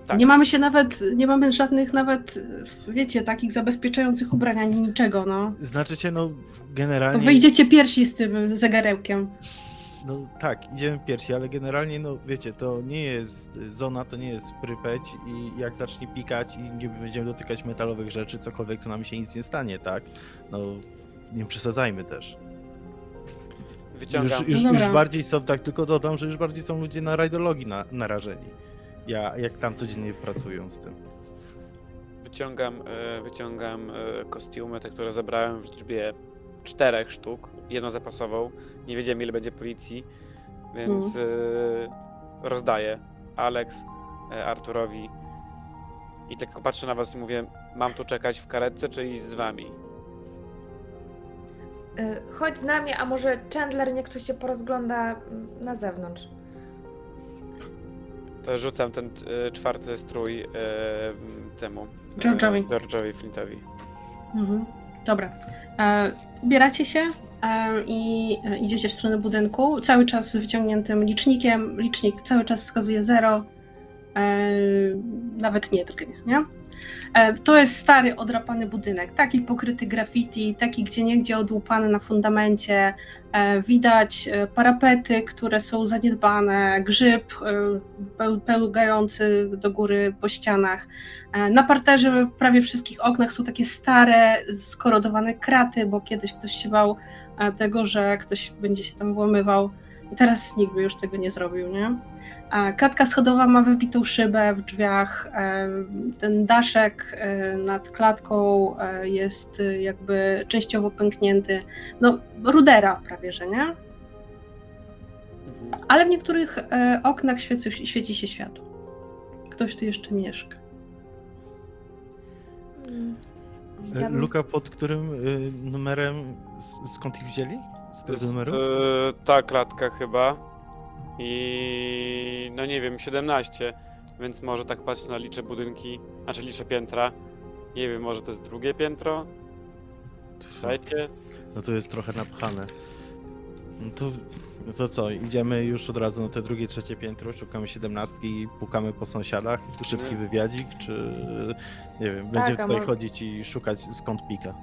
Tak. Nie mamy się nawet, nie mamy żadnych nawet, wiecie, takich zabezpieczających ubrań ani niczego, no. Znaczy się, no To generalnie... wyjdziecie piersi z tym zegarełkiem. No tak, idziemy pierwsi, ale generalnie, no wiecie, to nie jest zona, to nie jest Prypeć i jak zacznie pikać i nie będziemy dotykać metalowych rzeczy, cokolwiek, to nam się nic nie stanie, tak? No, nie przesadzajmy też. Już, Wyciągam. już, No już bardziej są, tak tylko dodam, że już bardziej są ludzie na rajdologii na, narażeni. Ja, jak tam codziennie pracują z tym. Wyciągam, e, wyciągam e, kostiumy, te, które zebrałem w liczbie czterech sztuk, jedną zapasową. Nie wiedziałem ile będzie policji, więc e, rozdaję Alex, e, Arturowi i tylko patrzę na was i mówię, mam tu czekać w karetce czy iść z wami? Y, Chodź z nami, a może Chandler niech tu się porozgląda mm, na zewnątrz. To rzucam ten e, czwarty strój e, temu e, George'owi. George'owi Flintowi. Mhm. Dobra. E, ubieracie się e, i e, idziecie w stronę budynku, cały czas z wyciągniętym licznikiem. Licznik cały czas wskazuje zero. E, nawet nie drgnie, nie? E, to jest stary, odrapany budynek, taki pokryty graffiti, taki gdzie niegdzie odłupany na fundamencie. E, widać e, parapety, które są zaniedbane, grzyb peł- pełgający do góry po ścianach. Na parterze w prawie wszystkich oknach są takie stare, skorodowane kraty, bo kiedyś ktoś się bał tego, że ktoś będzie się tam włamywał. I teraz nikt by już tego nie zrobił, nie? A Klatka schodowa ma wybitą szybę w drzwiach. e, Ten daszek e, nad klatką e, jest jakby częściowo pęknięty. No, rudera prawie, że nie? Mhm. Ale w niektórych oknach świeci, świeci się światło. Ktoś tu jeszcze mieszka. Mm, ja bym- Luka, pod którym numerem, skąd ich wzięli? Z jest numeru? e, ta klatka chyba. I no nie wiem, 17. Więc może tak patrzę na liczę budynki, znaczy liczę piętra. Nie wiem, może to jest drugie piętro? Trzecie? No to jest trochę napchane. No to, no to co, idziemy już od razu na te drugie, trzecie piętro, szukamy siedemnastki i pukamy po sąsiadach, szybki Nie. wywiadzik, czy nie wiem, Tak, będziemy a tutaj mo- chodzić i szukać skąd pika.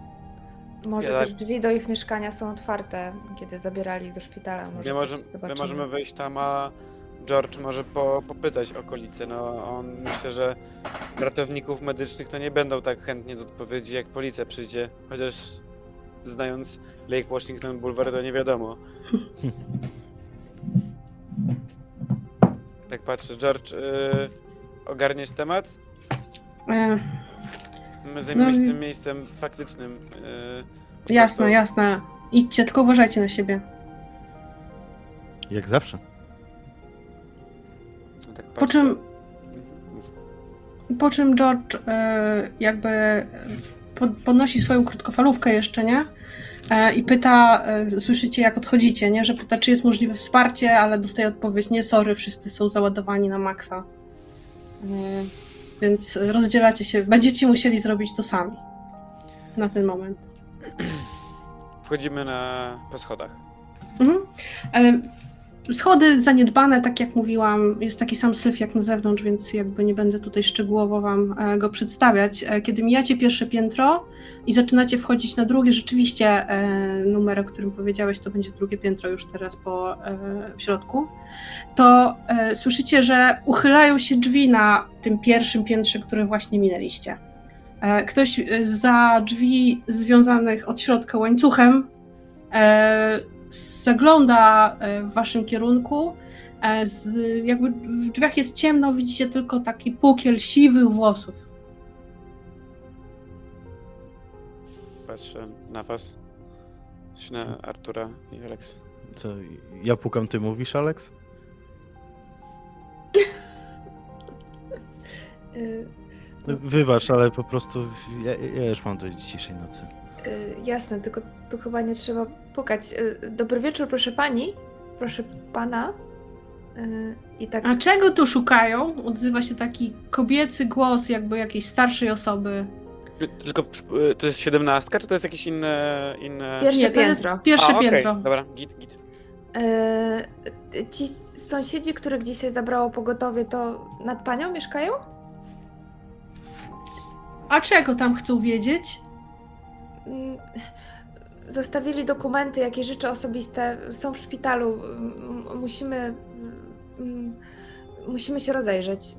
Może Ja też drzwi do ich mieszkania są otwarte, kiedy zabierali ich do szpitala. Może My, może, my możemy wejść tam, a George może po, popytać okolice. No on myślę, że ratowników medycznych to nie będą tak chętnie do odpowiedzi, jak policja przyjdzie. Chociaż znając Lake Washington Boulevard, to nie wiadomo. Tak patrzę. George, yy, ogarniesz temat? My zajmujemy się No i- tym miejscem faktycznym. Yy, po jasne, prostu- jasne. Idźcie, tylko uważajcie na siebie. Jak zawsze. Tak Po patrzę. czym, mów. po czym George e, jakby e, pod, podnosi swoją krótkofalówkę jeszcze, nie? E, I pyta, e, słyszycie jak odchodzicie, nie? Że pyta, czy jest możliwe wsparcie, ale dostaje odpowiedź, nie, sorry, wszyscy są załadowani na maksa. E, więc rozdzielacie się, będziecie musieli zrobić to sami. Na ten moment. Wchodzimy na, po schodach. Mhm. Schody zaniedbane, tak jak mówiłam, jest taki sam syf jak na zewnątrz, więc jakby nie będę tutaj szczegółowo wam e, go przedstawiać. E, Kiedy mijacie pierwsze piętro i zaczynacie wchodzić na drugie, rzeczywiście e, numer, o którym powiedziałeś, to będzie drugie piętro już teraz po w środku, to słyszycie, że uchylają się drzwi na tym pierwszym piętrze, które właśnie minęliście. Ktoś za drzwi związanych od środka łańcuchem zagląda e, w waszym kierunku. E, Z, jakby w drzwiach jest ciemno, widzicie tylko taki pukiel siwych włosów. Patrzę na was. Na Artura i Alex. Co, ja pukam, ty mówisz, Alex? Y, Wybacz, ale po prostu ja, ja już mam dość dzisiejszej nocy. Y, jasne, tylko tu chyba nie trzeba pukać. Y, dobry wieczór, proszę pani. Proszę pana. Y, I tak. A czego tu szukają? Odzywa się taki kobiecy głos, jakby jakiejś starszej osoby. Tylko to jest siedemnastka, czy to jest jakieś inne... inne... Pierwsze Nie, to jest piętro. pierwsze A, okej, piętro. Dobra, git, git. Y, ci sąsiedzi, których dzisiaj zabrało pogotowie, to nad panią mieszkają? A czego tam chcą wiedzieć? Mm, Zostawili dokumenty, jakieś rzeczy osobiste. Są w szpitalu. Mm, Musimy. mm, Musimy się rozejrzeć.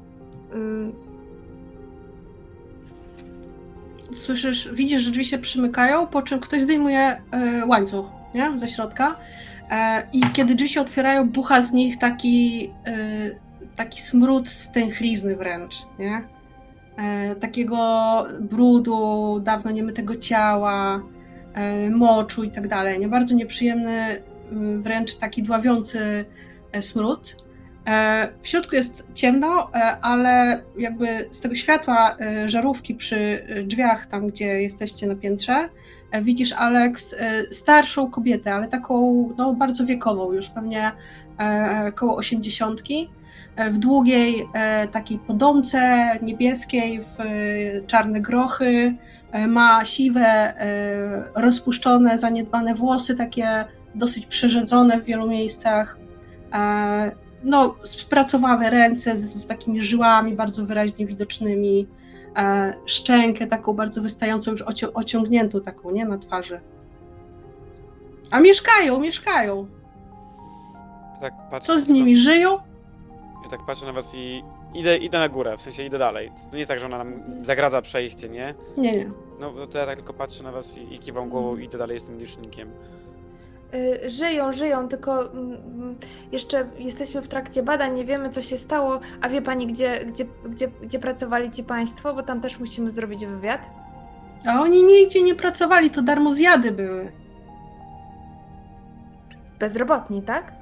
Słyszysz, widzisz, że drzwi się przymykają, po czym ktoś zdejmuje e, łańcuch, nie? Ze środka. E, I kiedy drzwi się otwierają, bucha z nich taki, e, taki smród stęchlizny wręcz, nie? E, takiego brudu, dawno niemytego ciała, e, moczu i tak dalej. Nie? Bardzo nieprzyjemny, m, wręcz taki dławiący e, smród. W środku jest ciemno, ale jakby z tego światła żarówki przy drzwiach, tam gdzie jesteście na piętrze, widzisz Alex starszą kobietę, ale taką no, bardzo wiekową, już pewnie koło osiemdziesiątki, w długiej e, takiej podomce niebieskiej, w e, czarne grochy, e, ma siwe, e, rozpuszczone, zaniedbane włosy, takie dosyć przerzedzone w wielu miejscach. E, no, spracowane ręce z takimi żyłami bardzo wyraźnie widocznymi, e, szczękę taką bardzo wystającą, już oci- ociągniętą taką, nie, na twarzy. A mieszkają, mieszkają. Tak patrzę, Co z nimi, żyją? Tak patrzę na was i idę, idę na górę, w sensie idę dalej. To nie jest tak, że ona nam zagradza przejście, nie? Nie, nie. No to ja tak tylko patrzę na was i, i kiwam głową i idę dalej z tym licznikiem. y, Żyją, żyją, tylko mm, mm, jeszcze jesteśmy w trakcie badań, nie wiemy co się stało. A wie pani, gdzie, gdzie, gdzie, gdzie pracowali ci państwo? Bo tam też musimy zrobić wywiad. A oni nigdzie nie pracowali, to darmozjady były. Bezrobotni, tak?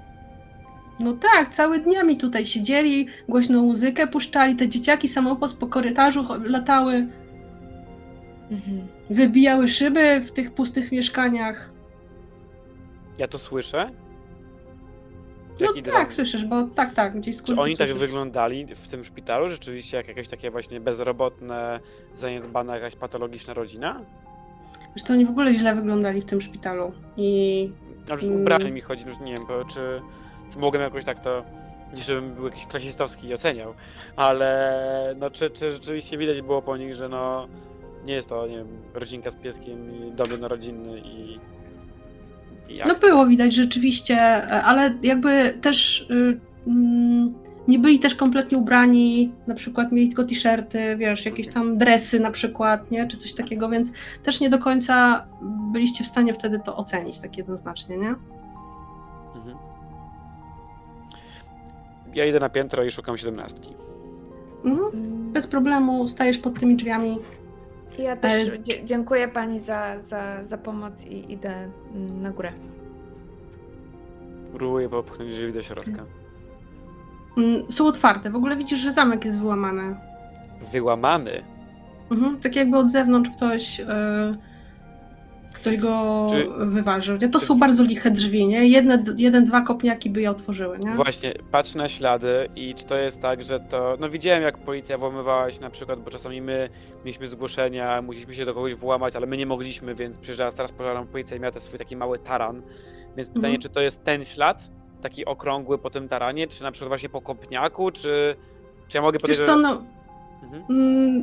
No tak, całe dniami tutaj siedzieli, głośną muzykę puszczali, te dzieciaki samopas po korytarzu latały, wybijały szyby w tych pustych mieszkaniach. Ja to słyszę? No Jak idę tak, tam- słyszysz, bo tak, tak, gdzieś z Czy oni tak słyszysz. wyglądali w tym szpitalu? Rzeczywiście jak jakieś takie właśnie bezrobotne, zaniedbana jakaś patologiczna rodzina? Wiesz co, oni w ogóle źle wyglądali w tym szpitalu i No już Mm. ubrany mi chodzi, już nie wiem, bo czy, czy mogłem jakoś tak to, nie żebym był jakiś klasistowski i oceniał, ale no czy, czy rzeczywiście widać było po nich, że no nie jest to, nie wiem, rodzinka z pieskiem i dom jednorodzinny i, i No było widać rzeczywiście, ale jakby też y, mm, nie byli też kompletnie ubrani, na przykład mieli tylko t-shirty, wiesz, jakieś tam dresy na przykład, nie, czy coś takiego, więc też nie do końca byliście w stanie wtedy to ocenić tak jednoznacznie, nie? Ja idę na piętro i szukam siedemnastki. Mhm. Bez problemu stajesz pod tymi drzwiami. Ja też E, dziękuję pani za, za, za pomoc i idę na górę. Próbuję popchnąć drzwi do środka. Mm, Są otwarte, w ogóle widzisz, że zamek jest wyłamany. Wyłamany. Mhm. Tak jakby od zewnątrz ktoś, e, ktoś go Czy- wyważył. Nie? To czy- są bardzo liche drzwi, nie? Jedne, jeden, dwa kopniaki by je otworzyły, nie? Właśnie, patrz na ślady i czy to jest tak, że to... No widziałem jak policja włamywała się na przykład, bo czasami my mieliśmy zgłoszenia, musieliśmy się do kogoś włamać, ale my nie mogliśmy, więc przyjeżdżała straż pożarna, policja i miała ten swój taki mały taran. Więc pytanie, Mhm. czy to jest ten ślad, taki okrągły po tym taranie, czy na przykład właśnie po kopniaku, czy... Czy ja mogę Wiesz podejrzeć... co, no,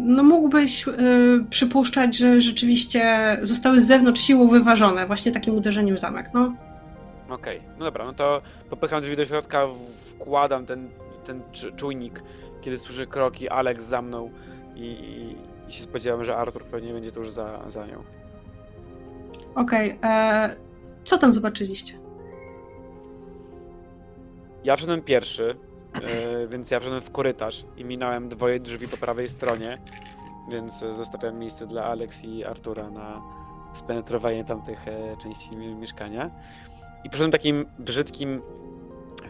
no mógłbyś y, przypuszczać, że rzeczywiście zostały z zewnątrz siłą wyważone, właśnie takim uderzeniem w zamek, no. Okej, no dobra, no to popycham drzwi do środka, wkładam ten, ten czu- czujnik, kiedy słyszę kroki, Alex za mną i, i, i się spodziewam, że Artur pewnie będzie tuż za, za nią. Okej, e, co tam zobaczyliście? Ja wszedłem pierwszy, e, więc ja wszedłem w korytarz i minąłem dwoje drzwi po prawej stronie, więc e, zostawiam miejsce dla Alex i Artura na spenetrowanie tamtych e, części mi- mieszkania. I poszedłem takim brzydkim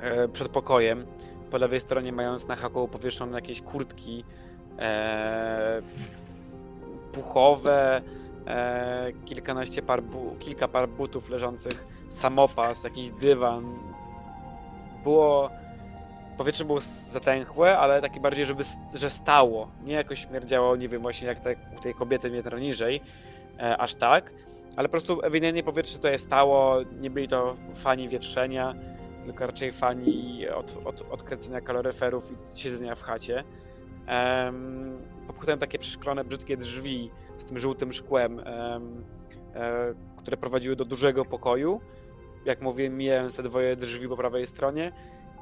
e, przedpokojem, po lewej stronie mając na haku powieszone jakieś kurtki e, puchowe, e, kilkanaście par, bu, kilka par butów leżących, samopas, jakiś dywan. Było, powietrze było zatęchłe, ale takie bardziej, żeby, że stało. Nie jakoś śmierdziało, nie wiem, właśnie jak te, u tej kobiety metr niżej, e, aż tak. Ale po prostu ewidentnie powietrze tutaj stało, nie byli to fani wietrzenia, tylko raczej fani od, od, odkręcenia kaloryferów i siedzenia w chacie. Um, takie przeszklone, brzydkie drzwi z tym żółtym szkłem, em, e, które prowadziły do dużego pokoju. Jak mówiłem, mijałem te dwoje drzwi po prawej stronie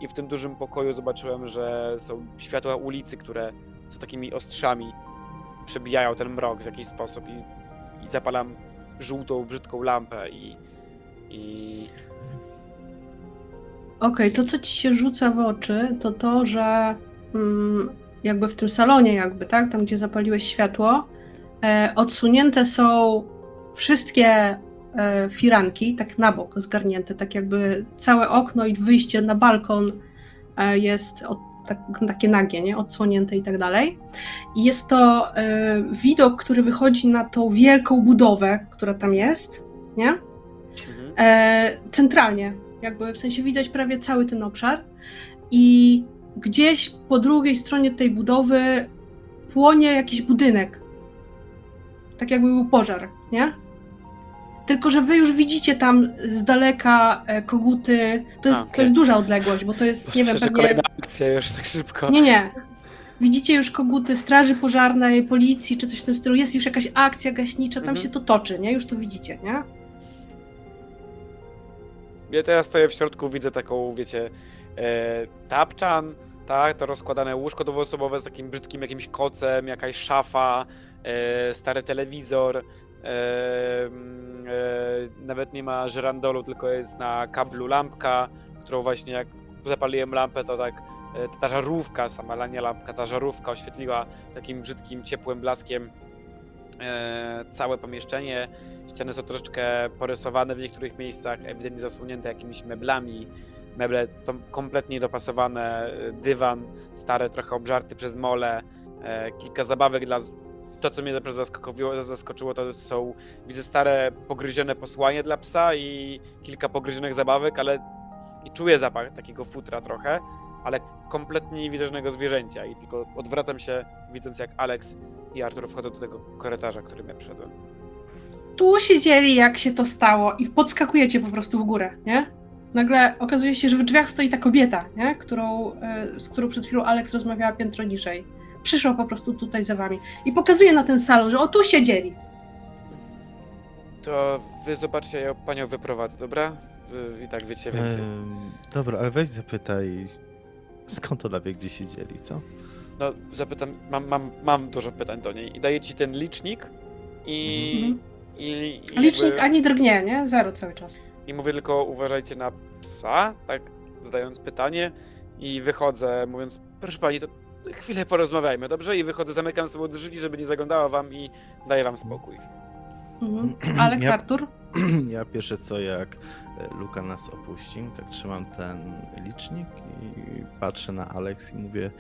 i w tym dużym pokoju zobaczyłem, że są światła ulicy, które są takimi ostrzami, przebijają ten mrok w jakiś sposób i, i zapalam żółtą, brzydką lampę i, i Okej, to co ci się rzuca w oczy, to to, że mm, jakby w tym salonie, jakby, tak, tam gdzie zapaliłeś światło, e, odsunięte są wszystkie firanki, tak na bok zgarnięte, tak jakby całe okno i wyjście na balkon e, jest od, tak, takie nagie, nie, odsłonięte i tak dalej. I jest to e, widok, który wychodzi na tą wielką budowę, która tam jest, nie? mhm. e, centralnie, jakby w sensie widać prawie cały ten obszar i gdzieś po drugiej stronie tej budowy płonie jakiś budynek. Tak jakby był pożar, nie? Tylko, że wy już widzicie tam z daleka e, koguty. To jest, A, okej. to jest duża odległość, bo to jest, nie wiem, pewnie... kolejna akcja już tak szybko. Nie, nie. Widzicie już koguty straży pożarnej, policji czy coś w tym stylu. Jest już jakaś akcja gaśnicza, tam Mhm. się to toczy, nie? Już to widzicie, nie? Ja teraz stoję w środku, widzę taką, wiecie, e, tapczan, tak, to rozkładane łóżko dwuosobowe z takim brzydkim jakimś kocem, jakaś szafa, e, stary telewizor, nawet nie ma żerandolu, tylko jest na kablu lampka, którą właśnie jak zapaliłem lampę, to tak e, ta żarówka, sama nie lampka, ta żarówka oświetliła takim brzydkim, ciepłym blaskiem e, całe pomieszczenie. Ściany są troszeczkę porysowane w niektórych miejscach, ewidentnie zasłonięte jakimiś meblami. Meble to kompletnie dopasowane, e, dywan stary, trochę obżarty przez mole, e, kilka zabawek dla... To, co mnie zaskoczyło, zaskoczyło, to są, widzę stare, pogryzione posłanie dla psa i kilka pogryzionych zabawek, ale i czuję zapach takiego futra trochę, ale kompletnie nie widzę żadnego zwierzęcia i tylko odwracam się, widząc jak Alex i Artur wchodzą do tego korytarza, którym ja przyszedłem. tu siedzieli, jak się to stało, i podskakujecie po prostu w górę, nie? Nagle okazuje się, że w drzwiach stoi ta kobieta, nie? Którą, e, z którą przed chwilą Alex rozmawiała piętro niżej. Przyszła po prostu tutaj za wami i pokazuje na ten salon, że o tu siedzieli. To wy zobaczcie, ja panią wyprowadzę, dobra? Wy i tak wiecie więcej. Em, dobra, ale weź zapytaj Skąd ona wie, gdzie siedzieli, co? No, zapytam, mam, mam, mam dużo pytań do niej. I daję ci ten licznik i... Mhm. i, i Licznik jakby- ani drgnie, nie? Zero cały czas. I mówię tylko uważajcie na psa, tak zadając pytanie i wychodzę mówiąc, proszę pani, to chwilę porozmawiajmy, dobrze? I wychodzę, zamykam sobie drzwi, żeby nie zaglądała wam i daję wam spokój. Mhm. Aleks, Ja- Artur? Ja pierwsze co jak e, Luka nas opuści, tak trzymam ten licznik i patrzę na Alex i mówię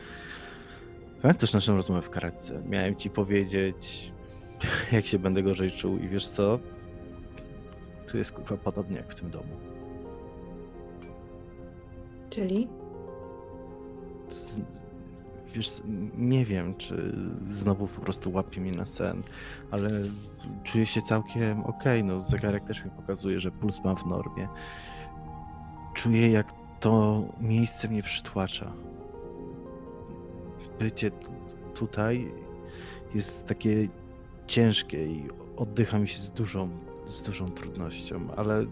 Pamiętasz naszą rozmowę w karetce? Miałem ci powiedzieć, jak się będę gorzej czuł i wiesz co? Tu jest kurwa podobnie jak w tym domu. Czyli? Wiesz, nie wiem, czy znowu po prostu łapie mnie na sen, ale czuję się całkiem okej. No, zegarek też mi pokazuje, że puls mam w normie. Czuję, jak to miejsce mnie przytłacza. Bycie tutaj jest takie ciężkie i oddycha mi się z dużą, z dużą trudnością, ale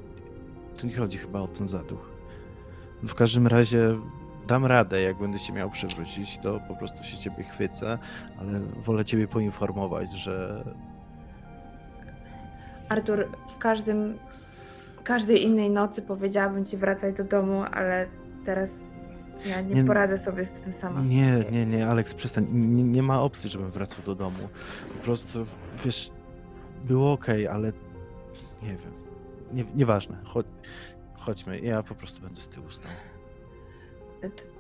tu nie chodzi chyba o ten zaduch. W każdym razie dam radę, jak będę się miał przewrócić, to po prostu się ciebie chwycę, ale wolę ciebie poinformować, że Artur, w każdym, każdej innej nocy powiedziałabym ci wracaj do domu, ale teraz ja nie, Nie- poradzę sobie z tym sama. nie, nie, nie, Aleks, przestań, nie, nie ma opcji, żebym wracał do domu. Po prostu, wiesz, było ok, ale nie wiem, nie, nieważne, chodź, chodźmy, ja po prostu będę z tyłu stał.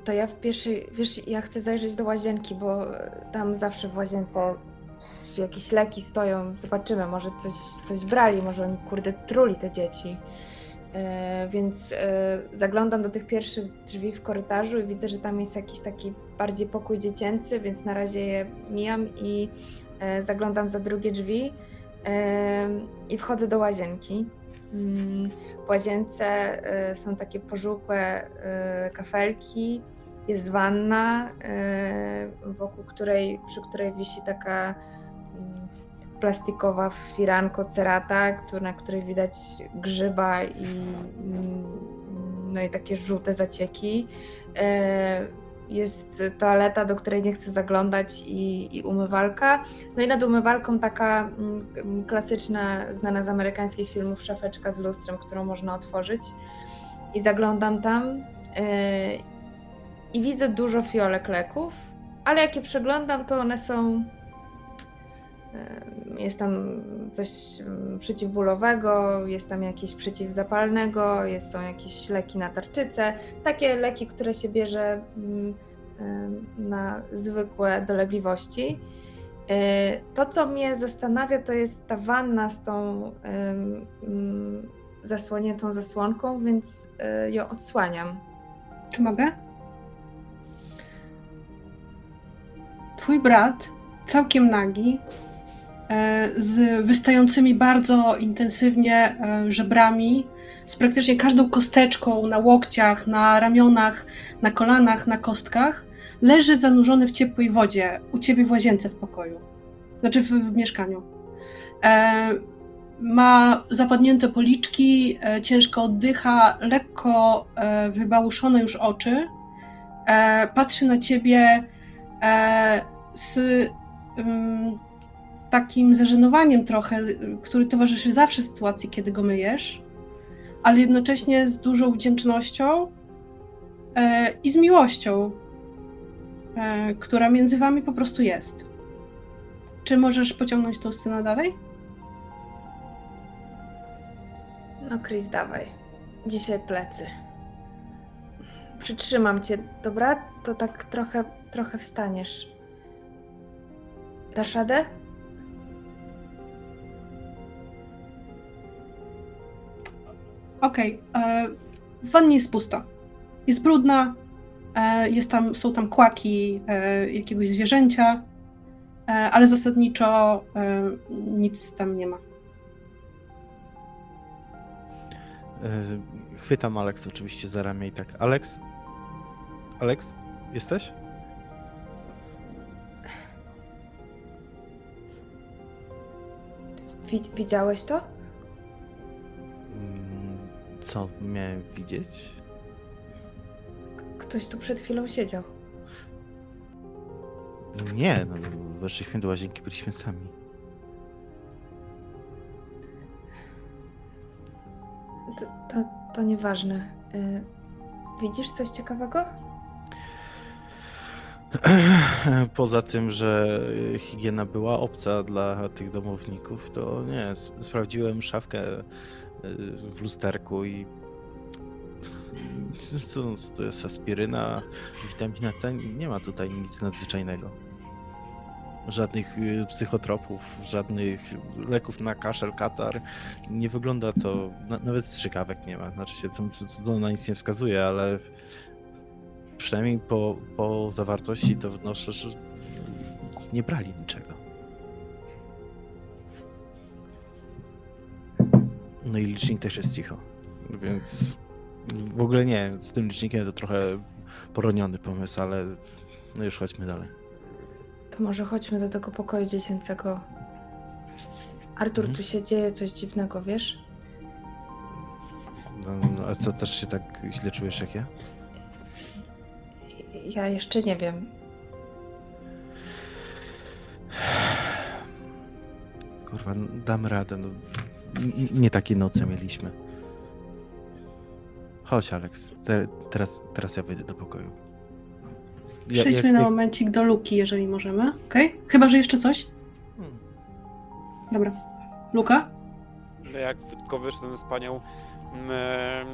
To ja w pierwszej, wiesz, ja chcę zajrzeć do łazienki, bo e, tam zawsze w łazience jakieś leki stoją. Zobaczymy, może coś, coś brali, może oni kurde truli te dzieci. E, więc e, zaglądam do tych pierwszych drzwi w korytarzu i widzę, że tam jest jakiś taki bardziej pokój dziecięcy, więc na razie je mijam i zaglądam za drugie drzwi i wchodzę do łazienki. W łazience e, są takie pożółkłe e, kafelki, jest wanna, e, wokół której, przy której wisi taka mm, plastikowa firanko cerata, na której widać grzyba i, mm, no i takie żółte zacieki. Jest toaleta, do której nie chcę zaglądać i, i umywalka. No i nad umywalką taka mm, klasyczna, znana z amerykańskich filmów szafeczka z lustrem, którą można otworzyć. I zaglądam tam yy, i widzę dużo fiolek leków, ale jak je przeglądam, to one są. Jest tam coś mm, przeciwbólowego, jest tam jakieś przeciwzapalnego, jest, są jakieś leki na tarczycę. Takie leki, które się bierze mm, na zwykłe dolegliwości. Yy, To, co mnie zastanawia, to jest ta wanna z tą ym, zasłoniętą zasłonką, więc y, ją odsłaniam. Czy mogę? Twój brat, całkiem nagi, e, z wystającymi bardzo intensywnie e, żebrami, z praktycznie każdą kosteczką na łokciach, na ramionach, na kolanach, na kostkach, leży zanurzony w ciepłej wodzie u ciebie w łazience w pokoju. Znaczy w, w mieszkaniu. E, ma zapadnięte policzki, e, ciężko oddycha, lekko e, wybałuszone już oczy. E, patrzy na ciebie e, z ym, takim zażenowaniem trochę, y, który towarzyszy zawsze sytuacji, kiedy go myjesz, ale jednocześnie z dużą wdzięcznością e, i z miłością, e, która między wami po prostu jest. Czy możesz pociągnąć tą scenę dalej? No, Chris, dawaj. Dzisiaj plecy. Przytrzymam cię, dobra? To tak trochę, trochę wstaniesz. Dasz radę? Okej. e, W wannie jest pusto. Jest brudna, e, jest tam, są tam kłaki e, jakiegoś zwierzęcia, e, ale zasadniczo e, nic tam nie ma. E, Chwytam Alex oczywiście za ramię i tak. Alex? Alex? Jesteś? Wi- widziałeś to? Co miałem widzieć? Ktoś tu przed chwilą siedział. Nie, no, weszliśmy do łazienki, byliśmy sami. To, to, to nieważne. Y, widzisz coś ciekawego? Poza tym, że higiena była obca dla tych domowników, to nie, sprawdziłem szafkę w lusterku i co, co to jest aspiryna, witamina C? Nie ma tutaj nic nadzwyczajnego. Żadnych y, psychotropów, żadnych leków na kaszel, katar. Nie wygląda to, na, nawet strzykawek nie ma. Znaczy się, to, to na nic nie wskazuje, ale przynajmniej po, po zawartości to wnoszę, że nie brali niczego. No i licznik też jest cicho, więc w ogóle nie, z tym licznikiem to trochę poroniony pomysł, ale no już chodźmy dalej. To może chodźmy do tego pokoju dziecięcego. Artur, Mhm. tu się dzieje coś dziwnego, wiesz? No, no, a co, też się tak źle czujesz jak ja? Ja jeszcze nie wiem. Kurwa, no, dam radę, no. Nie takie noce mieliśmy. Chodź, Alex. Te, teraz, teraz ja wyjdę do pokoju. Ja- Przejdźmy jak- na jak- momencik do Luki, jeżeli możemy. Okej? Chyba, że jeszcze coś? Hmm. Dobra. Luka? No jak tylko wyszedłem z panią mm,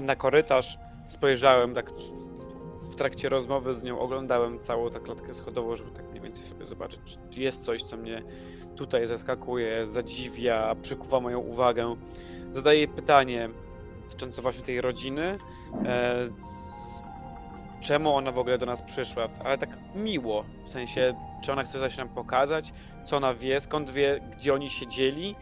na korytarz, spojrzałem tak w trakcie rozmowy z nią, oglądałem całą tę klatkę schodową, żeby tak mniej więcej sobie zobaczyć, czy- czy jest coś, co mnie tutaj zaskakuje, zadziwia, przykuwa moją uwagę. Zadaję jej pytanie dotyczące właśnie tej rodziny. E, czemu ona w ogóle do nas przyszła? Ale tak miło, w sensie, czy ona chce coś nam pokazać, co ona wie, skąd wie, gdzie oni siedzieli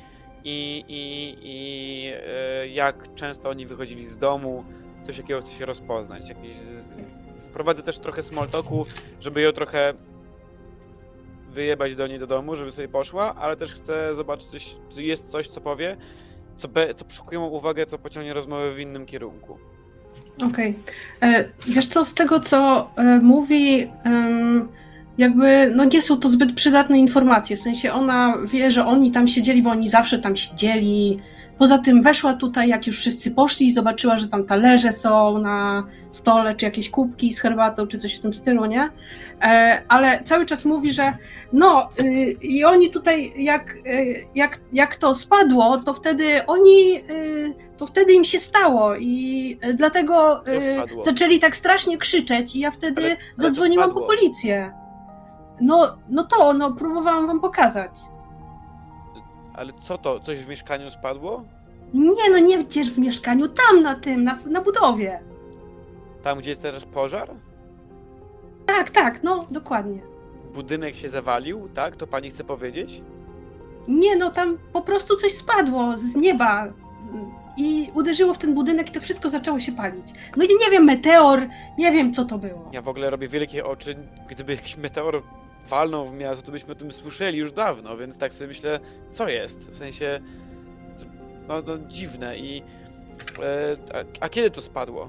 i, i, i e, jak często oni wychodzili z domu, coś jakiego chce się rozpoznać. Jakieś z... Prowadzę też trochę small żeby ją trochę wyjebać do niej do domu, żeby sobie poszła, ale też chcę zobaczyć, coś, czy jest coś, co powie, co, be, co uwagę, co pociągnie rozmowę w innym kierunku. Okej. E, Wiesz co, z tego co e, mówi, jakby no nie są to zbyt przydatne informacje, w sensie ona wie, że oni tam siedzieli, bo oni zawsze tam siedzieli. Poza tym weszła tutaj, jak już wszyscy poszli i zobaczyła, że tam talerze są na stole, czy jakieś kubki z herbatą, czy coś w tym stylu, nie? E, ale cały czas mówi, że no y, i oni tutaj, jak, y, jak, jak to spadło, to wtedy oni, y, to wtedy im się stało i dlatego zaczęli tak strasznie krzyczeć i ja wtedy Ale- ale zadzwoniłam po policję. No, no to, no próbowałam wam pokazać. Ale co to? Coś w mieszkaniu spadło? Nie, no nie gdzieś w mieszkaniu, tam na tym, na, na budowie. Tam, gdzie jest teraz pożar? Tak, tak, no dokładnie. Budynek się zawalił, tak? To pani chce powiedzieć? Nie, no tam po prostu coś spadło z nieba i uderzyło w ten budynek i to wszystko zaczęło się palić. No i nie wiem, meteor, nie wiem co to było. Ja w ogóle robię wielkie oczy. Gdyby jakiś meteor walnął w miasto, to byśmy o tym słyszeli już dawno, więc tak sobie myślę, co jest? W sensie, no, no dziwne i... E, a, a kiedy to spadło?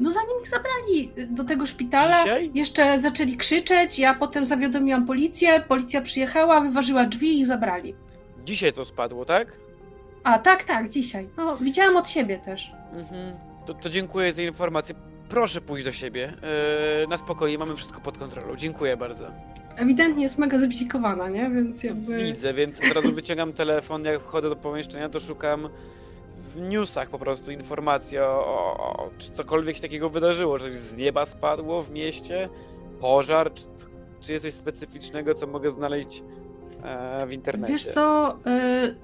No zanim ich zabrali do tego szpitala, Dzisiaj? jeszcze zaczęli krzyczeć, ja potem zawiadomiłam policję, policja przyjechała, wyważyła drzwi i ich zabrali. Dzisiaj to spadło, tak? A, tak, tak, dzisiaj. No, widziałam od siebie też. Mhm. To, to dziękuję za informację. Proszę pójść do siebie. E, na spokojnie, mamy wszystko pod kontrolą. Dziękuję bardzo. Ewidentnie jest mega zbzikowana, nie? Więc jakby... Widzę, więc od razu wyciągam telefon, jak wchodzę do pomieszczenia, to szukam w newsach po prostu informacji o, o, o czy cokolwiek się takiego wydarzyło, że coś z nieba spadło w mieście, pożar, czy, czy jest coś specyficznego, co mogę znaleźć w internecie. Wiesz co,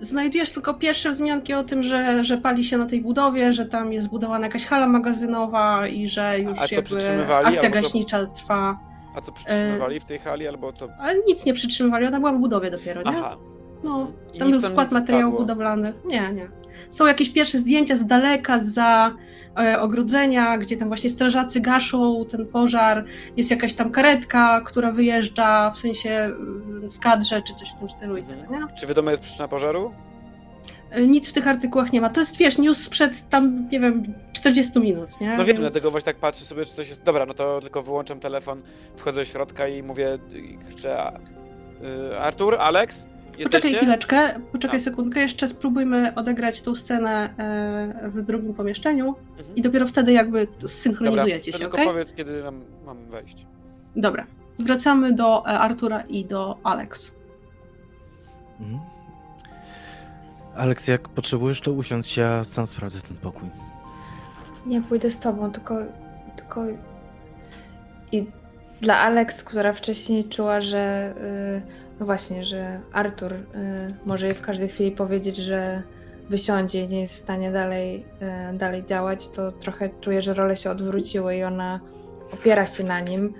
y, znajdujesz tylko pierwsze wzmianki o tym, że, że pali się na tej budowie, że tam jest zbudowana jakaś hala magazynowa i że już A co, jakby akcja gaśnicza trwa. A co przytrzymywali w tej hali, albo co? Ale nic nie przytrzymywali, ona była w budowie dopiero, nie? Aha. No, I tam nic był skład materiałów budowlanych. Nie, nie. Są jakieś pierwsze zdjęcia z daleka, za e, ogrodzenia, gdzie tam właśnie strażacy gaszą ten pożar. Jest jakaś tam karetka, która wyjeżdża, w sensie w kadrze, czy coś w tym stylu nie? Czy wiadoma jest przyczyna pożaru? E, Nic w tych artykułach nie ma. To jest, wiesz, news sprzed tam, nie wiem, 40 minut, nie? No wiem, Więc- dlatego właśnie tak patrzę sobie, czy coś jest. Dobra, no to tylko wyłączam telefon, wchodzę do środka i mówię, a, y, Artur, Alex? Poczekaj chwileczkę, poczekaj A. sekundkę, jeszcze spróbujmy odegrać tą scenę e, w drugim pomieszczeniu Mhm. i dopiero wtedy jakby Dobra, zsynchronizujecie to się, tylko okej? powiedz, kiedy nam, mam wejść. Dobra. Wracamy do e, Artura i do Alex. Mhm. Aleks, jak potrzebujesz, to usiądź, ja sam sprawdzę ten pokój. Nie pójdę z tobą, tylko. tylko... I dla Alex, która wcześniej czuła, że. y, no właśnie, że Artur y, może jej w każdej chwili powiedzieć, że wysiądzie i nie jest w stanie dalej, y, dalej działać, to trochę czuję, że role się odwróciły i ona opiera się na nim.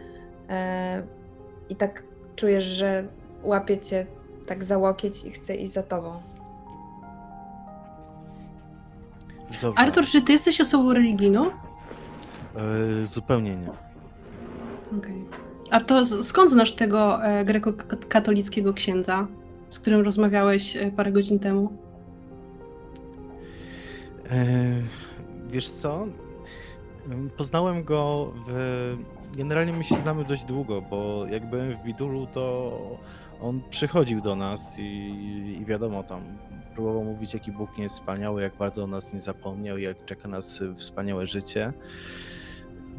I tak czujesz, że łapie cię tak za łokieć i chce iść za tobą. Dobrze. Artur, czy ty jesteś osobą religijną? E, zupełnie nie. A to skąd znasz tego e, grekokatolickiego księdza, z którym rozmawiałeś e, parę godzin temu? E, wiesz co? Em, Poznałem go w... Generalnie my się znamy dość długo, bo jak byłem w Bidulu, to on przychodził do nas i, i wiadomo, tam próbował mówić, jaki Bóg nie jest wspaniały, jak bardzo o nas nie zapomniał, jak czeka nas wspaniałe życie.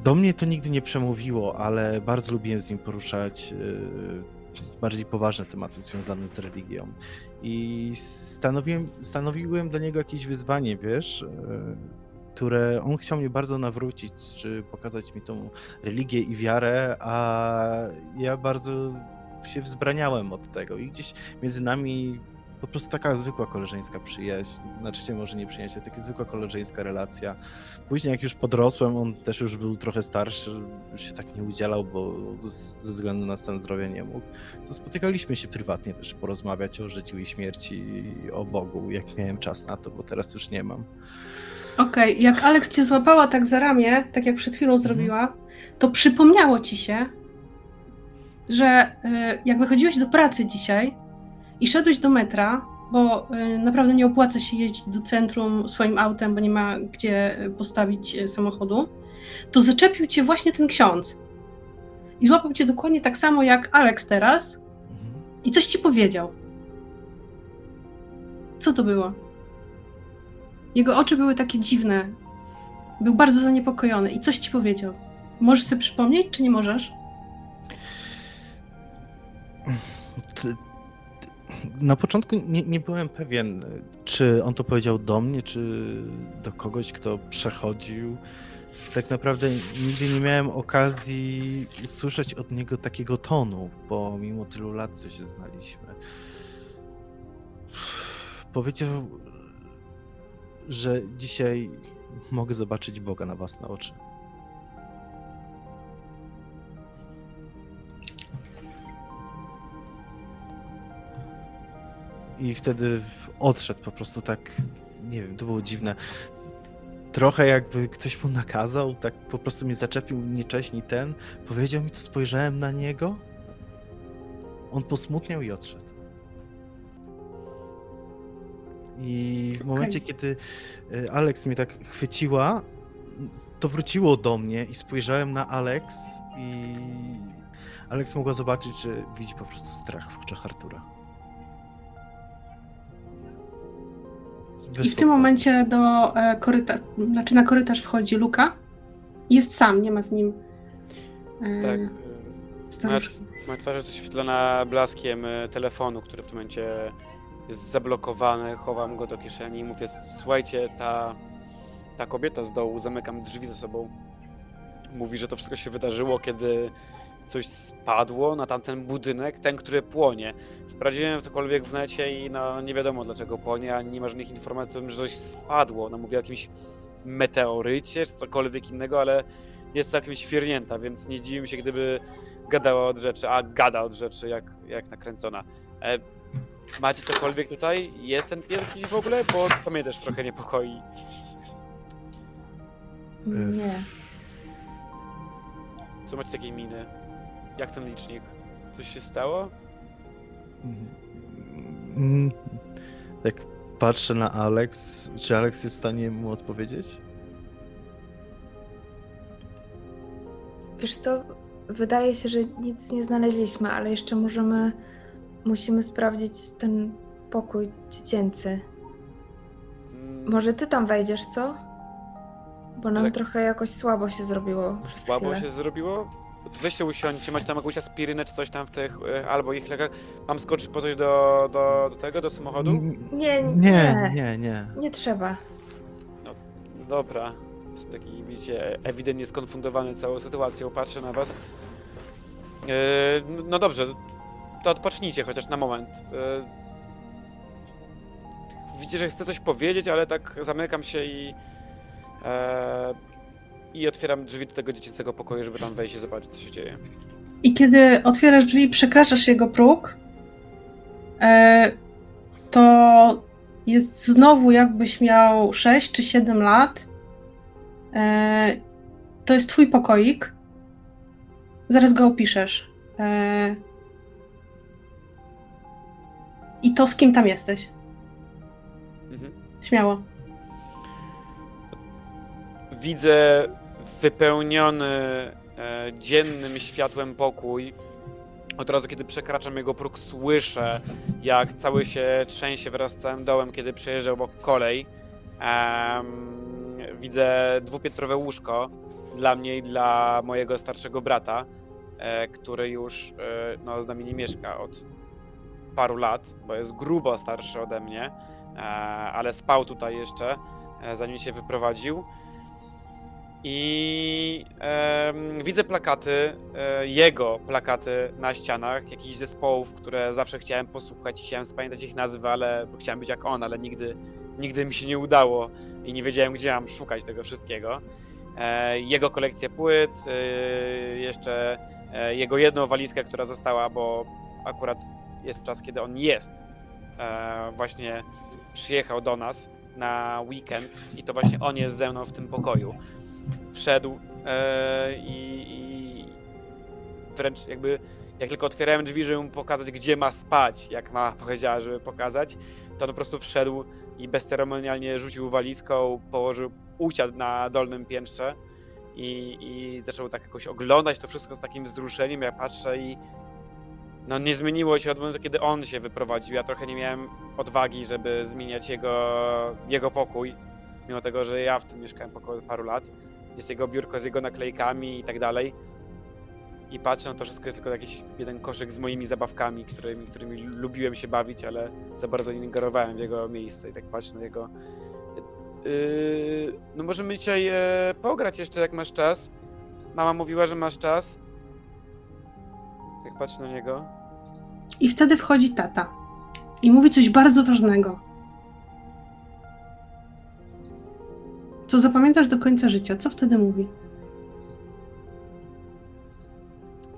Do mnie to nigdy nie przemówiło, ale bardzo lubiłem z nim poruszać e, bardziej poważne tematy związane z religią. I stanowiłem, stanowiłem dla niego jakieś wyzwanie, wiesz, e, które on chciał mnie bardzo nawrócić, czy pokazać mi tą religię i wiarę, a ja bardzo się wzbraniałem od tego. I gdzieś między nami po prostu taka zwykła koleżeńska przyjaźń, znaczy może nie przyjaźń, ale taka zwykła koleżeńska relacja. Później jak już podrosłem, on też już był trochę starszy, już się tak nie udzielał, bo ze względu na stan zdrowia nie mógł to spotykaliśmy się prywatnie też porozmawiać o życiu i śmierci, i o Bogu, jak miałem czas na to, bo teraz już nie mam. Okej, jak Alex cię złapała tak za ramię, tak jak przed chwilą zrobiła, to przypomniało ci się, że e, jak wychodziłeś do pracy dzisiaj i szedłeś do metra, bo e, naprawdę nie opłaca się jeździć do centrum swoim autem, bo nie ma gdzie e, postawić e, samochodu, to zaczepił cię właśnie ten ksiądz. I złapał cię dokładnie tak samo jak Alex teraz Mhm. i coś ci powiedział. Co to było? Jego oczy były takie dziwne. Był bardzo zaniepokojony i coś ci powiedział. Możesz sobie przypomnieć, czy nie możesz? Na początku nie, nie byłem pewien, czy on to powiedział do mnie, czy do kogoś, kto przechodził. Tak naprawdę nigdy nie miałem okazji słyszeć od niego takiego tonu, bo mimo tylu lat, co się znaliśmy. Powiedział, że dzisiaj mogę zobaczyć Boga na własne oczy. I wtedy odszedł po prostu tak, nie wiem, to było dziwne. Trochę jakby ktoś mu nakazał, tak po prostu mnie zaczepił nie cześć, ni ten. Powiedział mi to, spojrzałem na niego. On posmutniał i odszedł. I w momencie, kiedy y, Alex mnie tak chwyciła, to wróciło do mnie i spojrzałem na Alex i Alex mogła zobaczyć, że widzi po prostu strach w oczach Artura. I w tym momencie do e, korytarza, znaczy na korytarz wchodzi Luka. Jest sam, nie ma z nim. E, Tak. y, starusz- Moja, moja twarz jest oświetlona blaskiem y, telefonu, który w tym momencie jest zablokowany. Chowam go do kieszeni i mówię: Słuchajcie, ta, ta kobieta z dołu, zamykam drzwi za sobą. Mówi, że to wszystko się wydarzyło, kiedy coś spadło na tamten budynek, ten, który płonie. Sprawdziłem cokolwiek w necie i no, nie wiadomo dlaczego płonie, ani nie ma żadnych informacji o tym, że coś spadło. No mówi o jakimś meteorycie czy cokolwiek innego, ale jest całkiem świernięta, więc nie dziwi mi się, gdyby gadała od rzeczy, a gada od rzeczy jak, jak nakręcona. E, macie cokolwiek tutaj? Jest ten pies jakiś w ogóle? Bo to mnie też trochę niepokoi. Nie. Co macie takiej miny? Jak ten licznik? Coś się stało? Mm, Tak patrzę na Alex. Czy Alex jest w stanie mu odpowiedzieć? Wiesz co, wydaje się, że nic nie znaleźliśmy, ale jeszcze możemy, musimy sprawdzić ten pokój dziecięcy. Mm, Może ty tam wejdziesz, co? Bo nam Tak. trochę jakoś słabo się zrobiło Słabo chwilę. się zrobiło? Weźcie usiądźcie, macie tam jakąś aspirynę czy coś tam w tych, e, albo ich lekach. Mam skoczyć po coś do, do, do tego, do samochodu? Nie, nie, Nie, nie, nie. nie trzeba. Dobra. Jestem taki, widzicie, ewidentnie skonfundowany całą sytuacją, patrzę na was. E, no dobrze, to odpocznijcie chociaż na moment. E, widzicie, że chcę coś powiedzieć, ale tak zamykam się i... E, I otwieram drzwi do tego dziecięcego pokoju, żeby tam wejść i zobaczyć, co się dzieje. I kiedy otwierasz drzwi, przekraczasz jego próg, e, to jest znowu jakbyś miał 6 czy 7 lat. E, to jest twój pokoik. Zaraz go opiszesz. E, I to z kim tam jesteś? Mhm. Śmiało. Widzę wypełniony e, dziennym światłem pokój. Od razu, kiedy przekraczam jego próg, słyszę, jak cały się trzęsie wraz z całym dołem, kiedy przejeżdża obok kolej. Widzę dwupiętrowe łóżko dla mnie i dla mojego starszego brata, e, który już e, no, z nami nie mieszka od paru lat, bo jest grubo starszy ode mnie, e, ale spał tutaj jeszcze, e, zanim się wyprowadził. I em, widzę plakaty, e, jego plakaty na ścianach, jakichś zespołów, które zawsze chciałem posłuchać i chciałem spamiętać ich nazwy, ale chciałem być jak on, ale nigdy, nigdy mi się nie udało i nie wiedziałem, gdzie mam szukać tego wszystkiego. E, jego kolekcję płyt, e, jeszcze e, jego jedną walizkę, która została, bo akurat jest czas, kiedy on jest. E, właśnie przyjechał do nas na weekend i to właśnie on jest ze mną w tym pokoju wszedł e, i, i wręcz jakby jak tylko otwierałem drzwi, żeby mu pokazać, gdzie ma spać, jak mama powiedziała, żeby pokazać, to on po prostu wszedł i bezceremonialnie rzucił walizką, położył, usiadł na dolnym piętrze i, i zaczął tak jakoś oglądać to wszystko z takim wzruszeniem, ja patrzę i no nie zmieniło się od momentu, kiedy on się wyprowadził. Ja trochę nie miałem odwagi, żeby zmieniać jego, jego pokój, mimo tego, że ja w tym mieszkałem około paru lat. Jest jego biurko z jego naklejkami i tak dalej. I patrzę na to wszystko, jest tylko jakiś jeden koszyk z moimi zabawkami, którymi, którymi lubiłem się bawić, ale za bardzo nie ingerowałem w jego miejsce i tak patrzę na jego... Yy, no możemy dzisiaj e, pograć jeszcze, jak masz czas. Mama mówiła, że masz czas. Jak patrzę na niego. I wtedy wchodzi tata i mówi coś bardzo ważnego. Co zapamiętasz do końca życia? Co wtedy mówi?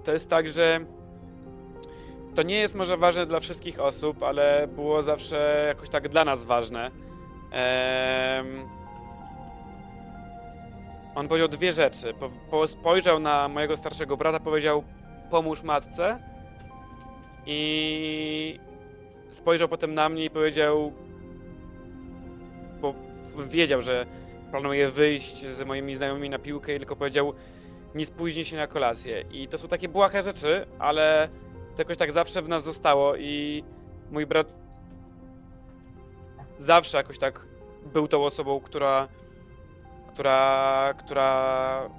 To jest tak, że to nie jest może ważne dla wszystkich osób, ale było zawsze jakoś tak dla nas ważne. Em, On powiedział dwie rzeczy. Po, po, spojrzał na mojego starszego brata, powiedział pomóż matce i spojrzał potem na mnie i powiedział bo wiedział, że planuję wyjść z moimi znajomymi na piłkę i tylko powiedział nie spóźnij się na kolację. I to są takie błahe rzeczy, ale to jakoś tak zawsze w nas zostało i mój brat zawsze jakoś tak był tą osobą, która która, która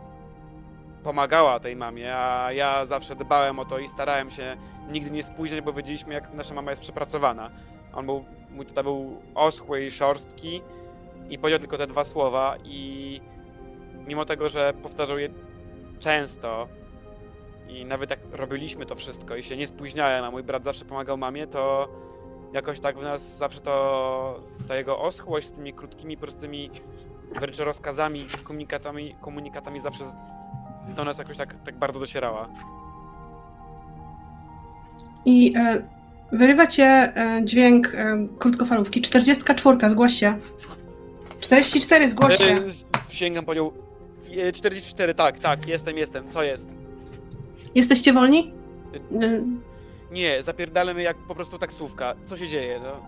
pomagała tej mamie, a ja zawsze dbałem o to i starałem się nigdy nie spóźniać, bo wiedzieliśmy, jak nasza mama jest przepracowana. On był, mój tata był oschły i szorstki i powiedział tylko te dwa słowa i mimo tego, że powtarzał je często i nawet jak robiliśmy to wszystko i się nie spóźniałem, a mój brat zawsze pomagał mamie, to jakoś tak w nas zawsze to ta jego oschłość z tymi krótkimi, prostymi wręcz rozkazami, komunikatami, komunikatami zawsze do nas jakoś tak, tak bardzo docierała. I e, wyrywa cię e, dźwięk e, krótkofalówki. 44, zgłoś się. 44, zgłoś się. E, Sięgam po nią. E, 44, tak, tak, jestem, jestem. Co jest? Jesteście wolni? E, Nie, zapierdalamy jak po prostu taksówka. Co się dzieje? No?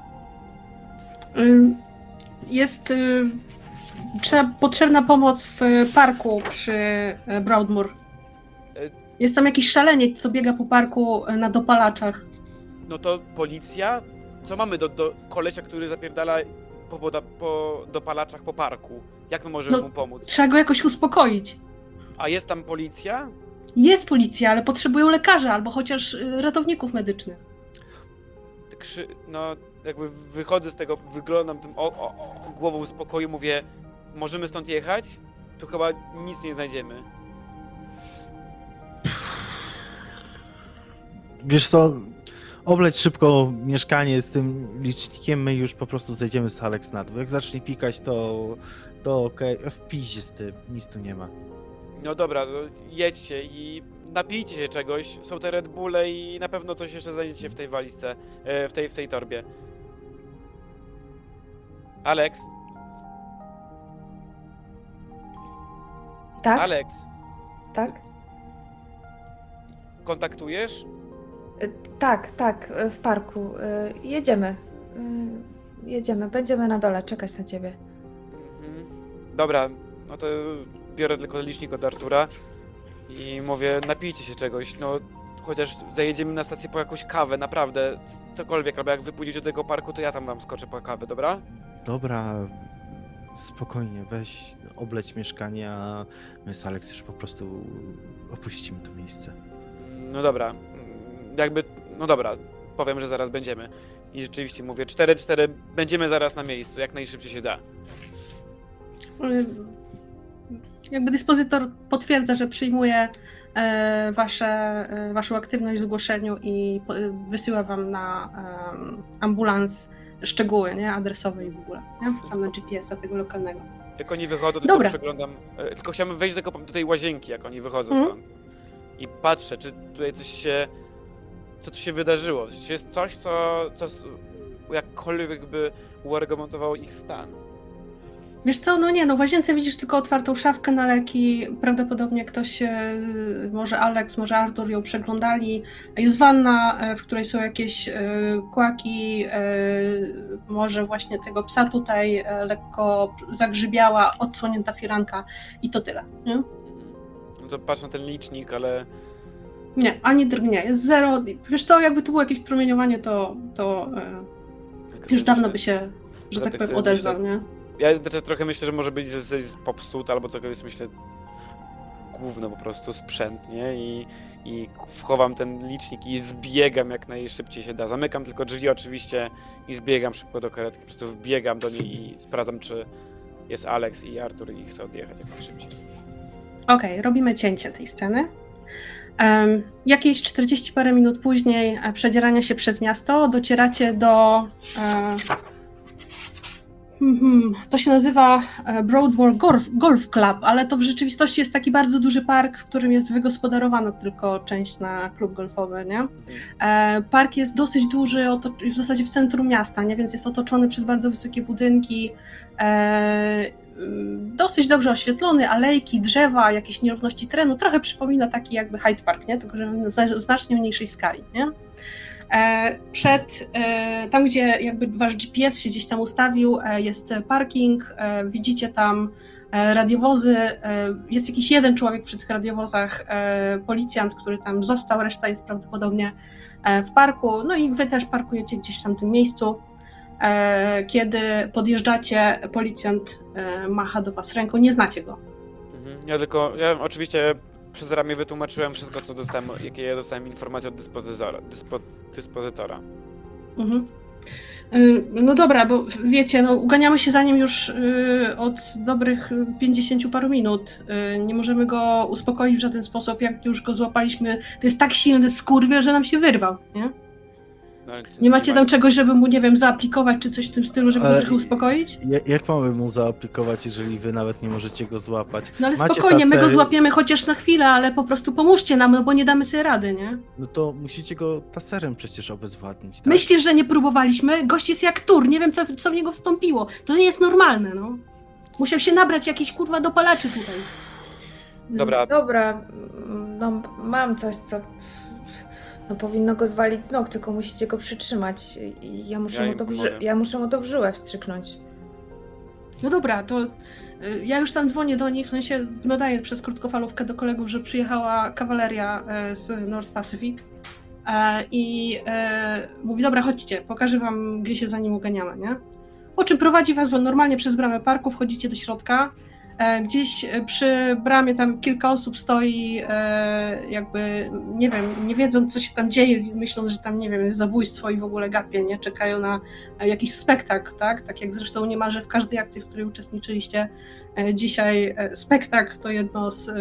Jest y, trzeba, potrzebna pomoc w parku przy e, Broadmoor. Jest tam jakiś szaleniec, co biega po parku e, na dopalaczach. No to policja? Co mamy do, do kolesia, który zapierdala po, po, po dopalaczach po parku? Jak my możemy No, mu pomóc? Trzeba go jakoś uspokoić. A jest tam policja? Jest policja, ale potrzebują lekarza albo chociaż y, ratowników medycznych. Krzy... No, jakby wychodzę z tego, wyglądam tym o, o, o, głową spokoju, mówię, możemy stąd jechać? Tu chyba nic nie znajdziemy. Wiesz co, obleć szybko mieszkanie z tym licznikiem, my już po prostu zejdziemy z Alex na dół. Jak zacznie pikać, to, to okej, w piździe z tym, nic tu nie ma. No dobra, to jedźcie i napijcie się czegoś. Są te Red Bulle i na pewno coś jeszcze znajdziecie w tej walizce, e, w tej, w tej torbie. Alex, Tak? Alex, Tak? kontaktujesz? Y, Tak, tak, y, w parku. Y, Jedziemy. Jedziemy, będziemy na dole czekać na ciebie. Mhm. Dobra, no to biorę tylko licznik od Artura i mówię, napijcie się czegoś, no chociaż zajedziemy na stację po jakąś kawę, naprawdę, cokolwiek, albo jak wy pójdziecie do tego parku, to ja tam wam skoczę po kawę, dobra? Dobra, spokojnie, weź, obleć mieszkanie, a my z Alex już po prostu opuścimy to miejsce. No dobra, jakby, no dobra, powiem, że zaraz będziemy. I rzeczywiście mówię, 4-4, będziemy zaraz na miejscu, jak najszybciej się da. Jakby dyspozytor potwierdza, że przyjmuje e, wasze, e, waszą aktywność w zgłoszeniu i y, wysyła wam na ambulans szczegóły, nie? Adresowe i w ogóle, nie? Tam na GPS-a tego lokalnego. Jak oni wychodzą, tylko Dobra. przeglądam, e, tylko chciałbym wejść do, do tej łazienki, jak oni wychodzą Mhm. stąd. I patrzę, czy tutaj coś się, co tu się wydarzyło, czy jest coś, co, co jakkolwiek by uargumentowało ich stan. Wiesz co, no nie, no w łazience widzisz tylko otwartą szafkę na leki, prawdopodobnie ktoś, e, może Alex, może Artur ją przeglądali. Jest wanna, e, w której są jakieś e, kłaki, może właśnie tego psa tutaj lekko zagrzybiała, odsłonięta firanka i to tyle. Nie, Mhm. No to patrzę na ten licznik, ale nie ani drgnie, jest zero. Wiesz co, jakby tu było jakieś promieniowanie, to, to e, tak już dawno by się, że tak tak powiem, odezwał, nie? Ja znaczy, trochę myślę, że może być z, z, z popsut albo cokolwiek, myślę, gówno po prostu sprzęt, nie? I, I wchowam ten licznik i zbiegam jak najszybciej się da. Zamykam tylko drzwi oczywiście i zbiegam szybko do karetki. Po prostu wbiegam do niej i sprawdzam, czy jest Alex i Artur i chcę odjechać jak najszybciej. Okej, robimy cięcie tej sceny. Jakieś 40 parę minut później e, przedzierania się przez miasto docieracie do. E, mhm, to się nazywa e, Broadmoor Golf, Golf Club, ale to w rzeczywistości jest taki bardzo duży park, w którym jest wygospodarowana tylko część na klub golfowy, nie? Park jest dosyć duży, w zasadzie w centrum miasta, nie? więc jest otoczony przez bardzo wysokie budynki. Ym, dosyć dobrze oświetlony, alejki, drzewa, jakieś nierówności terenu. Trochę przypomina taki jakby Hyde Park, nie? tylko że w znacznie mniejszej skali. Nie? E, Przed, e, tam gdzie jakby wasz GPS się gdzieś tam ustawił, e, jest parking, widzicie tam radiowozy, jest jakiś jeden człowiek przy tych radiowozach, policjant, który tam został, reszta jest prawdopodobnie w parku, no i wy też parkujecie gdzieś w tamtym miejscu. E, Kiedy podjeżdżacie, policjant e, macha do was ręką, nie znacie go. Mhm. Ja tylko, ja oczywiście przez ramię wytłumaczyłem wszystko, co dostałem, jakie ja dostałem informacje od dyspozytora. Dyspo, dyspozytora. Mhm. Y, No dobra, bo wiecie, no, uganiamy się za nim już od dobrych 50 paru minut. Nie możemy go uspokoić w żaden sposób. Jak już go złapaliśmy, to jest tak silny skurwiel, że nam się wyrwał. Nie, nie macie ma- tam czegoś, żeby mu, nie wiem, zaaplikować czy coś w tym stylu, żeby go trochę uspokoić? Ja- Jak mamy mu zaaplikować, jeżeli wy nawet nie możecie go złapać? No ale Macie spokojnie, my go złapiemy chociaż na chwilę, ale po prostu pomóżcie nam, no bo nie damy sobie rady, nie? No to musicie go taserem przecież obezwładnić, tak? Myślisz, że nie próbowaliśmy? Gość jest jak tur, nie wiem co, co w niego wstąpiło. To nie jest normalne, no. Musiał się nabrać jakiś kurwa dopalaczy tutaj. Dobra, Dobra, mm, no mam coś, co No powinno go zwalić z nóg, tylko musicie go przytrzymać. I ja muszę, Ja mu, to ja muszę mu to w żyłę wstrzyknąć. No dobra, to y, ja już tam dzwonię do nich, no się nadaję przez krótkofalówkę do kolegów, że przyjechała kawaleria e, z North Pacific e, i e, mówi, dobra, chodźcie, pokażę wam, gdzie się za nim uganiamy, nie? Po czym prowadzi was normalnie przez bramę parku, wchodzicie do środka, gdzieś e, przy bramie tam kilka osób stoi, e, jakby, nie wiem, nie wiedząc, co się tam dzieje, myśląc, że tam, nie wiem, jest zabójstwo i w ogóle gapie, nie? Czekają na e, jakiś spektakl, tak? Tak jak zresztą niemalże w każdej akcji, w której uczestniczyliście e, dzisiaj. e, Spektakl to jedno z e,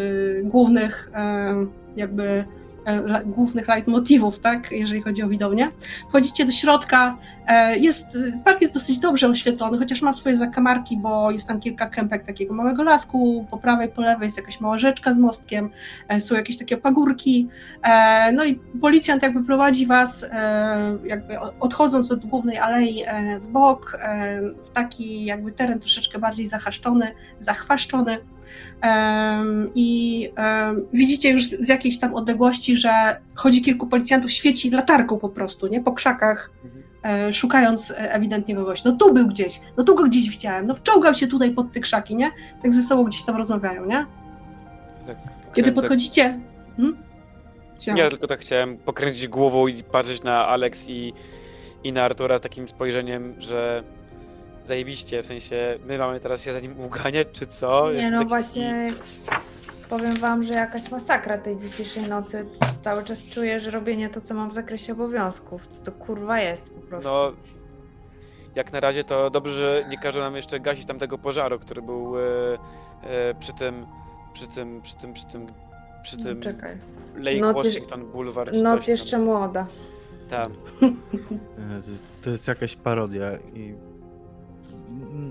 głównych e, jakby e, głównych leitmotywów, tak, jeżeli chodzi o widownię. Wchodzicie do środka, e, jest, park jest dosyć dobrze oświetlony, chociaż ma swoje zakamarki, bo jest tam kilka kępek takiego małego lasku, po prawej, po lewej jest jakaś mała rzeczka z mostkiem, e, są jakieś takie pagórki, e, no i policjant jakby prowadzi was, e, jakby odchodząc od głównej alei e, w bok, e, w taki jakby teren troszeczkę bardziej zachaszczony, zachwaszczony. I widzicie już z jakiejś tam odległości, że chodzi kilku policjantów, świeci latarką po prostu, nie? Po krzakach, e, szukając e, ewidentnie kogoś. No tu był gdzieś, no tu go gdzieś widziałem, no wczołgał się tutaj pod te krzaki, nie? Tak ze sobą gdzieś tam rozmawiają, nie? Tak, Kiedy podchodzicie... Hmm? Nie, tylko tak chciałem pokręcić głową i patrzeć na Alex i, i na Artura takim spojrzeniem, że zajebiście, w sensie my mamy teraz się za nim uganiać, czy co? Nie Jest no taki- właśnie, powiem wam, że jakaś masakra tej dzisiejszej nocy. Cały czas czuję, że robienie to, co mam w zakresie obowiązków. Co to kurwa jest po prostu. No, jak na razie to dobrze, że nie każe nam jeszcze gasić tamtego pożaru, który był e, e, przy tym, przy tym, przy tym, przy tym, przy No, tym czekaj. Lake Noc jeż- Washington Boulevard. czy Noc coś tam. jeszcze młoda. Tak. E, To jest, to jest jakaś parodia i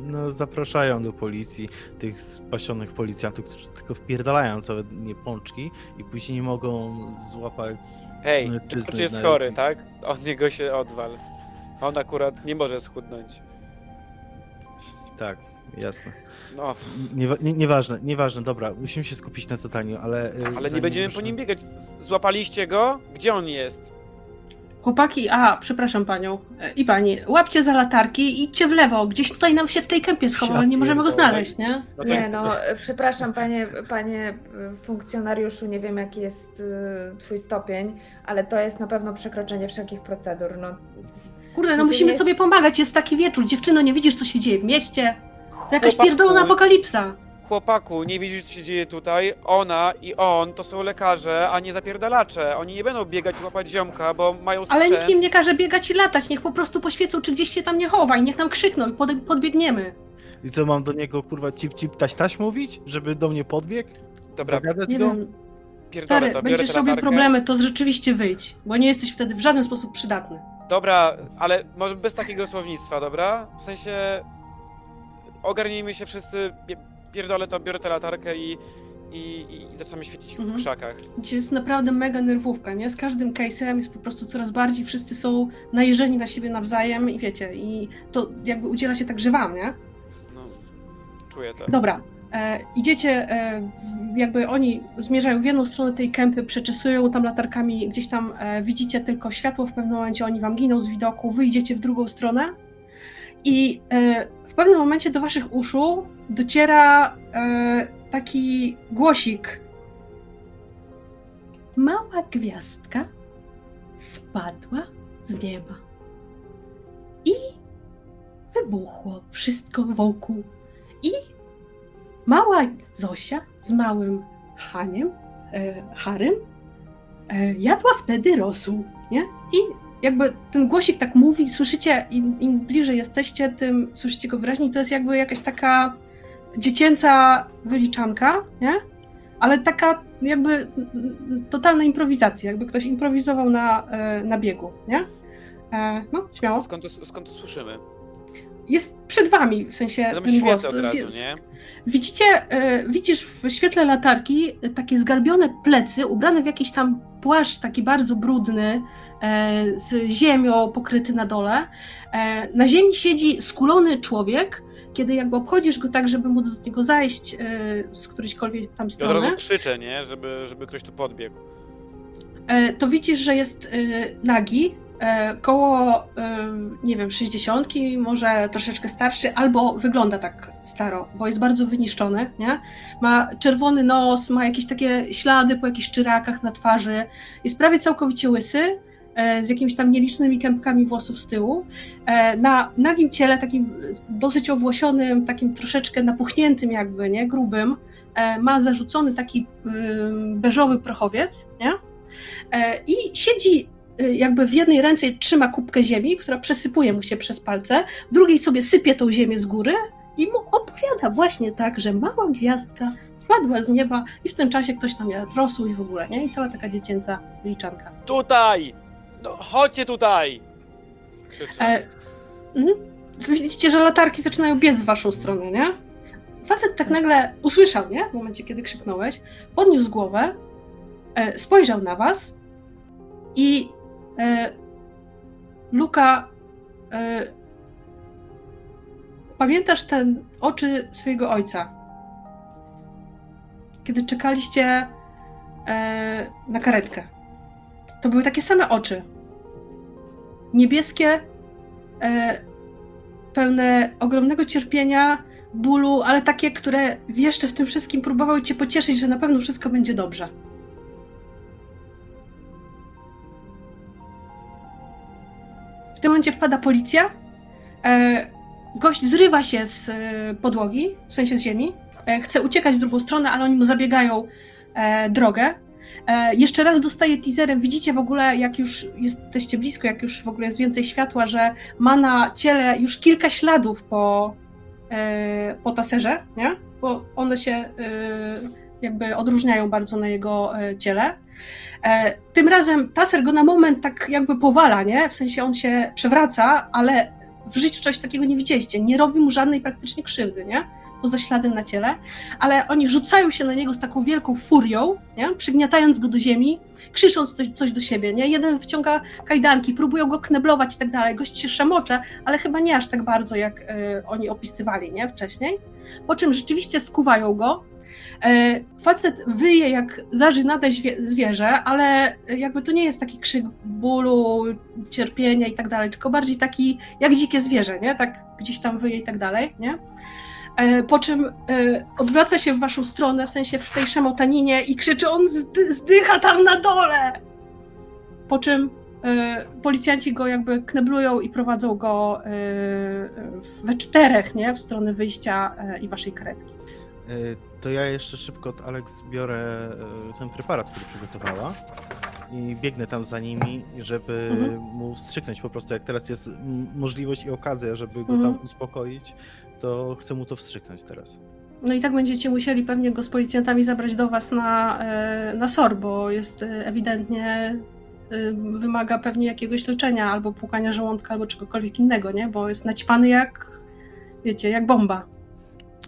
no, zapraszają do policji tych spasionych policjantów, którzy tylko wpierdalają całe nie pączki i później nie mogą złapać Hej, George jest na- chory, tak? Od niego się odwal. On akurat nie może schudnąć. Tak, jasne. No, Nie, nie, nieważne, nieważne, dobra, musimy się skupić na zadaniu, ale... e, ale nie będziemy po ruszymy- nim biegać. Złapaliście go? Gdzie on jest? Chłopaki, a przepraszam panią e, i pani, łapcie za latarki i idźcie w lewo, gdzieś tutaj nam się w tej kępie schował, ale nie możemy go znaleźć, nie? No to- Nie no, przepraszam panie, panie funkcjonariuszu, nie wiem jaki jest e, twój stopień, ale to jest na pewno przekroczenie wszelkich procedur. No, Kurde, no musimy jest- sobie pomagać, jest taki wieczór, dziewczyno, nie widzisz co się dzieje w mieście? To jakaś pierdolona apokalipsa. Chłopaku, nie widzisz co się dzieje tutaj? Ona i on to są lekarze, a nie zapierdalacze. Oni nie będą biegać i łapać ziomka, bo mają sprzęt. Ale nikt im nie każe biegać i latać, niech po prostu poświecą, czy gdzieś się tam nie chowa i niech nam krzykną i pod, podbiegniemy. I co, mam do niego kurwa cip cip taś taś mówić? Żeby do mnie podbiegł? Dobra, Zagadać Nie go? wiem, pierdolę stary, to, będziesz latarkę. problemy, to rzeczywiście wyjdź, bo nie jesteś wtedy w żaden sposób przydatny. Dobra, ale może bez takiego słownictwa, dobra? W sensie ogarnijmy się wszyscy, pierdolę to, biorę tę latarkę i, i, i zaczynamy świecić w Mhm. krzakach. Dzisiaj jest naprawdę mega nerwówka, nie? Z każdym case'em jest po prostu coraz bardziej, wszyscy są najeżeni na siebie nawzajem i wiecie, i to jakby udziela się także wam, nie? No, czuję to. Dobra, e, idziecie, e, w- jakby oni zmierzają w jedną stronę tej kępy, przeczesują tam latarkami, gdzieś tam e, widzicie tylko światło, w pewnym momencie oni wam giną z widoku, wy idziecie w drugą stronę i e, w pewnym momencie do waszych uszu dociera e, taki głosik. Mała gwiazdka wpadła z nieba i wybuchło wszystko wokół i mała Zosia z małym Haniem, e, Harym, e, jadła wtedy rosół, nie? I jakby ten głosik tak mówi, słyszycie, im, im bliżej jesteście, tym słyszycie go wyraźniej, to jest jakby jakaś taka dziecięca wyliczanka, nie? Ale taka jakby totalna improwizacja, jakby ktoś improwizował na, e, na biegu, nie? E, no, śmiało. Skąd to, skąd to słyszymy? Jest przed wami, w sensie No ten głos. od razu, nie? Widzicie, e, widzisz w świetle latarki takie zgarbione plecy, ubrane w jakiś tam płaszcz taki bardzo brudny, z ziemią pokryty na dole. Na ziemi siedzi skulony człowiek, kiedy jakby obchodzisz go tak, żeby móc do niego zajść e, z którejśkolwiek tam I od strony. razu krzyczę, nie? Żeby, żeby ktoś tu podbiegł. e, to widzisz, że jest e, nagi, koło, nie wiem, 60, może troszeczkę starszy, albo wygląda tak staro, bo jest bardzo wyniszczony, nie? Ma czerwony nos, ma jakieś takie ślady po jakichś czyrakach na twarzy, jest prawie całkowicie łysy, z jakimiś tam nielicznymi kępkami włosów z tyłu. E, Na nagim ciele, takim dosyć owłosionym, takim troszeczkę napuchniętym jakby, nie? Grubym, e, ma zarzucony taki beżowy prochowiec, nie? E, I siedzi y, jakby w jednej ręce trzyma kubkę ziemi, która przesypuje mu się przez palce, w drugiej sobie sypie tą ziemię z góry i mu opowiada właśnie tak, że mała gwiazdka spadła z nieba i w tym czasie ktoś tam jadł rosół i w ogóle, nie? I cała taka dziecięca liczanka. Tutaj! No, chodźcie tutaj! Krzyczy. E, mhm. Widzicie, że latarki zaczynają biec w waszą stronę, nie? Facet tak nagle usłyszał, nie? W momencie, kiedy krzyknąłeś, podniósł głowę, e, spojrzał na was i e, Luka, e, pamiętasz ten oczy swojego ojca? Kiedy czekaliście e, na karetkę. To były takie same oczy. Niebieskie, e, pełne ogromnego cierpienia, bólu, ale takie, które jeszcze w tym wszystkim próbowały cię pocieszyć, że na pewno wszystko będzie dobrze. W tym momencie wpada policja. E, gość zrywa się z e, podłogi, w sensie z ziemi. Chce uciekać w drugą stronę, ale oni mu zabiegają drogę. E, jeszcze raz dostaje teaserem. Widzicie w ogóle, jak już jesteście blisko, jak już w ogóle jest więcej światła, że ma na ciele już kilka śladów po, e, po taserze, nie? Bo one się e, jakby odróżniają bardzo na jego ciele. Tym razem taser go na moment tak jakby powala, nie? W sensie on się przewraca, ale w życiu czegoś takiego nie widzieliście. Nie robi mu żadnej praktycznie krzywdy, nie? Poza śladem na ciele, ale oni rzucają się na niego z taką wielką furią, nie? przygniatając go do ziemi, krzycząc coś- do siebie. Nie? Jeden wciąga kajdanki, próbują go kneblować i tak dalej. Gość się szamocze, ale chyba nie aż tak bardzo, jak e, oni opisywali nie? wcześniej. Po czym rzeczywiście skuwają go. E, facet wyje jak zażynate zwie- zwierzę, ale jakby to nie jest taki krzyk bólu, cierpienia i tak dalej, tylko bardziej taki jak dzikie zwierzę, nie? Tak gdzieś tam wyje i tak dalej, nie? E, Po czym e, odwraca się w waszą stronę, w sensie w tej szamotaninie i krzyczy, on zdy- zdycha tam na dole! Po czym e, policjanci go jakby kneblują i prowadzą go we czterech, nie? W stronę wyjścia i waszej karetki. To ja jeszcze szybko od Alex biorę ten preparat, który przygotowała i biegnę tam za nimi, żeby Mhm. mu wstrzyknąć po prostu. Jak teraz jest możliwość i okazja, żeby go Mhm. tam uspokoić, to chcę mu to wstrzyknąć teraz. No i tak będziecie musieli pewnie go z policjantami zabrać do was na, e, na SOR, bo jest e, ewidentnie e, wymaga pewnie jakiegoś leczenia albo płukania żołądka albo czegokolwiek innego, nie? Bo jest naćpany jak, wiecie, jak bomba.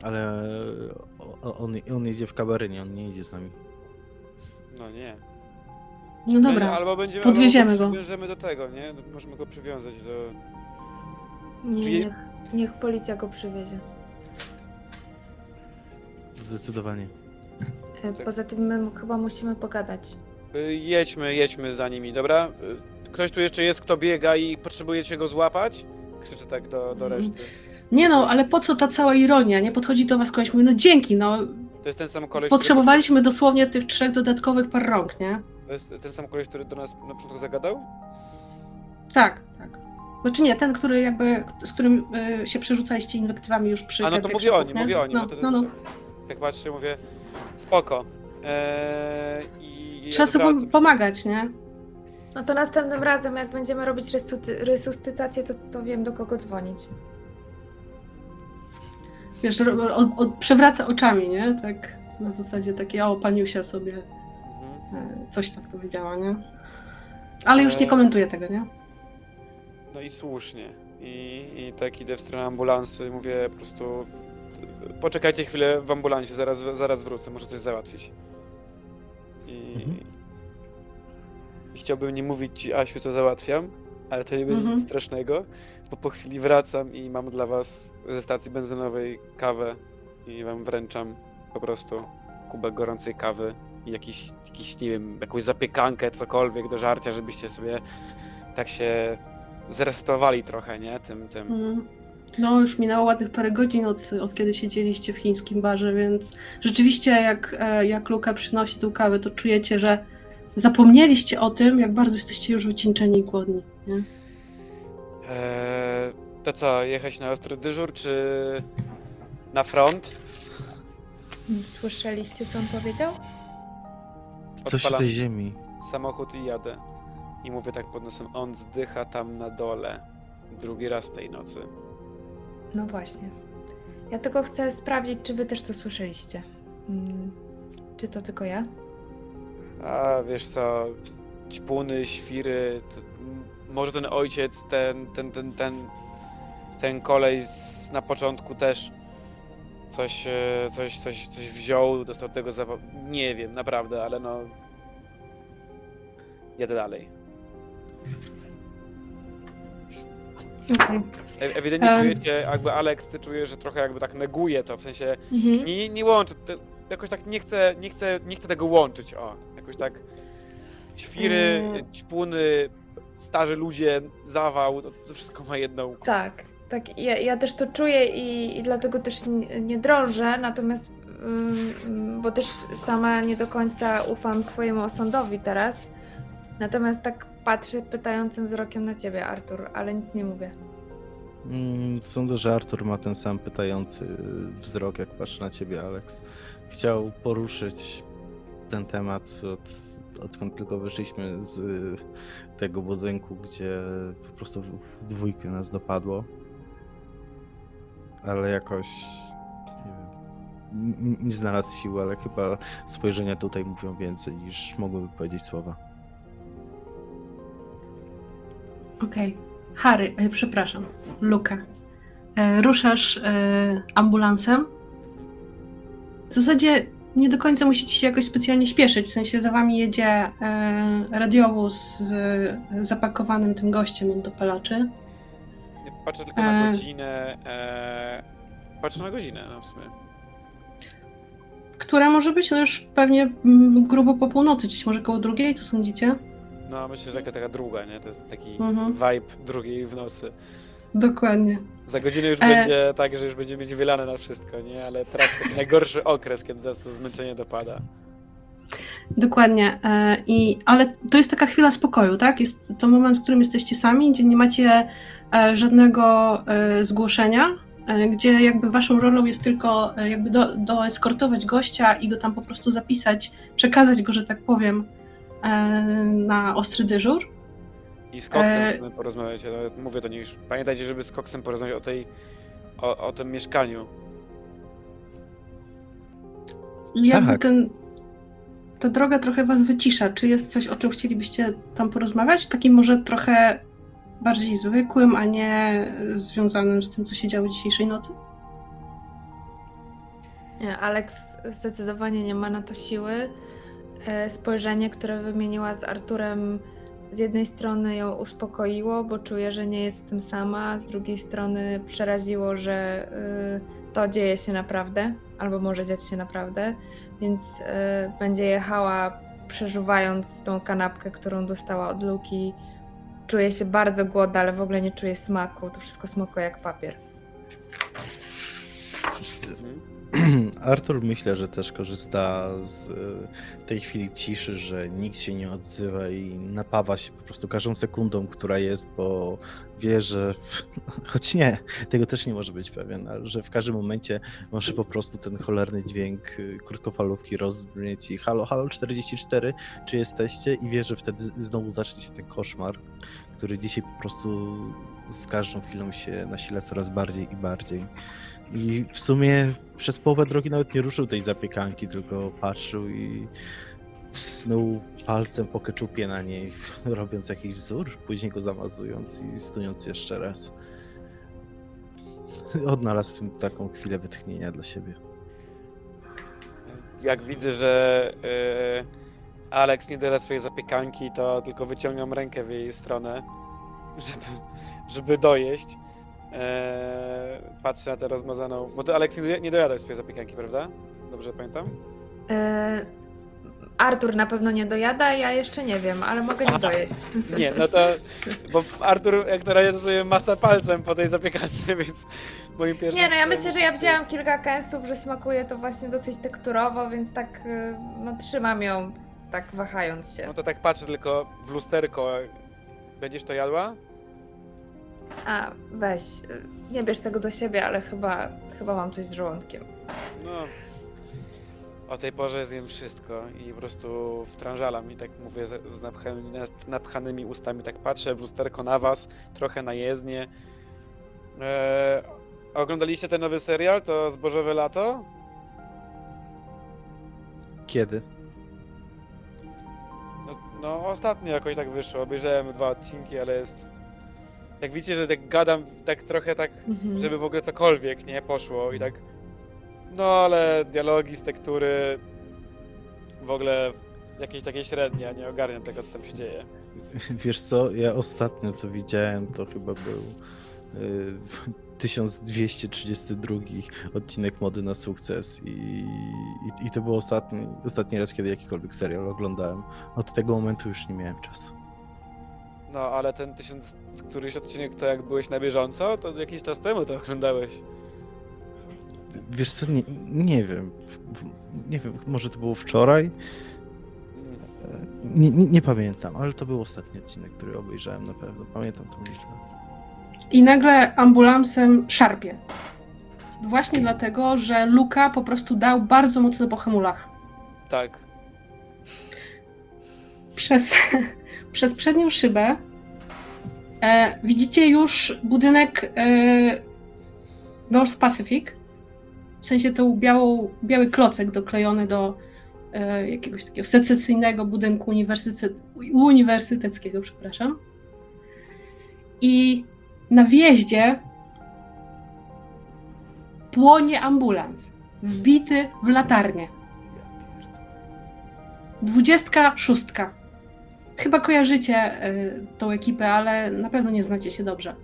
Ale on, on jedzie w kabarynie, on nie jedzie z nami. No nie. No dobra. Albo będziemy podwieziemy albo go. Przywiążemy do tego, nie? Możemy go przywiązać do... Nie, Czyli- niech, policja go przywiezie. Zdecydowanie. E, Tak. Poza tym my chyba musimy pogadać. Y, Jedźmy, jedźmy za nimi, dobra? Y, Ktoś tu jeszcze jest, kto biega i potrzebujecie go złapać? Krzyczy tak do, do Mhm. reszty. Nie no, ale po co ta cała ironia, nie? Podchodzi do was koleś, mówi, no dzięki, no To jest ten sam koleś, potrzebowaliśmy dosłownie tych trzech dodatkowych par rąk, nie? Który, to jest ten sam koleś, który do nas na początku zagadał? Tak, tak. Znaczy nie, ten, który jakby, z którym y, się przerzucaliście inwektywami już przy A no to mówię o nim, nie? mówię o nim. No, No, to. Jak patrzę, mówię, spoko. Eee, i i Trzeba sobie pomagać, nie? No to następnym razem, jak będziemy robić resuscy- resuscytację, to, to wiem do kogo dzwonić. Wiesz, ro- od, od, przewraca oczami, nie? Tak na zasadzie takie, o, paniusia sobie Mhm. e, coś tak powiedziała, nie? Ale już nie E, komentuję tego, nie? No i słusznie. I, I tak idę w stronę ambulansu i mówię po prostu poczekajcie chwilę w ambulansie, zaraz, zaraz wrócę, muszę coś załatwić. I, Mhm. I chciałbym nie mówić ci, Asiu, co załatwiam, ale to nie będzie Mhm. nic strasznego, bo po chwili wracam i mam dla was ze stacji benzynowej kawę i wam wręczam po prostu kubek gorącej kawy i jakiś, jakiś, nie wiem, jakąś zapiekankę, cokolwiek do żarcia, żebyście sobie tak się zresetowali trochę, nie? Tym, tym. Mhm. No, już minęło ładnych parę godzin od, od kiedy siedzieliście w chińskim barze, więc rzeczywiście jak, e, jak Luka przynosi tą kawę, to czujecie, że zapomnieliście o tym, jak bardzo jesteście już wycieńczeni i głodni. Nie? Eee, to co, jechać na ostry dyżur, czy na front? Słyszeliście, co on powiedział? Coś w Odpalam tej ziemi. samochód i jadę. I mówię tak pod nosem, on zdycha tam na dole. Drugi raz tej nocy. No właśnie. Ja tylko chcę sprawdzić, czy wy też to słyszeliście. Mm, Czy to tylko ja? A wiesz co, ćpuny, świry, to, może ten ojciec, ten, ten, ten, ten, ten kolej z, na początku też coś, e, coś, coś, coś wziął, dostał tego zawa... Nie wiem, naprawdę, ale no... Jadę dalej. Okej. E- Ewidentnie Em. czujecie, jakby Alex, ty czujesz, że trochę jakby tak neguje to, w sensie Mhm. nie, nie łączy, jakoś tak nie chcę, nie, chcę, nie chcę tego łączyć, o, jakoś tak świry, Mm. ćpuny, starzy ludzie, zawał, to, to wszystko ma jedną. Tak, tak. Ja, ja też to czuję i, i dlatego też nie, nie drążę, natomiast ym, bo też sama nie do końca ufam swojemu osądowi teraz. Natomiast tak patrzę pytającym wzrokiem na ciebie, Artur, ale nic nie mówię. Mm, Sądzę, że Artur ma ten sam pytający wzrok, jak patrzy na ciebie, Alex. Chciał poruszyć ten temat, od, odkąd tylko wyszliśmy z y, tego budynku, gdzie po prostu w, w dwójkę nas dopadło. Ale jakoś nie, nie znalazł siły, ale chyba spojrzenia tutaj mówią więcej niż mogłyby powiedzieć słowa. Okej. Harry, e, przepraszam, Luka. E, ruszasz e, ambulansem. W zasadzie nie do końca musicie się jakoś specjalnie śpieszyć, w sensie za wami jedzie e, radiowóz z zapakowanym tym gościem od dopalaczy. Patrzę tylko na E. godzinę, e, patrzę na godzinę, no w sumie. Która może być no już pewnie grubo po północy, gdzieś może koło drugiej, co sądzicie? No myślę, że taka, taka druga, nie? To jest taki Mhm. vibe drugiej w nocy. Dokładnie. Za godzinę już E. będzie tak, że już będzie mieć wylane na wszystko, nie? Ale teraz taki najgorszy okres, kiedy nas to zmęczenie dopada. Dokładnie. E, I, ale to jest taka chwila spokoju, tak? Jest to moment, w którym jesteście sami, gdzie nie macie e, żadnego e, zgłoszenia, e, gdzie jakby waszą rolą jest tylko e, jakby do, doeskortować gościa i go tam po prostu zapisać, przekazać go, że tak powiem, na ostry dyżur. I z Coxem E. porozmawiać, mówię do niej już. Pamiętajcie, żeby z Coxem porozmawiać o tej, o, o tym mieszkaniu. Jakby Tak. ten, ta droga trochę was wycisza. Czy jest coś, o czym chcielibyście tam porozmawiać? Takim może trochę bardziej zwykłym, a nie e, związanym z tym, co się działo dzisiejszej nocy? Nie, Alex zdecydowanie nie ma na to siły. E, Spojrzenie, które wymieniła z Arturem, z jednej strony ją uspokoiło, bo czuje, że nie jest w tym sama, z drugiej strony przeraziło, że y, to dzieje się naprawdę, albo może dziać się naprawdę, więc y, będzie jechała przeżuwając tą kanapkę, którą dostała od Luki. Czuje się bardzo głodna, ale w ogóle nie czuje smaku. To wszystko smakuje jak papier. Artur myślę, że też korzysta z e, tej chwili ciszy, że nikt się nie odzywa i napawa się po prostu każdą sekundą, która jest, bo wie, że choć nie, tego też nie może być pewien, że w każdym momencie może po prostu ten cholerny dźwięk y, krótkofalówki rozbrzmieć i halo, halo 44, czy jesteście? I wie, że wtedy znowu zacznie się ten koszmar, który dzisiaj po prostu z każdą chwilą się nasila coraz bardziej i bardziej. I w sumie przez połowę drogi nawet nie ruszył tej zapiekanki, tylko patrzył i snuł palcem po keczupie na niej, robiąc jakiś wzór, później go zamazując i stując jeszcze raz. Odnalazł taką chwilę wytchnienia dla siebie. Jak widzę, że y, Alex nie doda swojej zapiekanki, to tylko wyciągam rękę w jej stronę, żeby, żeby dojeść. E, patrzę na tę rozmazaną. Bo to Alex nie, nie swojej zapiekanki, prawda? Dobrze pamiętam? E, Artur na pewno nie dojada, ja jeszcze nie wiem, ale mogę nie dojeść. Nie, no to. Bo Artur jak na razie to sobie maca palcem po tej zapiekance, więc moim pierwszym. Nie, no ja myślę, że ja wzięłam kilka kęsów, że smakuje to właśnie dosyć tekturowo, więc tak y, no trzymam ją tak wahając się. No to tak patrzę tylko w lusterko. Będziesz to jadła? A, weź, y, nie bierz tego do siebie, ale chyba, chyba mam coś z żołądkiem. No. O tej porze zjem wszystko i po prostu wtrążalam i tak mówię z, z napchanymi, napchanymi ustami, tak patrzę w lusterko na was, trochę na jezdnię. Eee, oglądaliście ten nowy serial, to Zbożowe Lato? Kiedy? No, no ostatnio jakoś tak wyszło, obejrzałem dwa odcinki, ale jest... Jak widzicie, że tak gadam tak trochę tak Mhm. żeby w ogóle cokolwiek nie poszło i tak. No ale dialogi z tektury w ogóle jakieś takie średnie, nie ogarniam tego co tam się dzieje. Wiesz co, ja ostatnio co widziałem, to chyba był y, 1232 odcinek Mody na sukces i, i, i to był ostatni, ostatni raz, kiedy jakikolwiek serial oglądałem. Od tego momentu już nie miałem czasu. No ale ten tysiąc któryś odcinek to jak byłeś na bieżąco, to jakiś czas temu to oglądałeś. Wiesz co, nie, nie wiem. Nie wiem, może to było wczoraj? Mm. Nie, nie, nie pamiętam, ale to był ostatni odcinek, który obejrzałem na pewno. Pamiętam tą liczbę. I nagle ambulansem szarpie. Właśnie dlatego, że Luka po prostu dał bardzo mocno po hamulach. Tak. Przez, przez przednią szybę e, widzicie już budynek e, North Pacific. W sensie to białą, biały klocek doklejony do e, jakiegoś takiego secesyjnego budynku uniwersytet, uniwersyteckiego, przepraszam. I na wjeździe płonie ambulans, wbity w latarnię. Dwudziestka szóstka. Chyba kojarzycie y, tą ekipę, ale na pewno nie znacie się dobrze.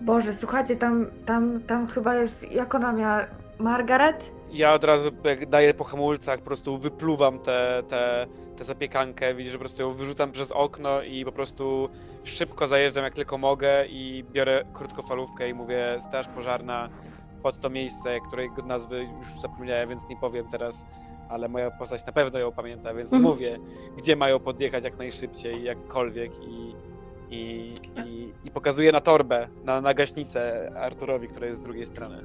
Boże, słuchajcie, tam, tam, tam chyba jest, jak ona miała, Margaret? Ja od razu jak daję po hamulcach, po prostu wypluwam tę te, te zapiekankę, widzisz, że po prostu ją wyrzucam przez okno i po prostu szybko zajeżdżam jak tylko mogę i biorę krótkofalówkę i mówię straż pożarna pod to miejsce, której nazwy już zapomniałem, więc nie powiem teraz, ale moja postać na pewno ją pamięta, więc Mhm. mówię, gdzie mają podjechać jak najszybciej, jakkolwiek i, i, i, i pokazuję na torbę, na, na gaśnicę Arturowi, która jest z drugiej strony.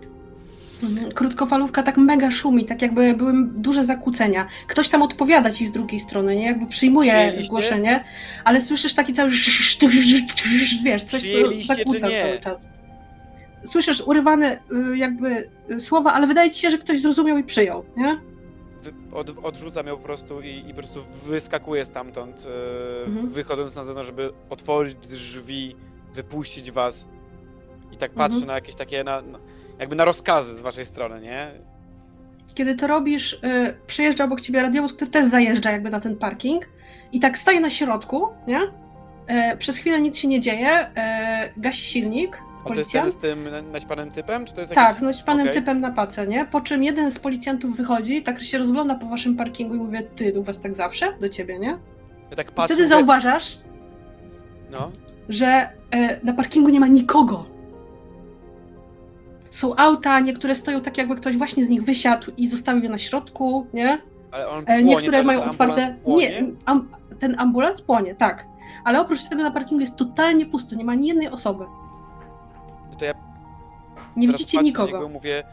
Mhm. Krótkofalówka tak mega szumi, tak jakby były duże zakłócenia. Ktoś tam odpowiada ci z drugiej strony, nie? Jakby przyjmuje zgłoszenie, ale słyszysz taki cały wiesz, coś co zakłóca cały czas. Słyszysz urywane y, jakby y, słowa, ale wydaje ci się, że ktoś zrozumiał i przyjął, nie? Od, odrzucam ją po prostu i, i po prostu wyskakuję stamtąd, e, Mhm. wychodząc na zewnątrz, żeby otworzyć drzwi, wypuścić was. I tak Mhm. patrzę na jakieś takie, na, jakby na rozkazy z waszej strony, nie? Kiedy to robisz, y, przejeżdża obok ciebie radiowóz, który też zajeżdża jakby na ten parking i tak staje na środku, nie? E, przez chwilę nic się nie dzieje, e, gasi silnik, A to jest policjant. ten z tym na- naćpanym typem, czy to jest Tak, jakiś... no z panem Okej. typem na pace, nie? Po czym jeden z policjantów wychodzi, tak się rozgląda po waszym parkingu i mówi, ty, u was tak zawsze? Do ciebie, nie? Ja tak I patrzę, wtedy mówię, zauważasz, No, że e, na parkingu nie ma nikogo. Są auta, niektóre stoją tak, jakby ktoś właśnie z nich wysiadł i zostawił je na środku, nie? ale on E, płonie, niektóre to, mają otwarte. Nie, am, ten ambulans płonie, tak. Ale oprócz tego na parkingu jest totalnie pusto, nie ma ani jednej osoby. No to ja Nie widzicie nikogo. niego mówię...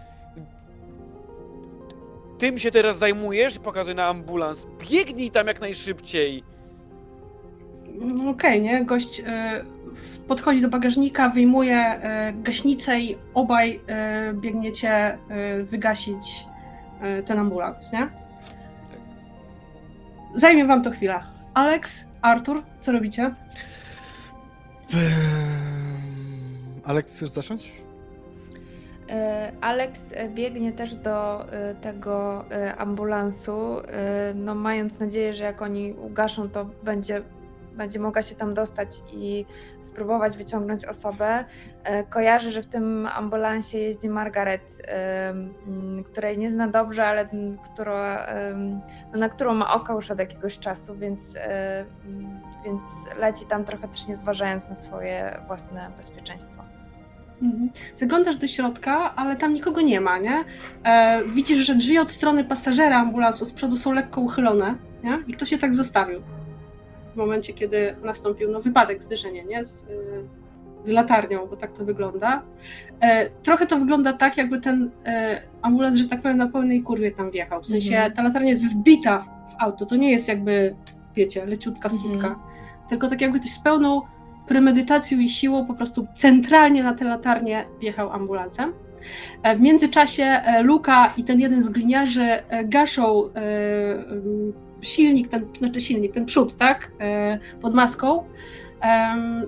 Tym się teraz zajmujesz? Pokazuję na ambulans. Biegnij tam jak najszybciej. No Okej, nie? Gość w- podchodzi do bagażnika, wyjmuje e, gaśnicę i obaj e, biegniecie e, wygasić e, ten ambulans, nie? Zajmie wam to chwilę. Alex, Artur, co robicie? Aleks, chcesz zacząć? E, Alex biegnie też do e, tego e, ambulansu, no mając nadzieję, że jak oni ugaszą, to będzie będzie mogła się tam dostać i spróbować wyciągnąć osobę. Kojarzy, że w tym ambulansie jeździ Margaret, której nie zna dobrze, ale która, no, na którą ma oko już od jakiegoś czasu, więc, więc leci tam trochę też nie zważając na swoje własne bezpieczeństwo. Mhm. Zaglądasz do środka, ale tam nikogo nie ma, nie? E, widzisz, że drzwi od strony pasażera ambulansu z przodu są lekko uchylone, nie? I ktoś się tak zostawił. W momencie, kiedy nastąpił no, wypadek, zderzenie, nie? Z, y, z latarnią, bo tak to wygląda. E, trochę to wygląda tak, jakby ten e, ambulans, że tak powiem, na pełnej kurwie tam wjechał. W sensie mhm. ta latarnia jest wbita w, w, auto. To nie jest jakby, wiecie, leciutka studka. Mhm. Tylko tak jakby ktoś z pełną premedytacją i siłą po prostu centralnie na tę latarnię wjechał ambulansem. E, w międzyczasie e, Luka i ten jeden z gliniarzy e, gaszą silnik, ten, znaczy silnik, ten przód, tak, pod maską.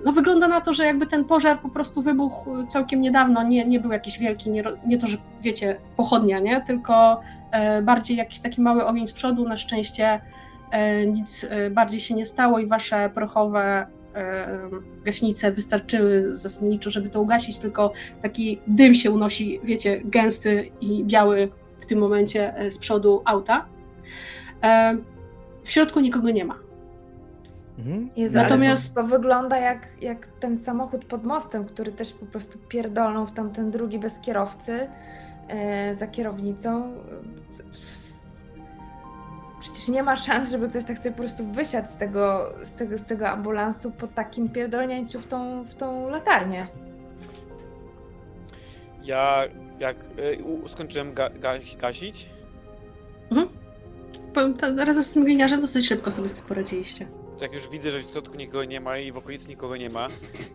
No wygląda na to, że jakby ten pożar po prostu wybuchł całkiem niedawno, nie, nie był jakiś wielki, nie, nie to, że wiecie, pochodnia, nie, tylko bardziej jakiś taki mały ogień z przodu, na szczęście nic bardziej się nie stało i wasze prochowe gaśnice wystarczyły zasadniczo, żeby to ugasić, tylko taki dym się unosi, wiecie, gęsty i biały w tym momencie e, z przodu auta. W środku nikogo nie ma. Mhm. Jezu, Natomiast to, to, wygląda jak, jak ten samochód pod mostem, który też po prostu pierdolnął w tamten drugi bez kierowcy e, za kierownicą przecież nie ma szans, żeby ktoś tak sobie po prostu wysiadł z tego, z tego, z tego ambulansu po takim pierdolnięciu w tą, w tą latarnię. Ja jak y, skończyłem ga, ga, gasić. Mhm. razem z tym gliniarzem dosyć szybko sobie z tym poradziliście. Jak już widzę, że w środku nikogo nie ma i w okolicy nikogo nie ma,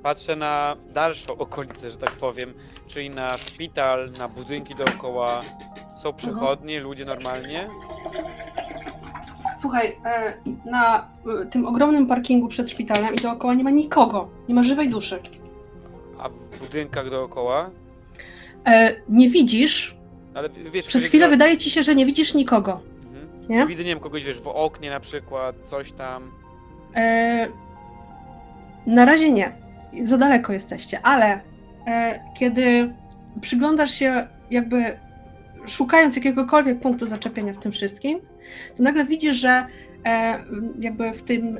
patrzę na dalszą okolicę, że tak powiem, czyli na szpital, na budynki dookoła. Są mhm. przechodnie, mhm. ludzie normalnie. Słuchaj, e, na e, tym ogromnym parkingu przed szpitalem i dookoła nie ma nikogo. Nie ma żywej duszy. A w budynkach dookoła? E, nie widzisz. Ale wiesz, Przez chwilę wydaje ci się, że nie widzisz nikogo. Mhm. Nie? widzę, nie wiem, kogoś wiesz, w oknie na przykład, coś tam. E, na razie nie. Za daleko jesteście, ale e, kiedy przyglądasz się jakby szukając jakiegokolwiek punktu zaczepienia w tym wszystkim, to nagle widzisz, że e, jakby w tym,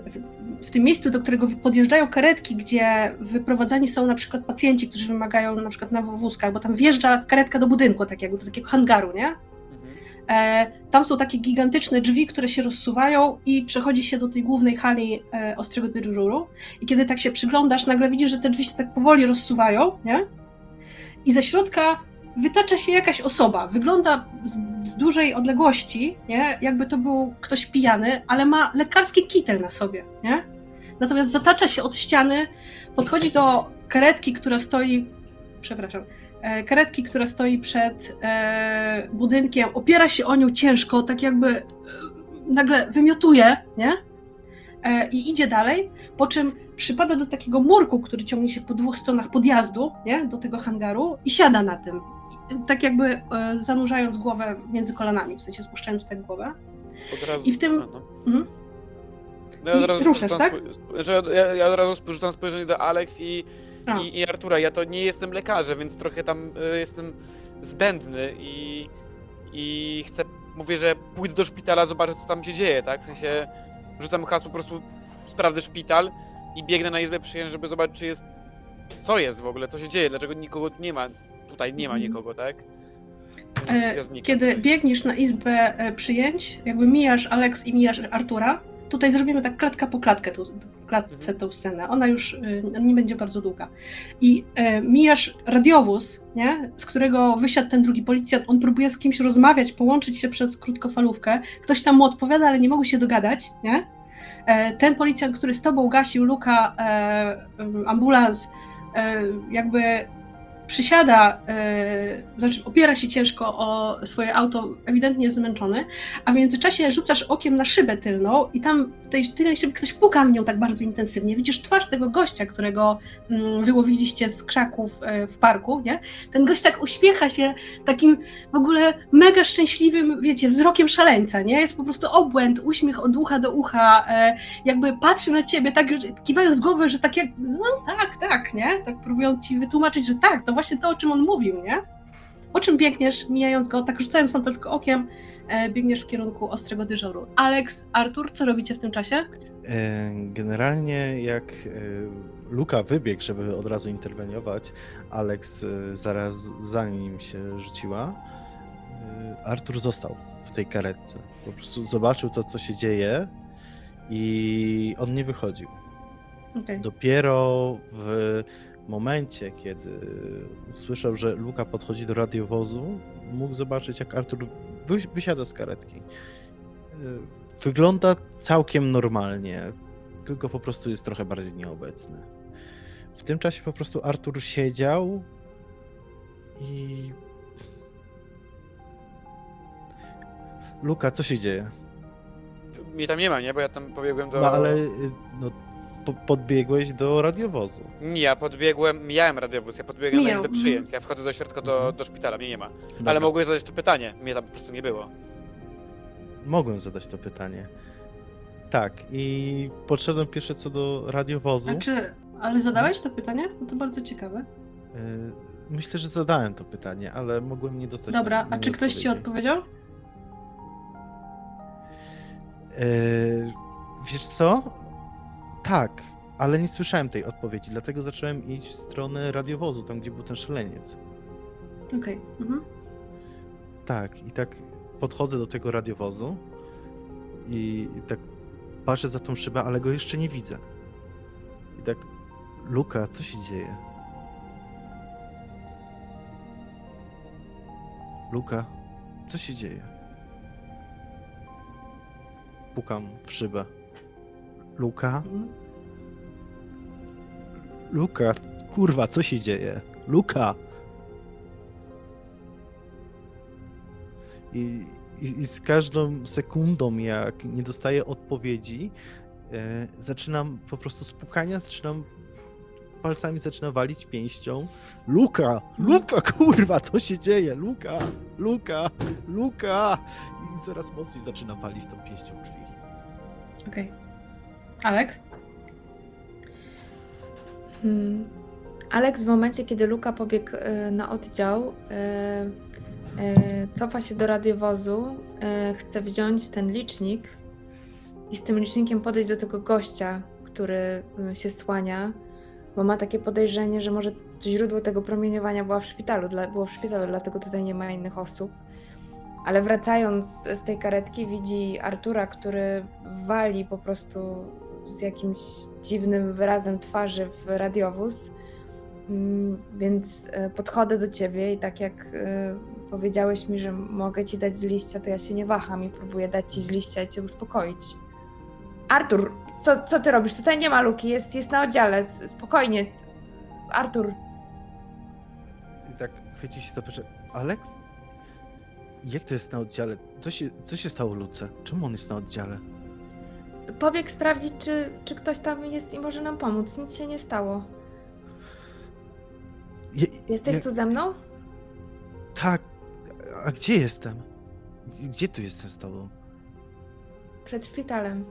w tym miejscu, do którego podjeżdżają karetki, gdzie wyprowadzani są na przykład pacjenci, którzy wymagają na przykład na wózkach, bo tam wjeżdża karetka do budynku takiego, do takiego hangaru, nie? E, tam są takie gigantyczne drzwi, które się rozsuwają i przechodzi się do tej głównej hali e, ostrego dyżuru. I kiedy tak się przyglądasz, nagle widzisz, że te drzwi się tak powoli rozsuwają, nie? I ze środka wytacza się jakaś osoba. Wygląda z, z, dużej odległości, nie? jakby to był ktoś pijany, ale ma lekarski kitel na sobie. Nie? Natomiast zatacza się od ściany, podchodzi do karetki, która stoi. Przepraszam. E, karetki, która stoi przed e, budynkiem, opiera się o nią ciężko, tak jakby e, nagle wymiotuje, nie? E, I idzie dalej, po czym przypada do takiego murku, który ciągnie się po dwóch stronach podjazdu, nie? Do tego hangaru i siada na tym tak jakby e, zanurzając głowę między kolanami, w sensie spuszczając tę głowę. Od razu, I w tym... No. Mhm. No ja od razu ruszasz, tak? Że ja, ja od razu rzucam spojrzenie do Alex i, i, i, Artura. Ja to nie jestem lekarzem, więc trochę tam y, jestem zbędny i, i chcę, mówię, że pójdę do szpitala, zobaczę co tam się dzieje, tak? W sensie rzucam hasło, po prostu sprawdzę szpital i biegnę na izbę przyjęć, żeby zobaczyć, czy jest, co jest w ogóle, co się dzieje, dlaczego nikogo tu nie ma tutaj nie ma mhm. nikogo, tak? E, Kiedy tutaj. biegniesz na izbę e, przyjęć, jakby mijasz Alex i mijasz Artura, tutaj zrobimy tak klatka po klatkę tą, klatce mhm. tą scenę. Ona już e, nie będzie bardzo długa. I e, mijasz radiowóz, nie? z którego wysiadł ten drugi policjant. On próbuje z kimś rozmawiać, połączyć się przez krótkofalówkę. Ktoś tam mu odpowiada, ale nie mogą się dogadać. Nie? E, ten policjant, który z tobą gasił Luka, e, ambulans, jakby przysiada, e, znaczy opiera się ciężko o swoje auto, ewidentnie jest zmęczony, a w międzyczasie rzucasz okiem na szybę tylną i tam w tej tylnej szybie ktoś puka w nią tak bardzo intensywnie. Widzisz twarz tego gościa, którego mm, wyłowiliście z krzaków e, w parku, nie? Ten gość tak uśmiecha się takim w ogóle mega szczęśliwym, wiecie, wzrokiem szaleńca, nie? Jest po prostu obłęd, uśmiech od ucha do ucha, e, jakby patrzy na ciebie, tak kiwając głowę, że tak jak, no tak, tak, nie? Tak próbują ci wytłumaczyć, że tak, to właśnie to, o czym on mówił, nie? Po czym biegniesz, mijając go, tak rzucając na to tylko okiem, e, biegniesz w kierunku ostrego dyżuru. Alex, Artur, co robicie w tym czasie? E, Generalnie jak e, Luka wybiegł, żeby od razu interweniować, Alex zaraz za nim się rzuciła. Artur został w tej karetce. Po prostu zobaczył to, co się dzieje i on nie wychodził. Okay. Dopiero w momencie, kiedy usłyszał, że Luka podchodzi do radiowozu, mógł zobaczyć, jak Artur wy- wysiada z karetki. Y, Wygląda całkiem normalnie, tylko po prostu jest trochę bardziej nieobecny. W tym czasie po prostu Artur siedział i. Luka, co się dzieje? Mnie tam nie ma, nie? Bo ja tam pobiegłem do... No ale y, no, po- podbiegłeś do radiowozu. Nie, ja podbiegłem, mijałem radiowóz, ja podbiegłem na Mijał, izbę mhm. przyjęć, ja wchodzę do środka do, Mhm. do szpitala, mnie nie ma. Dobra. Ale mogłeś zadać to pytanie, mnie tam po prostu nie było. Mogłem zadać to pytanie. Tak, i podszedłem pierwsze co do radiowozu. Znaczy, ale zadałeś to pytanie? No to bardzo ciekawe. Y, Myślę, że zadałem to pytanie, ale mogłem nie dostać. Dobra, na a czy ktoś ci odpowiedzi. odpowiedział? Y, Wiesz co? Tak, ale nie słyszałem tej odpowiedzi, dlatego zacząłem iść w stronę radiowozu, tam gdzie był ten szaleniec. Okej. Mhm. Tak, i tak podchodzę do tego radiowozu i tak patrzę za tą szybę, ale go jeszcze nie widzę. I tak, Luka, co się dzieje? Luka, co się dzieje? Pukam w szybę. Luka? Mhm. Luka, kurwa, co się dzieje? Luka! I, i, i z każdą sekundą, jak nie dostaję odpowiedzi, e, zaczynam po prostu z pukania, zaczynam palcami zaczyna walić pięścią. Luka! Luka, kurwa, co się dzieje? Luka! Luka! Luka! I coraz mocniej zaczynam walić tą pięścią drzwi. Okej. Alex? Hmm. Alex w momencie, kiedy Luka pobiegł e, na oddział, e, e, cofa się do radiowozu, chce wziąć ten licznik i z tym licznikiem podejść do tego gościa, który się słania, bo ma takie podejrzenie, że może źródło tego promieniowania było w szpitalu, dla, było w szpitalu, dlatego tutaj nie ma innych osób. Ale wracając z tej karetki, widzi Artura, który wali po prostu z jakimś dziwnym wyrazem twarzy w radiowóz. Mm, Więc e, podchodzę do ciebie i tak jak e, powiedziałeś mi, że mogę ci dać z liścia, to ja się nie waham i próbuję dać ci z liścia i cię uspokoić. Artur, co, co ty robisz? Tutaj nie ma luki, jest, jest na oddziale. Spokojnie. Artur, I tak chwycił się za. Alex? Jak to jest na oddziale? Co się, co się stało Luce? Czemu on jest na oddziale? Pobieg sprawdzić, czy, czy ktoś tam jest i może nam pomóc. Nic się nie stało. Je, Jesteś ja- tu ze mną? Tak. A gdzie jestem? Gdzie tu jestem z tobą? Przed szpitalem.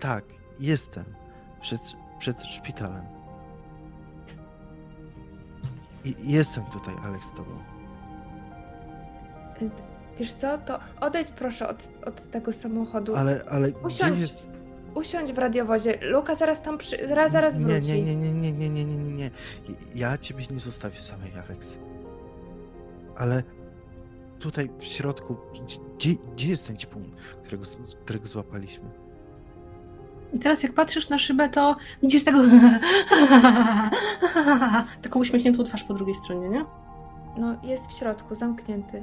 Tak, jestem. Przed, przed szpitalem. I, jestem tutaj, Alex, z tobą. Wiesz co, to odejdź proszę od, od tego samochodu. Ale, ale gdzie Usiądź. jest... Usiądź w radiowozie. Luka zaraz tam przy... zaraz, zaraz nie, wróci. nie, nie, nie, nie, nie, nie, nie, nie, nie. Ja ciebie nie zostawię samej, Alex. Ale tutaj w środku, gdzie, gdzie, jest ten cipun, którego, którego złapaliśmy? I teraz jak patrzysz na szybę, to widzisz tego taką uśmiechniętą twarz po drugiej stronie, nie? No, jest w środku, zamknięty.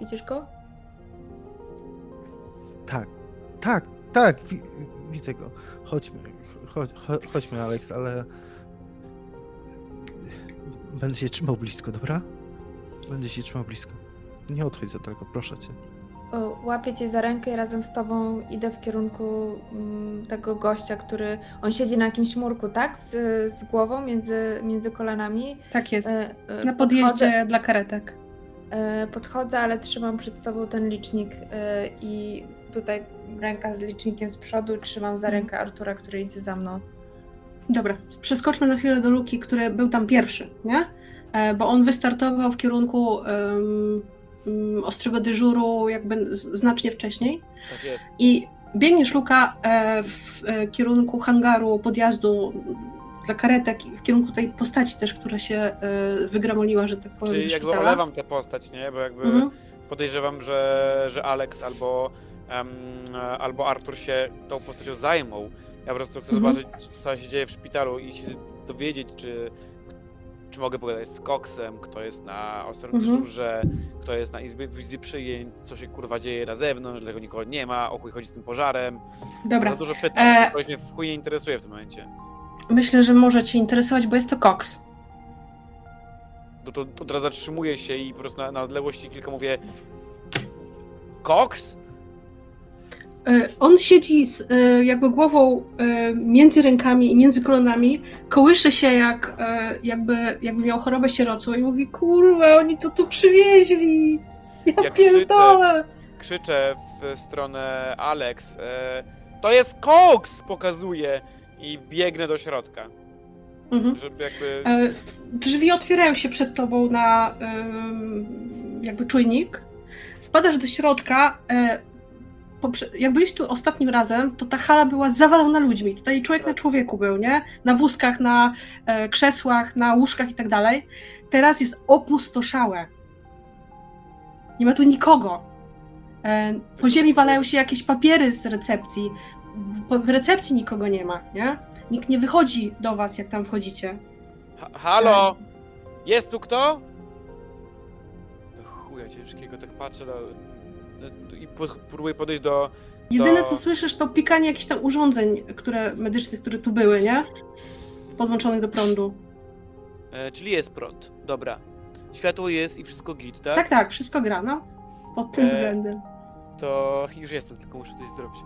Widzisz go? Tak, tak, tak, wi, widzę go. Chodźmy, chodź, cho- chodźmy, Alex, ale Będę się trzymał blisko, dobra? Będę się trzymał blisko. Nie odchodź za daleko, proszę cię. O, Łapię cię za rękę i razem z tobą idę w kierunku mm, tego gościa, który. On siedzi na jakimś murku, tak? Z, z głową między, między kolanami. Tak jest. E, e, Na podchodzę- podjeździe dla karetek. E, Podchodzę, ale trzymam przed sobą ten licznik e, i tutaj ręka z licznikiem z przodu, trzymam za rękę Artura, który idzie za mną. Dobra, przeskoczmy na chwilę do Luki, który był tam pierwszy, nie? E, Bo on wystartował w kierunku um, um, ostrego dyżuru jakby znacznie wcześniej. Tak jest. I biegniesz, Luka, w kierunku hangaru podjazdu dla karetek i w kierunku tej postaci też, która się e, wygramoliła, że tak powiem, Czyli jakby olewam tę postać, nie? Bo jakby Mhm. podejrzewam, że, że Alex albo, em, albo Artur się tą postacią zajmą. Ja po prostu chcę Mhm. zobaczyć, co się dzieje w szpitalu i się dowiedzieć, czy, czy mogę pogadać z Coxem, kto jest na ostrym Mhm. dyżurze, kto jest na izbie, w izbie przyjęć, co się kurwa dzieje na zewnątrz, dlaczego nikogo nie ma, o chuj chodzi z tym pożarem. Dobra, Za dużo pytań, E, ktoś mnie w chuj nie interesuje w tym momencie. Myślę, że może Cię interesować, bo jest to Cox. No to, to teraz zatrzymuję się i po prostu na, na odległości kilka mówię Cox? E, On siedzi z e, jakby głową e, między rękami i między kolanami, kołysze się jak, jakby, jakby miał chorobę sierocą i mówi, kurwa, oni to tu przywieźli! Ja Jak pierdolę! Krzyczę w stronę Alex. To jest Cox! Pokazuje i biegnę do środka, Mhm. żeby jakby... E, Drzwi otwierają się przed tobą na jakby czujnik. Wpadasz do środka. e, Jak byliś tu ostatnim razem, to ta hala była zawalona ludźmi. Tutaj człowiek na człowieku był, nie? Na wózkach, na e, krzesłach, na łóżkach i tak dalej. Teraz jest opustoszałe. Nie ma tu nikogo. Po ziemi walają się jakieś papiery z recepcji. W- W recepcji nikogo nie ma, nie? Nikt nie wychodzi do was, jak tam wchodzicie. Ha halo? Jest tu kto? Do chuja ciężkiego, tak patrzę na... na- i po, próbuję podejść do... Jedyne To- co słyszysz to pikanie jakichś tam urządzeń które, medycznych, które tu były, nie? Podłączonych do prądu. E, czyli jest prąd, dobra. Światło jest i wszystko git, tak? Tak, tak, wszystko gra, no. Pod tym E, względem. To już jestem, tylko muszę coś zrobić.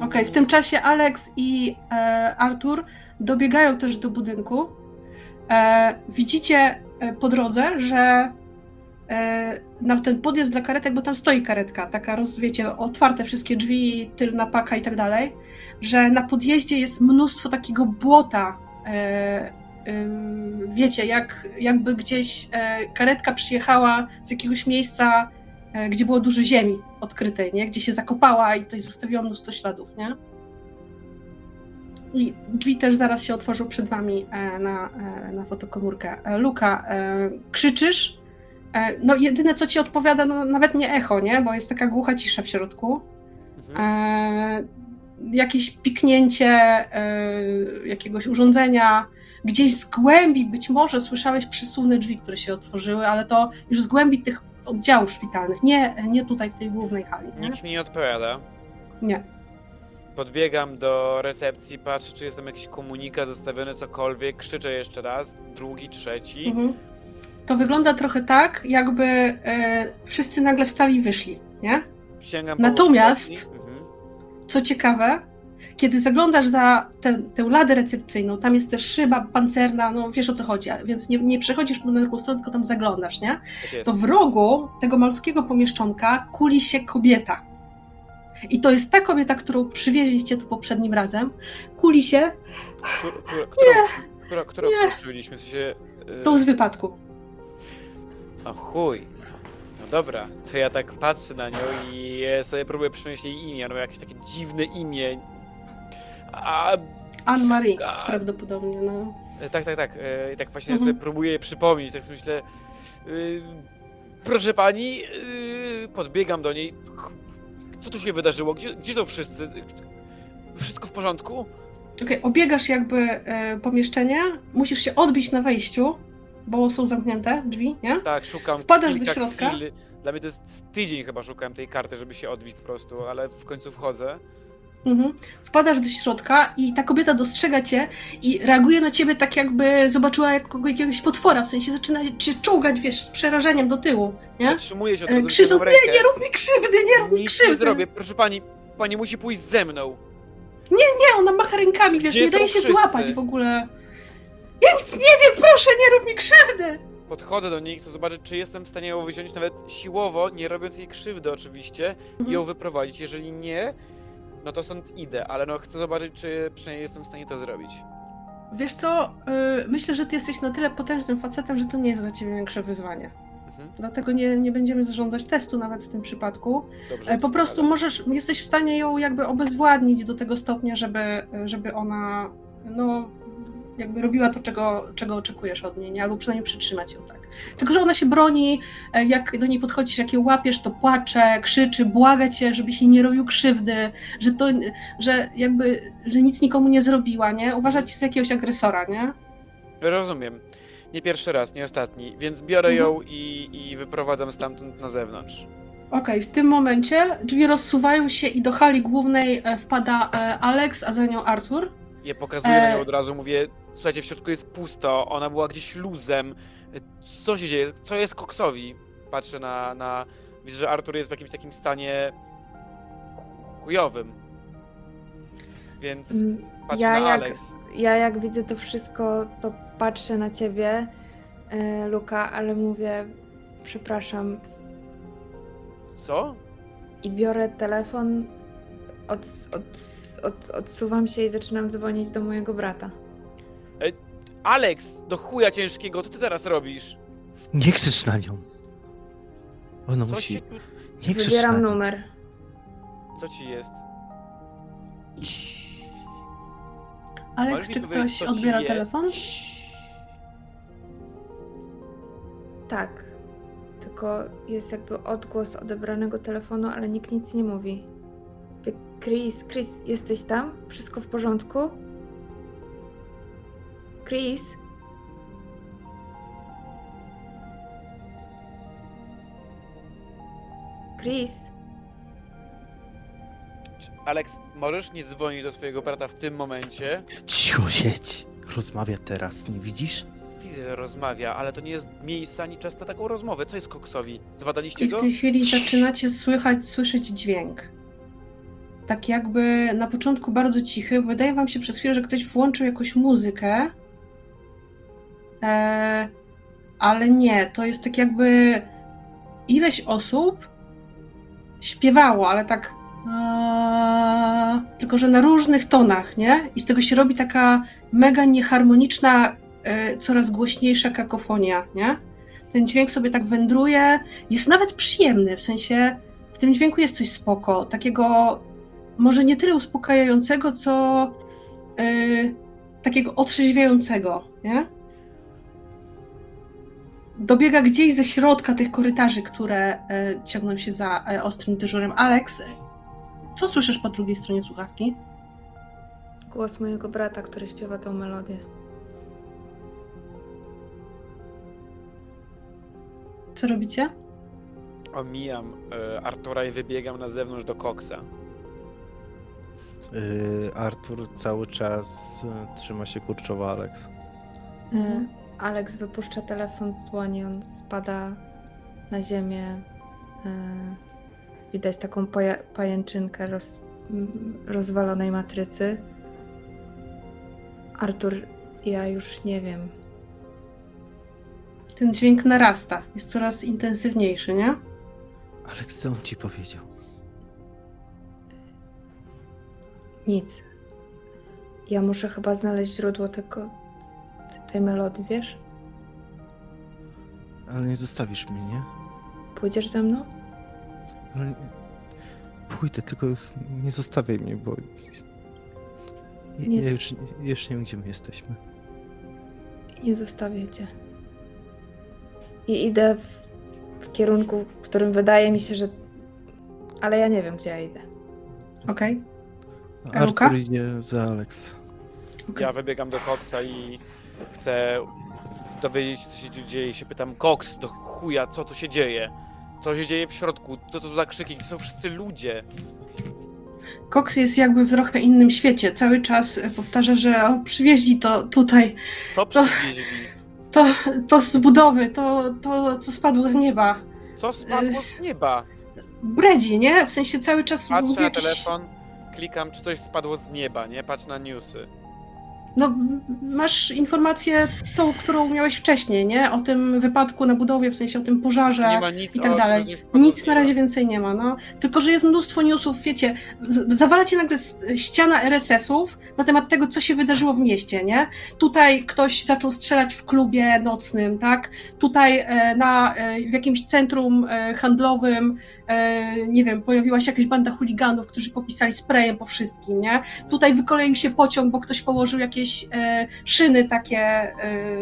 Okej, w tym czasie Alex i e, Artur dobiegają też do budynku. E, widzicie e, po drodze, że e, na ten podjazd dla karetek, bo tam stoi karetka, taka, roz, wiecie, otwarte wszystkie drzwi, tylna paka i tak dalej, że na podjeździe jest mnóstwo takiego błota. E, wiecie, jak, jakby gdzieś karetka przyjechała z jakiegoś miejsca, gdzie było dużo ziemi odkrytej, nie? gdzie się zakopała i tutaj zostawiło mnóstwo śladów. Nie? I drzwi też zaraz się otworzą przed wami e, na, e, na fotokomórkę. E, Luka, e, krzyczysz. E, no jedyne co ci odpowiada, no nawet nie echo, nie? bo jest taka głucha cisza w środku. mhm. E, jakieś piknięcie e, jakiegoś urządzenia. Gdzieś z głębi być może słyszałeś przesuwne drzwi, które się otworzyły, ale to już z głębi tych oddziałów szpitalnych, nie, nie tutaj w tej głównej hali. Nie? Nikt mi nie odpowiada. nie. Podbiegam do recepcji, patrzę, czy jest tam jakiś komunikat zostawiony, cokolwiek. Krzyczę jeszcze raz, drugi, trzeci. Mhm. To wygląda trochę tak, jakby e, wszyscy nagle wstali i wyszli, nie? Sięgam Natomiast-. Mhm. Co ciekawe, kiedy zaglądasz za tę, tę ladę recepcyjną, tam jest też szyba pancerna, no wiesz o co chodzi, więc nie, nie przechodzisz na drugą stronę, tylko tam zaglądasz, nie? Tak. To w rogu tego malutkiego pomieszczonka kuli się kobieta. I to jest ta kobieta, którą przywieźliście tu poprzednim razem. Kuli się Któr- któr- Którą, którą, którą Nie. przybyliśmy? W sensie... y, tą z wypadku. O chuj. No dobra, to ja tak patrzę na nią i sobie próbuję jej imię. Ma jakieś takie dziwne imię. A, Anne-Marie A. prawdopodobnie, no. e, tak, tak, tak. e, I tak właśnie Mhm. sobie próbuję przypomnieć. Tak sobie myślę... y, proszę pani, y, podbiegam do niej. Co tu się wydarzyło? Gdzie, gdzie są wszyscy? Wszystko w porządku? Okej, obiegasz jakby e, pomieszczenie, musisz się odbić na wejściu, bo są zamknięte drzwi, nie? Tak, szukam Wpadasz do kilka środka? Chwil. Dla mnie to jest z tydzień chyba szukałem tej karty, żeby się odbić po prostu, ale w końcu wchodzę. Mhm. Wpadasz do środka i ta kobieta dostrzega cię i reaguje na ciebie tak jakby zobaczyła jak, jakiegoś potwora, w sensie zaczyna cię czołgać, wiesz, z przerażeniem do tyłu, nie? Się od E, razu, Krzycząc, nie, nie rób mi krzywdy, nie rób mi Nic krzywdy. nie zrobię, proszę pani, pani musi pójść ze mną. Nie, ona macha rękami, wiesz, Gdzie nie daje się wszyscy? złapać w ogóle. Ja nic nie wiem, proszę, nie rób mi krzywdy! Podchodzę do niej, chcę zobaczyć, czy jestem w stanie ją wyciągnąć nawet siłowo, nie robiąc jej krzywdy oczywiście, i Mhm. ją wyprowadzić. Jeżeli nie, no to stąd idę, ale no chcę zobaczyć, czy przynajmniej jestem w stanie to zrobić. Wiesz co, yy, myślę, że ty jesteś na tyle potężnym facetem, że to nie jest dla ciebie większe wyzwanie. Mhm. Dlatego nie, nie będziemy zarządzać testu nawet w tym przypadku. Dobrze. E, Po prostu doskonale. możesz, jesteś w stanie ją jakby obezwładnić do tego stopnia, żeby, żeby ona no, jakby robiła to, czego, czego oczekujesz od niej, nie? albo przynajmniej przytrzymać ją tak. Tylko, że ona się broni, e, jak do niej podchodzisz, jak ją łapiesz, to płacze, krzyczy, błaga cię, żebyś jej nie robił krzywdy, że to, że jakby, że nic nikomu nie zrobiła, nie? Uważa cię za jakiegoś agresora, nie? Rozumiem. Nie pierwszy raz, nie ostatni, więc biorę Mhm. ją i, i wyprowadzam stamtąd na zewnątrz. Okej, w tym momencie drzwi rozsuwają się i do hali głównej e, wpada e, Alex, a za nią Arthur. Je pokazuję na E. nią od razu, mówię, słuchajcie, w środku jest pusto, ona była gdzieś luzem. Co się dzieje? Co jest Koksowi? Patrzę na, na... Widzę, że Artur jest w jakimś takim stanie chu- chujowym. Więc Mm, patrzę Ja na jak, Alex. ja jak widzę to wszystko, to patrzę na ciebie, e, Luka, ale mówię, przepraszam, Co? i biorę telefon, od, od, od, odsuwam się i zaczynam dzwonić do mojego brata. Alex, do chuja ciężkiego, co ty teraz robisz? Nie krzycz na nią. Ona Co, musi. się tu... Nie krzycz na Wybieram nią. numer. co ci jest? Alex, Możesz mi czy powiedzieć, ktoś co ci odbiera jest? telefon? Tak. Tylko jest jakby odgłos odebranego telefonu, ale nikt nic nie mówi. Chris, Chris, jesteś tam? Wszystko w porządku? Chris? Chris? Alex, możesz nie dzwonić do swojego brata w tym momencie? Cicho siedź. Rozmawia teraz, nie widzisz? Widzę, że rozmawia, ale to nie jest miejsce ani czas na taką rozmowę. Co jest Koksowi? Zbadaliście I w go? tej chwili zaczynacie słychać, słyszeć dźwięk. Tak jakby na początku bardzo cichy. Wydaje wam się przez chwilę, że ktoś włączył jakąś muzykę. E, ale nie, to jest tak jakby ileś osób śpiewało, ale tak a, tylko, że na różnych tonach, nie? I z tego się robi taka mega nieharmoniczna, e, coraz głośniejsza kakofonia, nie? Ten dźwięk sobie tak wędruje, jest nawet przyjemny, w sensie w tym dźwięku jest coś spoko, takiego może nie tyle uspokajającego, co yy, takiego otrzeźwiającego, nie? Dobiega gdzieś ze środka tych korytarzy, które y, ciągną się za y, ostrym dyżurem. Alex, co słyszysz po drugiej stronie słuchawki? Głos mojego brata, który śpiewa tą melodię. Co robicie? Omijam e, Artura i wybiegam na zewnątrz do Koksa. Yy, Artur cały czas y, trzyma się kurczowo Alex. E, Alex wypuszcza telefon z dłoni, on spada na ziemię. E, widać taką pajęczynkę roz- rozwalonej matrycy. Artur, ja już nie wiem. Ten dźwięk narasta, jest coraz intensywniejszy, nie? Alex, co on ci powiedział? Nic. Ja muszę chyba znaleźć źródło tego, tej melodii, wiesz? Ale nie zostawisz mnie, nie? Pójdziesz ze mną? Ale nie- pójdę, tylko nie zostawiaj mnie, bo. Nie Ja już, już nie wiem, gdzie my jesteśmy. Nie zostawię cię. I idę w, w kierunku, w którym wydaje mi się, że. Ale ja nie wiem, gdzie ja idę. Okej. A Artur idzie za Alex. okej. Ja wybiegam do Koksa i chcę dowiedzieć się, co się dzieje. Się pytam, Koks, do chuja, co tu się dzieje? Co się dzieje w środku? Co to za krzyki? Gdzie są wszyscy ludzie? Cox jest jakby w trochę innym świecie. Cały czas e, powtarza, że o, przywieźli to tutaj, To To- przywieźli. to, to z budowy, to, to co spadło z nieba. Co spadło z nieba? Bredzi, nie? W sensie cały czas Patrzę mówi na jakieś... telefon, klikam, czy coś spadło z nieba, nie? Patrz na newsy. No, masz informację tą, którą miałeś wcześniej, nie? O tym wypadku na budowie, w sensie o tym pożarze. Nie ma nic i tak dalej. Nic na razie więcej nie ma, no. Tylko, że jest mnóstwo newsów, wiecie, zawala cię nagle ściana RSS-ów na temat tego, co się wydarzyło w mieście, nie? Tutaj ktoś zaczął strzelać w klubie nocnym, tak? Tutaj e, na, e, w jakimś centrum e, handlowym, nie wiem, pojawiła się jakaś banda chuliganów, którzy popisali sprayem po wszystkim, nie? Tutaj wykoleił się pociąg, bo ktoś położył jakieś e, szyny takie e,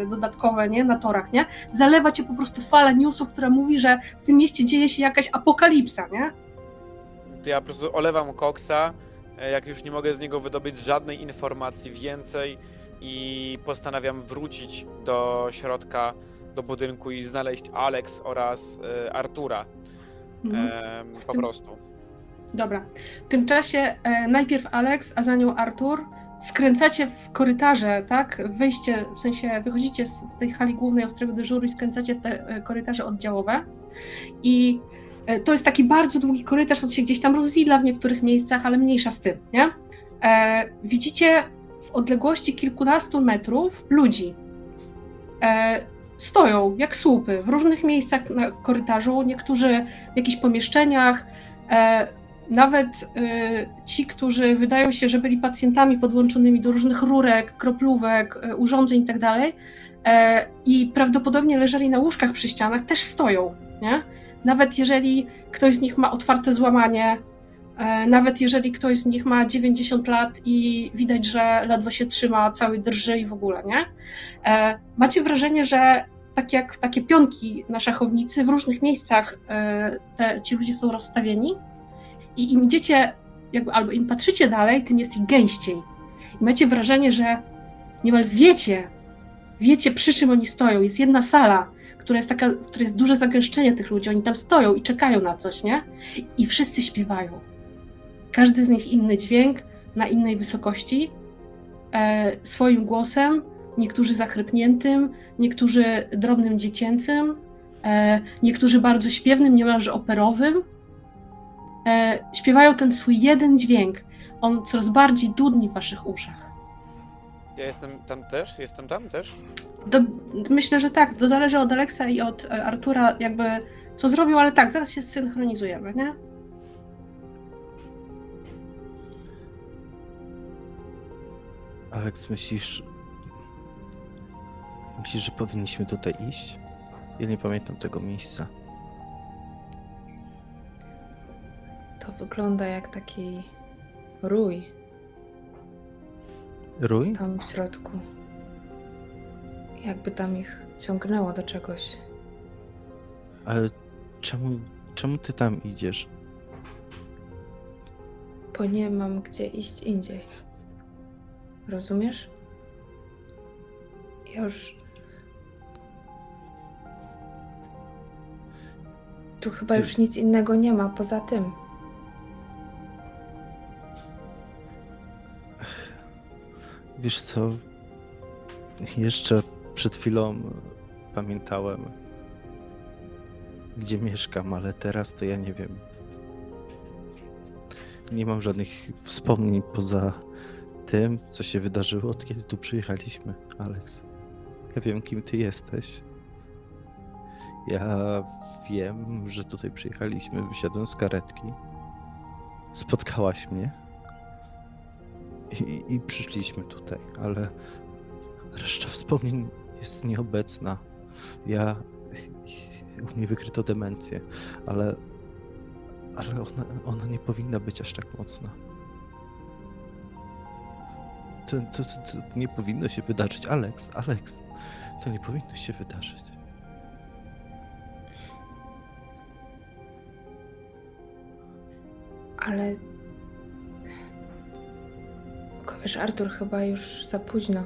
dodatkowe, nie? Na torach, nie? Zalewa cię po prostu fala newsów, która mówi, że w tym mieście dzieje się jakaś apokalipsa, nie? To ja po prostu olewam Coxa, e, jak już nie mogę z niego wydobyć żadnej informacji więcej i postanawiam wrócić do środka, do budynku i znaleźć Alex oraz e, Artura. Mhm. Em, po prostu. Dobra. W tym czasie e, najpierw Alex, a za nią Artur. Skręcacie w korytarze, tak? Wyjście, w sensie wychodzicie z tej hali głównej ostrego dyżuru i skręcacie w te e, korytarze oddziałowe. I e, to jest taki bardzo długi korytarz, on się gdzieś tam rozwidla w niektórych miejscach, ale mniejsza z tym, nie? E, widzicie w odległości kilkunastu metrów ludzi. E, stoją jak słupy w różnych miejscach na korytarzu, niektórzy w jakichś pomieszczeniach, e, nawet y, ci, którzy wydają się, że byli pacjentami podłączonymi do różnych rurek, kroplówek, y, urządzeń itd. E, i prawdopodobnie leżeli na łóżkach przy ścianach, też stoją. Nie? Nawet jeżeli ktoś z nich ma otwarte złamanie, e, nawet jeżeli ktoś z nich ma 90 lat i widać, że ledwo się trzyma, cały drży i w ogóle, nie? E, macie wrażenie, że tak jak takie pionki na szachownicy, w różnych miejscach te, ci ludzie są rozstawieni i im idziecie, jakby, albo im patrzycie dalej, tym jest ich gęściej. I macie wrażenie, że niemal wiecie, wiecie przy czym oni stoją. Jest jedna sala, która jest taka, w której jest duże zagęszczenie tych ludzi. Oni tam stoją i czekają na coś, nie? I wszyscy śpiewają. Każdy z nich inny dźwięk, na innej wysokości, e, swoim głosem, niektórzy zachrypniętym, niektórzy drobnym dziecięcym, e, niektórzy bardzo śpiewnym, niemalże operowym. E, śpiewają ten swój jeden dźwięk. On coraz bardziej dudni w waszych uszach. Ja jestem tam też? Jestem tam też? To, myślę, że tak. To zależy od Aleksa i od e, Artura, jakby co zrobił, ale tak, zaraz się zsynchronizujemy, nie? Aleks, myślisz... Myślisz, że powinniśmy tutaj iść? Ja nie pamiętam tego miejsca. To wygląda jak taki rój Rój? tam w środku. Jakby tam ich ciągnęło do czegoś. Ale czemu, czemu ty tam idziesz? Bo nie mam gdzie iść indziej. Rozumiesz? Ja już. Tu chyba już nic innego nie ma poza tym. Wiesz co? Jeszcze przed chwilą pamiętałem, gdzie mieszkam, ale teraz to ja nie wiem. Nie mam żadnych wspomnień poza tym, co się wydarzyło, od kiedy tu przyjechaliśmy, Alex. Ja wiem, kim ty jesteś. Ja wiem, że tutaj przyjechaliśmy, wysiadłem z karetki. Spotkałaś mnie. I, I przyszliśmy tutaj, ale reszta wspomnień jest nieobecna. Ja. U mnie wykryto demencję, ale. Ale ona, ona nie powinna być aż tak mocna. To, to, to, to nie powinno się wydarzyć. Alex, Alex, to nie powinno się wydarzyć. Ale. Tylko wiesz, Artur, chyba już za późno.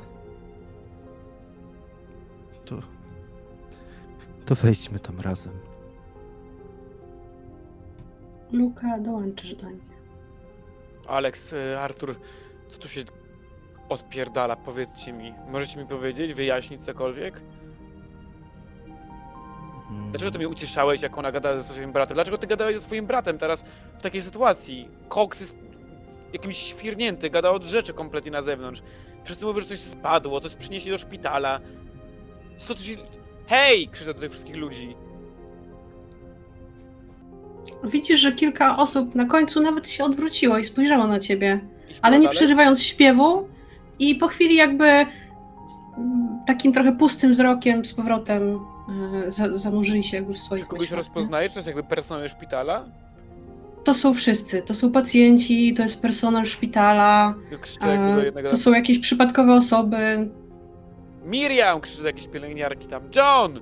To. To wejdźmy tam razem. Luka, dołączysz do nich. Alex, y, Artur, co tu się odpierdala? Powiedzcie mi. Możecie mi powiedzieć, wyjaśnić cokolwiek? Dlaczego ty mnie ucieszałeś, jak ona gadała ze swoim bratem? Dlaczego ty gadałeś ze swoim bratem teraz w takiej sytuacji? Cox jest jakimś świrnięty, gada od rzeczy kompletnie na zewnątrz. Wszyscy mówią, że coś spadło, coś przynieśli do szpitala. Co tu się... Hej! Krzyczę do tych wszystkich ludzi. Widzisz, że kilka osób na końcu nawet się odwróciło i spojrzało na ciebie, ale nie dalej. przerywając śpiewu i po chwili jakby mm, takim trochę pustym wzrokiem z powrotem e, za- zanurzyli się w swoich Czy kogoś myślach, rozpoznajesz? To jest jakby personel szpitala? To są wszyscy, to są pacjenci, to jest personel szpitala, e, to są jakieś przypadkowe osoby. Miriam! Krzyczy do jakiejś pielęgniarki tam. John!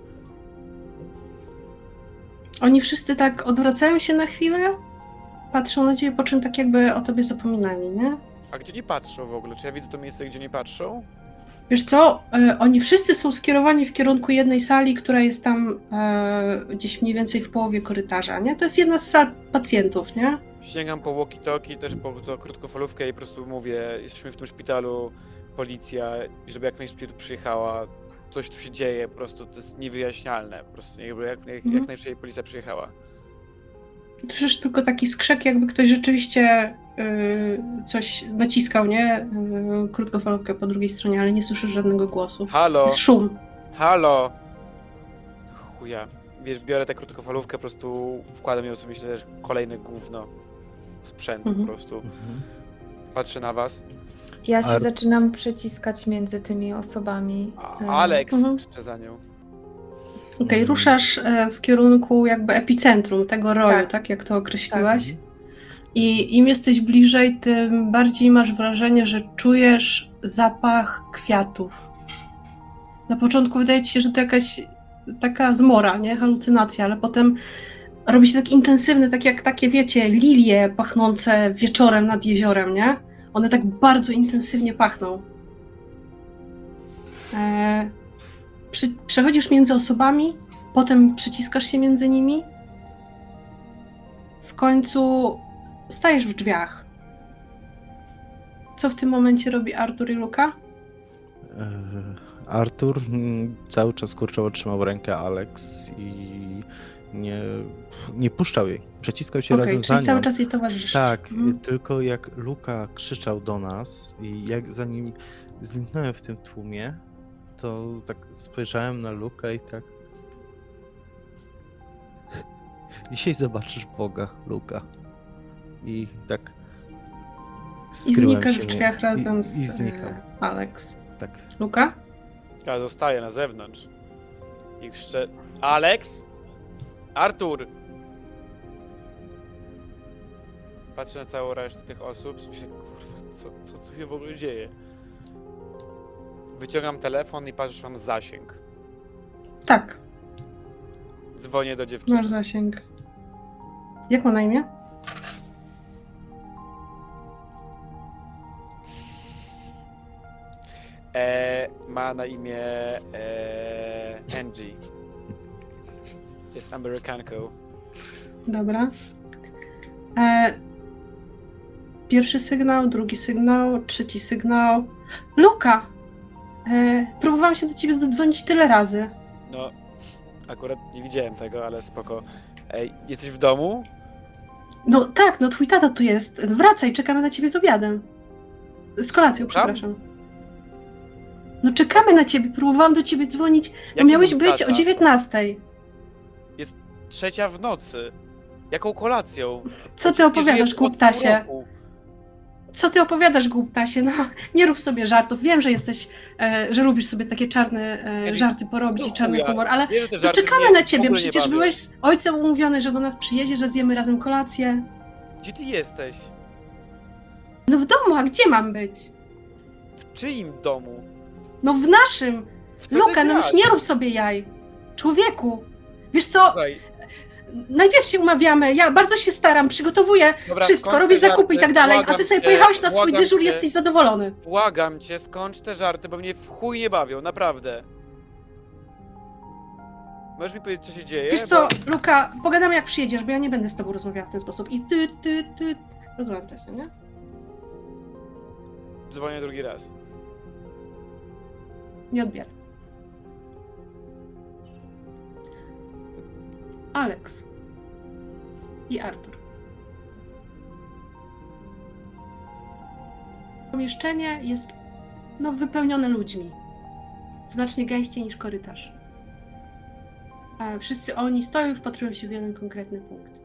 Oni wszyscy tak odwracają się na chwilę, patrzą na ciebie, po czym tak jakby o tobie zapominali, nie? A gdzie nie patrzą w ogóle? Czy ja widzę to miejsce, gdzie nie patrzą? Wiesz co, e, oni wszyscy są skierowani w kierunku jednej sali, która jest tam e, gdzieś mniej więcej w połowie korytarza, nie? To jest jedna z sal pacjentów, nie? Sięgam po walkie-talkie, też po to krótkofalówkę i po prostu mówię, jesteśmy w tym szpitalu, policja, i żeby jak najszybciej tu przyjechała, coś tu się dzieje, po prostu to jest niewyjaśnialne, po prostu jakby jak, jak, Mhm. jak najszybciej policja przyjechała. Słyszysz tylko taki skrzek, jakby ktoś rzeczywiście y, coś naciskał, nie? Y, krótkofalówkę po drugiej stronie, ale nie słyszysz żadnego głosu. Halo, Jest szum. halo! Chuja, wiesz, biorę tę krótkofalówkę, po prostu wkładam ją sobie, myślę, że kolejne gówno, sprzęt Mhm. po prostu. Mhm. Patrzę na was, Ja się Ar- zaczynam przeciskać między tymi osobami. a Alex Mhm. krzyczę za nią. Okej, Mm. ruszasz e, w kierunku jakby epicentrum tego roju, tak, Tak. jak to określiłaś. Mhm. I im jesteś bliżej, tym bardziej masz wrażenie, że czujesz zapach kwiatów. Na początku wydaje ci się, że to jakaś taka zmora, nie? Halucynacja, ale potem robi się tak intensywny, tak jak takie, wiecie, lilie pachnące wieczorem nad jeziorem, nie? One tak bardzo intensywnie pachną. E, przy, przechodzisz między osobami, potem przyciskasz się między nimi. W końcu stajesz w drzwiach. Co w tym momencie robi Artur i Luka? E, Artur mm, cały czas kurczowo trzymał rękę Alex i nie, nie puszczał jej. Przeciskał się Okej, razem czyli za cały nią. czas jej towarzyszysz. Tak, Mhm. tylko jak Luka krzyczał do nas i jak zanim zniknąłem w tym tłumie, to tak spojrzałem na Luka i tak. Dzisiaj zobaczysz Boga, Luka. I tak. I znikasz się w nie- drzwiach razem i, z I znikał. e, Alex. Tak. Luka? Ja zostaję na zewnątrz. I krzyczę... Alex? Artur! Patrzę na całą resztę tych osób i myślę, kurwa, co, co tu się w ogóle dzieje? Wyciągam telefon i patrzę, mam zasięg. Tak, Dzwonię do dziewczyny. masz zasięg. Jak ma na imię? E, ma na imię e, Angie. Jest Amerykanką. Dobra. E, pierwszy sygnał, drugi sygnał, trzeci sygnał. Luka! E, próbowałam się do ciebie dodzwonić tyle razy. No, akurat nie widziałem tego, ale spoko. Ej, jesteś w domu? No tak, no twój tata tu jest. Wracaj, czekamy na ciebie z obiadem. Z kolacją, Słucham? przepraszam. No czekamy na ciebie, próbowałam do ciebie dzwonić. No Jaki miałeś być tata? o 19. Trzecia w nocy. Jaką kolacją? Co ty Przecież nie opowiadasz, od pół głuptasie? roku. Co ty opowiadasz, głuptasie? No, nie rób sobie żartów. Wiem, że jesteś, e, że lubisz sobie takie czarne e, żarty porobić i czarny humor, ale Wiesz, czekamy mnie na ciebie. nie Przecież byłeś z ojcem umówiony, że do nas przyjedzie, że zjemy razem kolację. Gdzie ty jesteś? No w domu, a gdzie mam być? W czyim domu? No w naszym. W Luka, no już nie rób sobie jaj. Człowieku. Wiesz co, Słuchaj, najpierw się umawiamy, ja bardzo się staram, przygotowuję dobra, wszystko, robię zakupy i tak dalej, a ty sobie cię, pojechałeś na swój dyżur i cię, jesteś zadowolony. Błagam cię, skończ te żarty, bo mnie w chuj nie bawią, naprawdę. Możesz mi powiedzieć, co się dzieje? Wiesz co, Luka, pogadamy jak przyjedziesz, bo ja nie będę z tobą rozmawiała w ten sposób. I ty, ty, ty. Rozumiem wcześniej, nie? dzwonię drugi raz. Nie odbieram. Alex i Artur. Pomieszczenie jest no, wypełnione ludźmi. Znacznie gęściej niż korytarz. A wszyscy oni stoją i wpatrują się w jeden konkretny punkt.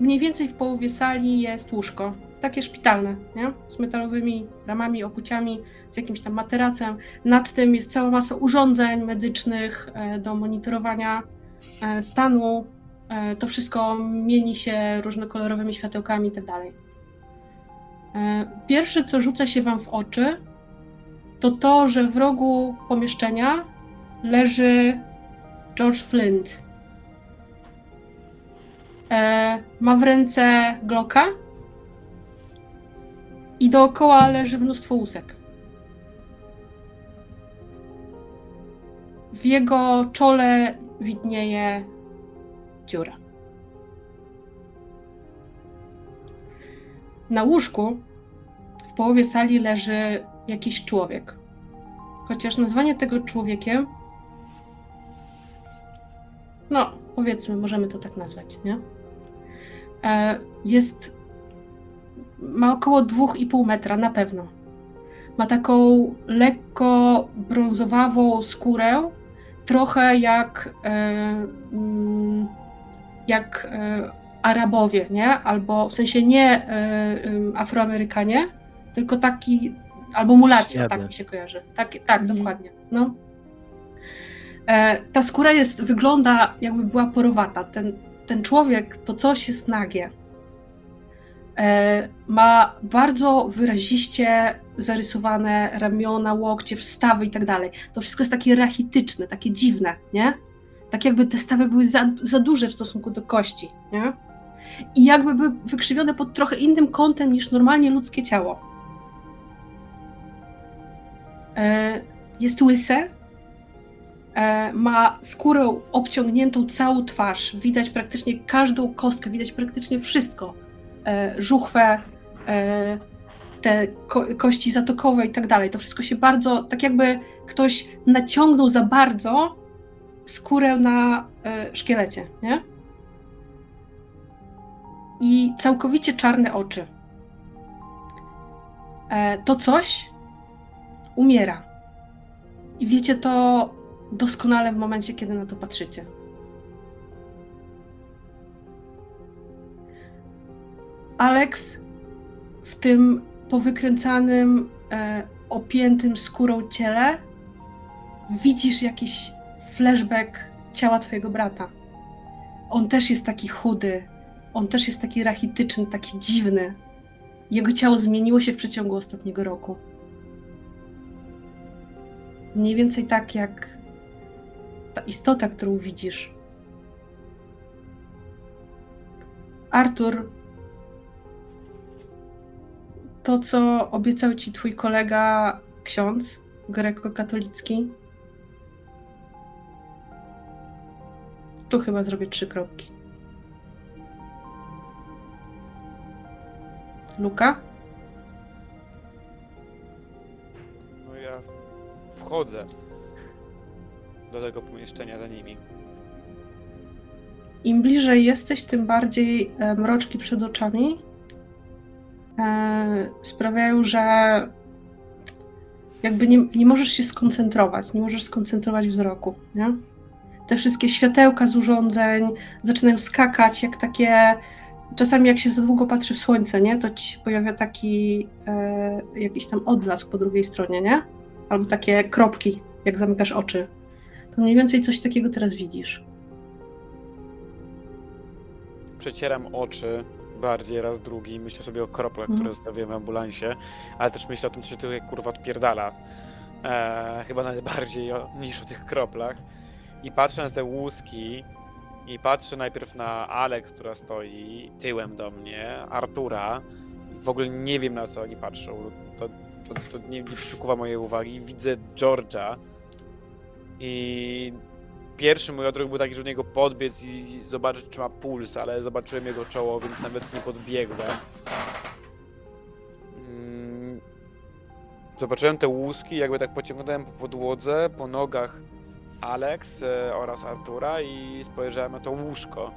Mniej więcej w połowie sali jest łóżko. Takie szpitalne, nie? Z metalowymi ramami, okuciami, z jakimś tam materacem. Nad tym jest cała masa urządzeń medycznych e, do monitorowania e, stanu. E, To wszystko mieni się różnokolorowymi światełkami itd. E, Pierwsze, co rzuca się Wam w oczy, to to, że w rogu pomieszczenia leży George Flint. Ma w ręce Glocka i dookoła leży mnóstwo łusek. W jego czole widnieje dziura. Na łóżku w połowie sali leży jakiś człowiek. Chociaż nazwanie tego człowiekiem, no powiedzmy, możemy to tak nazwać, nie? E, Jest ma około 2,5 metra na pewno. Ma taką lekko brązowawą skórę, trochę jak, e, mm, jak e, Arabowie, nie? Albo w sensie nie e, Afroamerykanie, tylko taki, albo mulaci, tak mi się kojarzy. Tak, tak Mhm. dokładnie. No. E, ta skóra jest, wygląda jakby była porowata. Ten, ten człowiek, to coś jest nagie. E, ma bardzo wyraziście zarysowane ramiona, łokcie, stawy i tak dalej. To wszystko jest takie rachityczne, takie dziwne, nie? Tak jakby te stawy były za, za duże w stosunku do kości, nie? I jakby były wykrzywione pod trochę innym kątem niż normalnie ludzkie ciało. E, jest łyse, e, ma skórę obciągniętą całą twarz, widać praktycznie każdą kostkę, widać praktycznie wszystko żuchwę, e, te ko- kości zatokowe i tak dalej. To wszystko się bardzo, tak jakby ktoś naciągnął za bardzo skórę na e, szkielecie, nie? I całkowicie czarne oczy. E, to coś umiera. I wiecie to doskonale w momencie, kiedy na to patrzycie. Alex w tym powykręcanym, e, opiętym skórą ciele widzisz jakiś flashback ciała twojego brata. On też jest taki chudy, on też jest taki rachityczny, taki dziwny. Jego ciało zmieniło się w przeciągu ostatniego roku. Mniej więcej tak jak ta istota, którą widzisz. Artur to, co obiecał ci twój kolega ksiądz grekokatolicki. Tu chyba zrobię trzy kropki. Luka? No ja wchodzę do tego pomieszczenia za nimi. Im bliżej jesteś, tym bardziej e, mroczki przed oczami sprawiają, że jakby nie, nie możesz się skoncentrować, nie możesz skoncentrować wzroku, nie? Te wszystkie światełka z urządzeń zaczynają skakać, jak takie. Czasami, jak się za długo patrzy w słońce, nie? To ci się pojawia taki e, jakiś tam odblask po drugiej stronie, nie? Albo takie kropki, jak zamykasz oczy. To mniej więcej coś takiego teraz widzisz. Przecieram oczy bardziej raz drugi, myślę sobie o kroplach, Mhm. które zostawiłem w ambulansie, ale też myślę o tym, co się tutaj kurwa odpierdala. Eee, chyba nawet bardziej o, niż o tych kroplach. I patrzę na te łuski i patrzę najpierw na Alex, która stoi tyłem do mnie, Artura. W ogóle nie wiem na co oni patrzą. To, to, to nie, nie przykuwa mojej uwagi. Widzę George'a i pierwszy mój odruch był taki, że do niego podbiec i zobaczyć, czy ma puls, ale zobaczyłem jego czoło, więc nawet nie podbiegłem. Zobaczyłem te łuski, jakby tak pociągnąłem po podłodze, po nogach Alex e, oraz Artura i spojrzałem na to łóżko.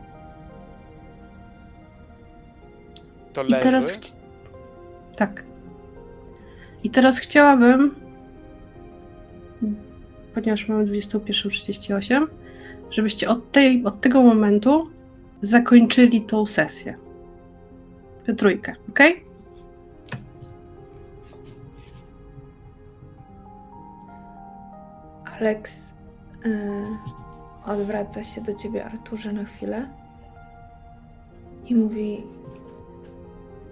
To I leży. teraz. chci- Tak. I teraz chciałabym, ponieważ mamy 21.38, żebyście od, tej, od tego momentu zakończyli tą sesję. We trójkę, ok? Alex y, odwraca się do ciebie, Arturze, na chwilę i mówi: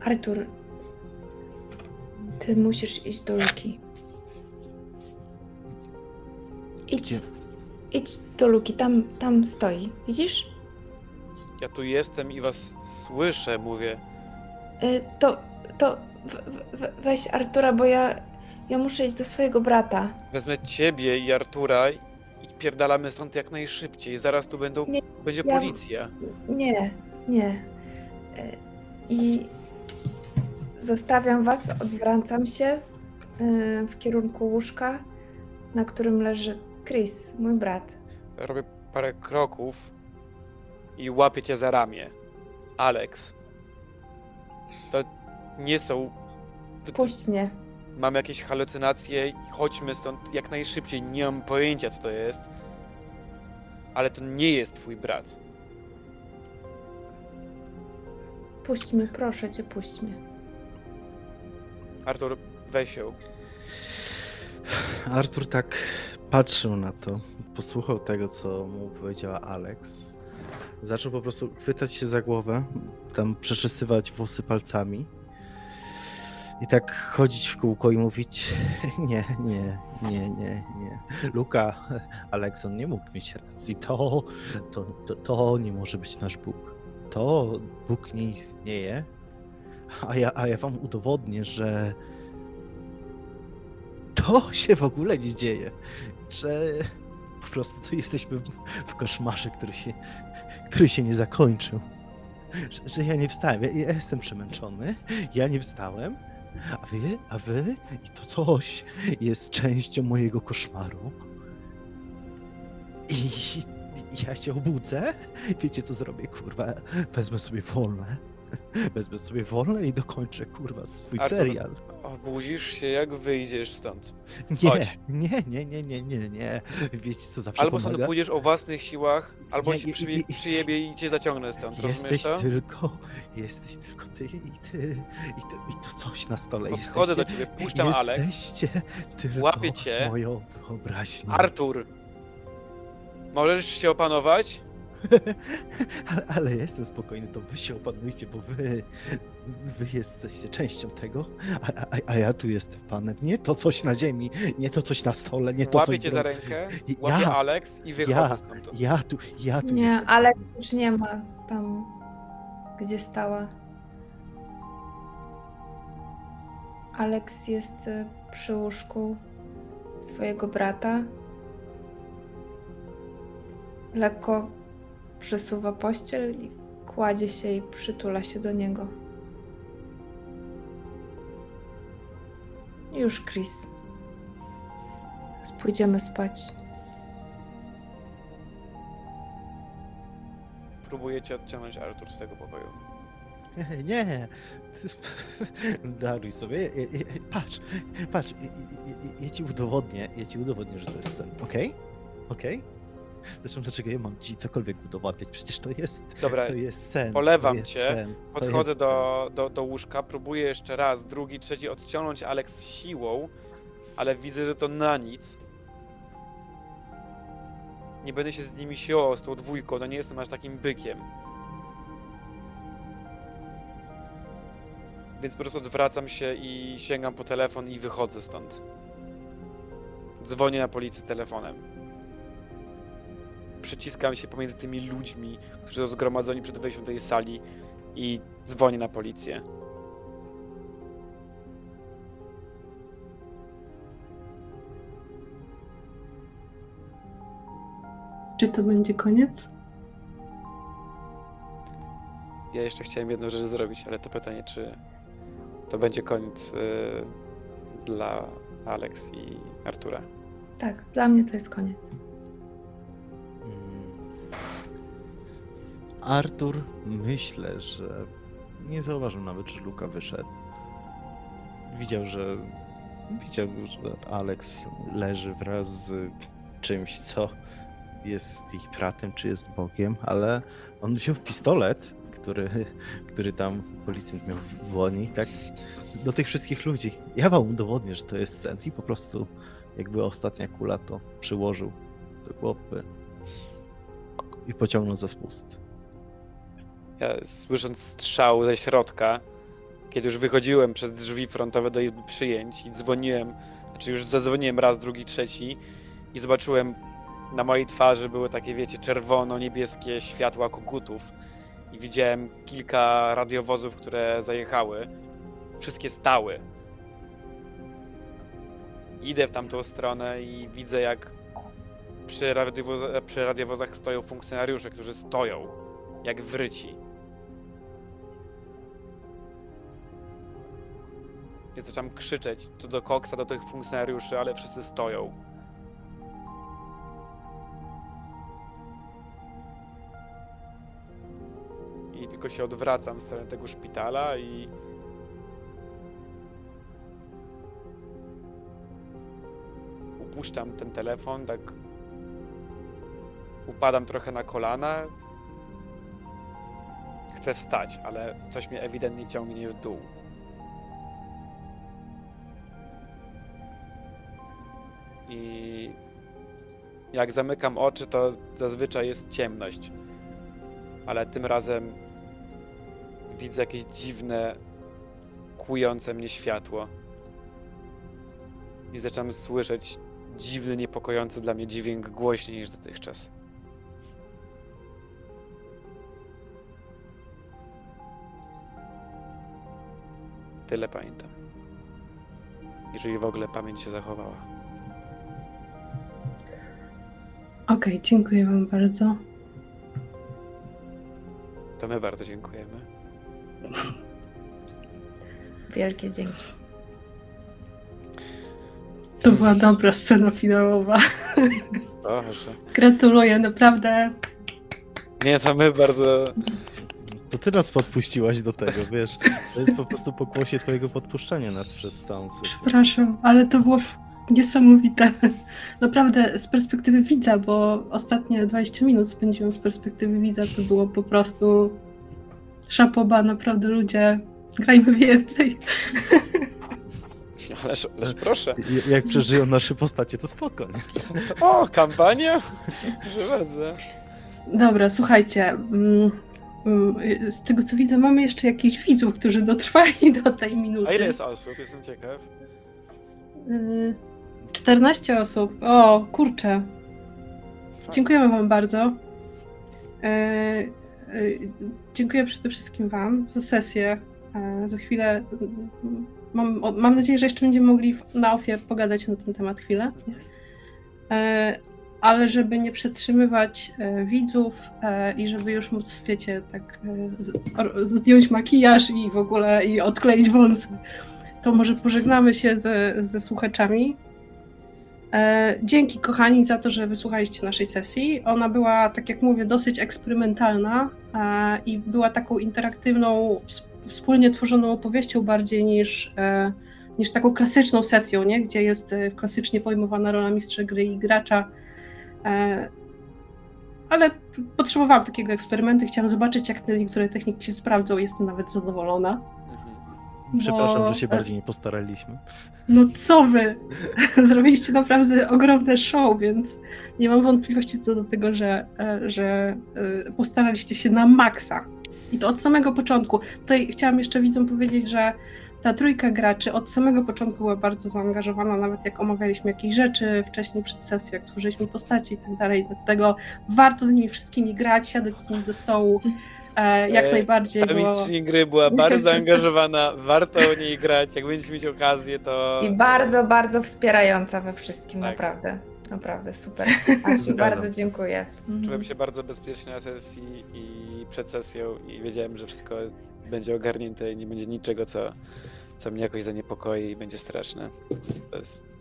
Artur, ty musisz iść do Luki. Idź, Gdzie? idź do Luki, tam, tam stoi. Widzisz? Ja tu jestem i was słyszę, mówię. Y, to to w, w, weź Artura, bo ja, ja muszę iść do swojego brata. Wezmę ciebie i Artura i pierdalamy stąd jak najszybciej. Zaraz tu będą, Nie, będzie ja- policja. Nie, nie. Y, I zostawiam was, odwracam się y, w kierunku łóżka, na którym leży Chris, mój brat. Robię parę kroków i łapię cię za ramię. Alex. To nie są... To, Puść mnie. mam jakieś halucynacje i chodźmy stąd jak najszybciej. Nie mam pojęcia co to jest. Ale to nie jest twój brat. Puść mnie, proszę cię, puść mnie. Artur, weź ją. Artur tak patrzył na to, posłuchał tego, co mu powiedziała Alex. Zaczął po prostu chwytać się za głowę, tam przeczesywać włosy palcami. I tak chodzić w kółko i mówić: Nie, nie, nie, nie, nie. Luka, Alekson nie mógł mieć racji. To, to, to, to nie może być nasz Bóg. To Bóg nie istnieje. A ja, a ja wam udowodnię, że to się w ogóle nie dzieje. Że po prostu tu jesteśmy w koszmarze, który się, który się nie zakończył. Że, że ja nie wstałem. Ja, ja jestem przemęczony. Ja nie wstałem. A wy, a wy i to coś jest częścią mojego koszmaru. I ja się obudzę. Wiecie co zrobię, kurwa? Wezmę sobie wolne. Wezmę sobie wolne i dokończę, kurwa, swój Artur, serial. Obudzisz się jak wyjdziesz stąd. Nie, Chodź. nie, nie, nie, nie, nie, nie. Wiecie co zawsze Albo stąd pójdziesz o własnych siłach, albo Nie, ci i- przy, i- przyjebie i cię zaciągnę stąd. Jesteś tylko, jesteś tylko ty i ty i to, i to coś na stole. Podchodzę do ciebie, puszczam Alex. Jesteście tylko Łapię cię. moją wyobraźnią. Artur! Możesz się opanować? ale, ale jestem spokojny, to wy się opanujcie, bo wy, wy jesteście częścią tego, a, a, a ja tu jestem panem. Nie to coś na ziemi, nie to coś na stole, nie to Łapię coś cię za rękę, Ja- Alex i wychodzę ja- stamtąd. Ja tu, ja tu Nie, jestem ale panem. już nie ma tam, gdzie stała. Alex jest y, przy łóżku swojego brata. Lekko przesuwa pościel i kładzie się i przytula się do niego. Już, Chris. Pójdziemy spać. Próbuję cię odciągnąć Artur z tego pokoju. Nie, daruj sobie. Patrz, patrz, ja- ci udowodnię, ja ci udowodnię, że to jest sen, okej? Okej? Zresztą dlaczego ja mam ci cokolwiek udowodniać? Przecież to jest, Dobra, to jest sen. polewam jest cię, sen, podchodzę do, do, do łóżka, próbuję jeszcze raz, drugi, trzeci odciągnąć Alex siłą, ale widzę, że to na nic. Nie będę się z nimi siłował, z tą dwójką, no nie jestem aż takim bykiem. Więc po prostu odwracam się i sięgam po telefon i wychodzę stąd. Dzwonię na policję telefonem. Przyciskam się pomiędzy tymi ludźmi, którzy są zgromadzeni przed wejściem do tej sali i dzwonię na policję. Czy to będzie koniec? Ja jeszcze chciałem jedną rzecz zrobić, ale to pytanie, czy to będzie koniec y, dla Alex i Artura. Tak, dla mnie to jest koniec. Artur, myślę, że nie zauważył nawet, że Luka wyszedł. Widział, że widział, że Alex leży wraz z czymś, co jest ich bratem, czy jest Bogiem, ale on wziął pistolet, który, który tam policjant miał w dłoni, tak? Do tych wszystkich ludzi. Ja wam udowodnię, że to jest sen i po prostu jakby ostatnia kula to przyłożył do głowy i pociągnął za spust. Ja słysząc strzał ze środka, kiedy już wychodziłem przez drzwi frontowe do izby przyjęć i dzwoniłem, znaczy już zadzwoniłem raz, drugi, trzeci i zobaczyłem na mojej twarzy były takie, wiecie, czerwono-niebieskie światła kokutów i widziałem kilka radiowozów, które zajechały. Wszystkie stały. Idę w tamtą stronę i widzę, jak przy, radiowoz- przy radiowozach stoją funkcjonariusze, którzy stoją jak wryci. I zaczynam krzyczeć tu do Koksa, do tych funkcjonariuszy, ale wszyscy stoją. I tylko się odwracam w stronę tego szpitala i... Upuszczam ten telefon, tak... Upadam trochę na kolana, Chcę wstać, ale coś mnie ewidentnie ciągnie w dół. I jak zamykam oczy, to zazwyczaj jest ciemność. Ale tym razem widzę jakieś dziwne, kłujące mnie światło. I zaczynam słyszeć dziwny, niepokojący dla mnie dźwięk głośniej niż dotychczas. Tyle pamiętam. Jeżeli w ogóle pamięć się zachowała. Okej, dziękuję Wam bardzo. To my bardzo dziękujemy. Wielkie dzięki. To była dobra scena finałowa. Proszę. Gratuluję, naprawdę. Nie, to my bardzo. To ty nas podpuściłaś do tego, wiesz? To jest po prostu pokłosie twojego podpuszczania nas przez całą sesję. Przepraszam, ale to było niesamowite. Naprawdę z perspektywy widza, bo ostatnie 20 minut spędziłam z perspektywy widza, to było po prostu szapoba, naprawdę ludzie, grajmy więcej. Ależ, ależ proszę. Jak przeżyją nasze postacie, to spoko, nie? O, kampania? Proszę bardzo. Dobra, słuchajcie. Mm, Z tego co widzę, mamy jeszcze jakichś widzów, którzy dotrwali do tej minuty. A ile jest osób? Jestem ciekaw. Y, 14 osób. O, kurczę. Fajnie. Dziękujemy Wam bardzo. E, dziękuję przede wszystkim Wam za sesję. Za chwilę. Mam, mam nadzieję, że jeszcze będziemy mogli na ofie pogadać na ten temat chwilę. Jest. Ale żeby nie przetrzymywać e, widzów e, i żeby już móc, wiecie, tak e, zdjąć makijaż i w ogóle i odkleić wąsy, to może pożegnamy się ze, ze słuchaczami. Dzięki kochani za to, że wysłuchaliście naszej sesji. Ona była, tak jak mówię, dosyć eksperymentalna i była taką interaktywną, ws- wspólnie tworzoną opowieścią bardziej niż, niż taką klasyczną sesją, nie? gdzie jest klasycznie pojmowana rola mistrza gry i gracza. E, ale potrzebowałam takiego eksperymentu, chciałam zobaczyć, jak te niektóre techniki się sprawdzą. Jestem nawet zadowolona. Mhm. Przepraszam, że się bardziej nie postaraliśmy. No co wy? Zrobiliście naprawdę ogromne show, więc nie mam wątpliwości co do tego, że, e, że e, postaraliście się na maksa. I to od samego początku. Tutaj chciałam jeszcze widzom powiedzieć, że ta trójka graczy od samego początku była bardzo zaangażowana, nawet jak omawialiśmy jakieś rzeczy wcześniej przed sesją, jak tworzyliśmy postaci i tak dalej. Dlatego warto z nimi wszystkimi grać, siadać z nimi do stołu. E, jak E, najbardziej, Ta bo... mistrzyni gry była bardzo zaangażowana, warto o niej grać. Jak będziecie mieć okazję, to. I bardzo, bardzo wspierająca we wszystkim, Tak. naprawdę. Naprawdę super. Asiu, bardzo dziękuję. Mhm. Czułem się bardzo bezpiecznie na sesji i przed sesją i wiedziałem, że wszystko będzie ogarnięte i nie będzie niczego, co, co mnie jakoś zaniepokoi i będzie straszne. To jest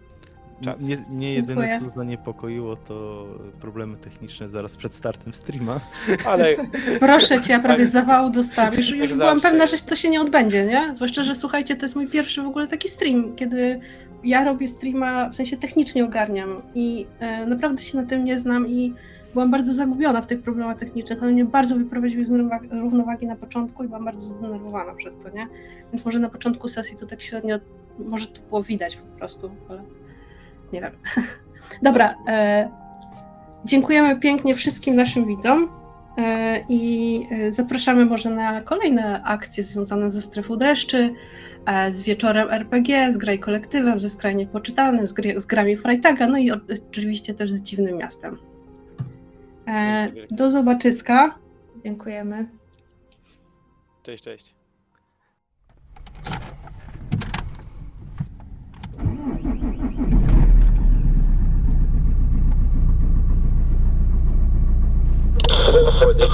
czat. Mnie, mnie jedyne co zaniepokoiło to problemy techniczne zaraz przed startem streama. Ale Proszę cię, ja prawie z zawału dostałam. Już, już Jak byłam zawsze. pewna, że to się nie odbędzie, nie? Zwłaszcza, że słuchajcie, to jest mój pierwszy w ogóle taki stream, kiedy ja robię streama, w sensie technicznie ogarniam i e, naprawdę się na tym nie znam i byłam bardzo zagubiona w tych problemach technicznych. One mnie bardzo wyprowadziły z równowa- równowagi na początku i byłam bardzo zdenerwowana przez to, nie? Więc może na początku sesji to tak średnio, może to było widać po prostu, ale nie wiem. Dobra, e, dziękujemy pięknie wszystkim naszym widzom. E, I e, zapraszamy może na kolejne akcje związane ze strefą dreszczy, e, z wieczorem RPG, z graj kolektywem, ze skrajnie poczytalnym, z, z grami Freitaga, no i oczywiście też z dziwnym miastem. E, do zobaczyska. Dziękujemy. cześć, cześć. Wiesz,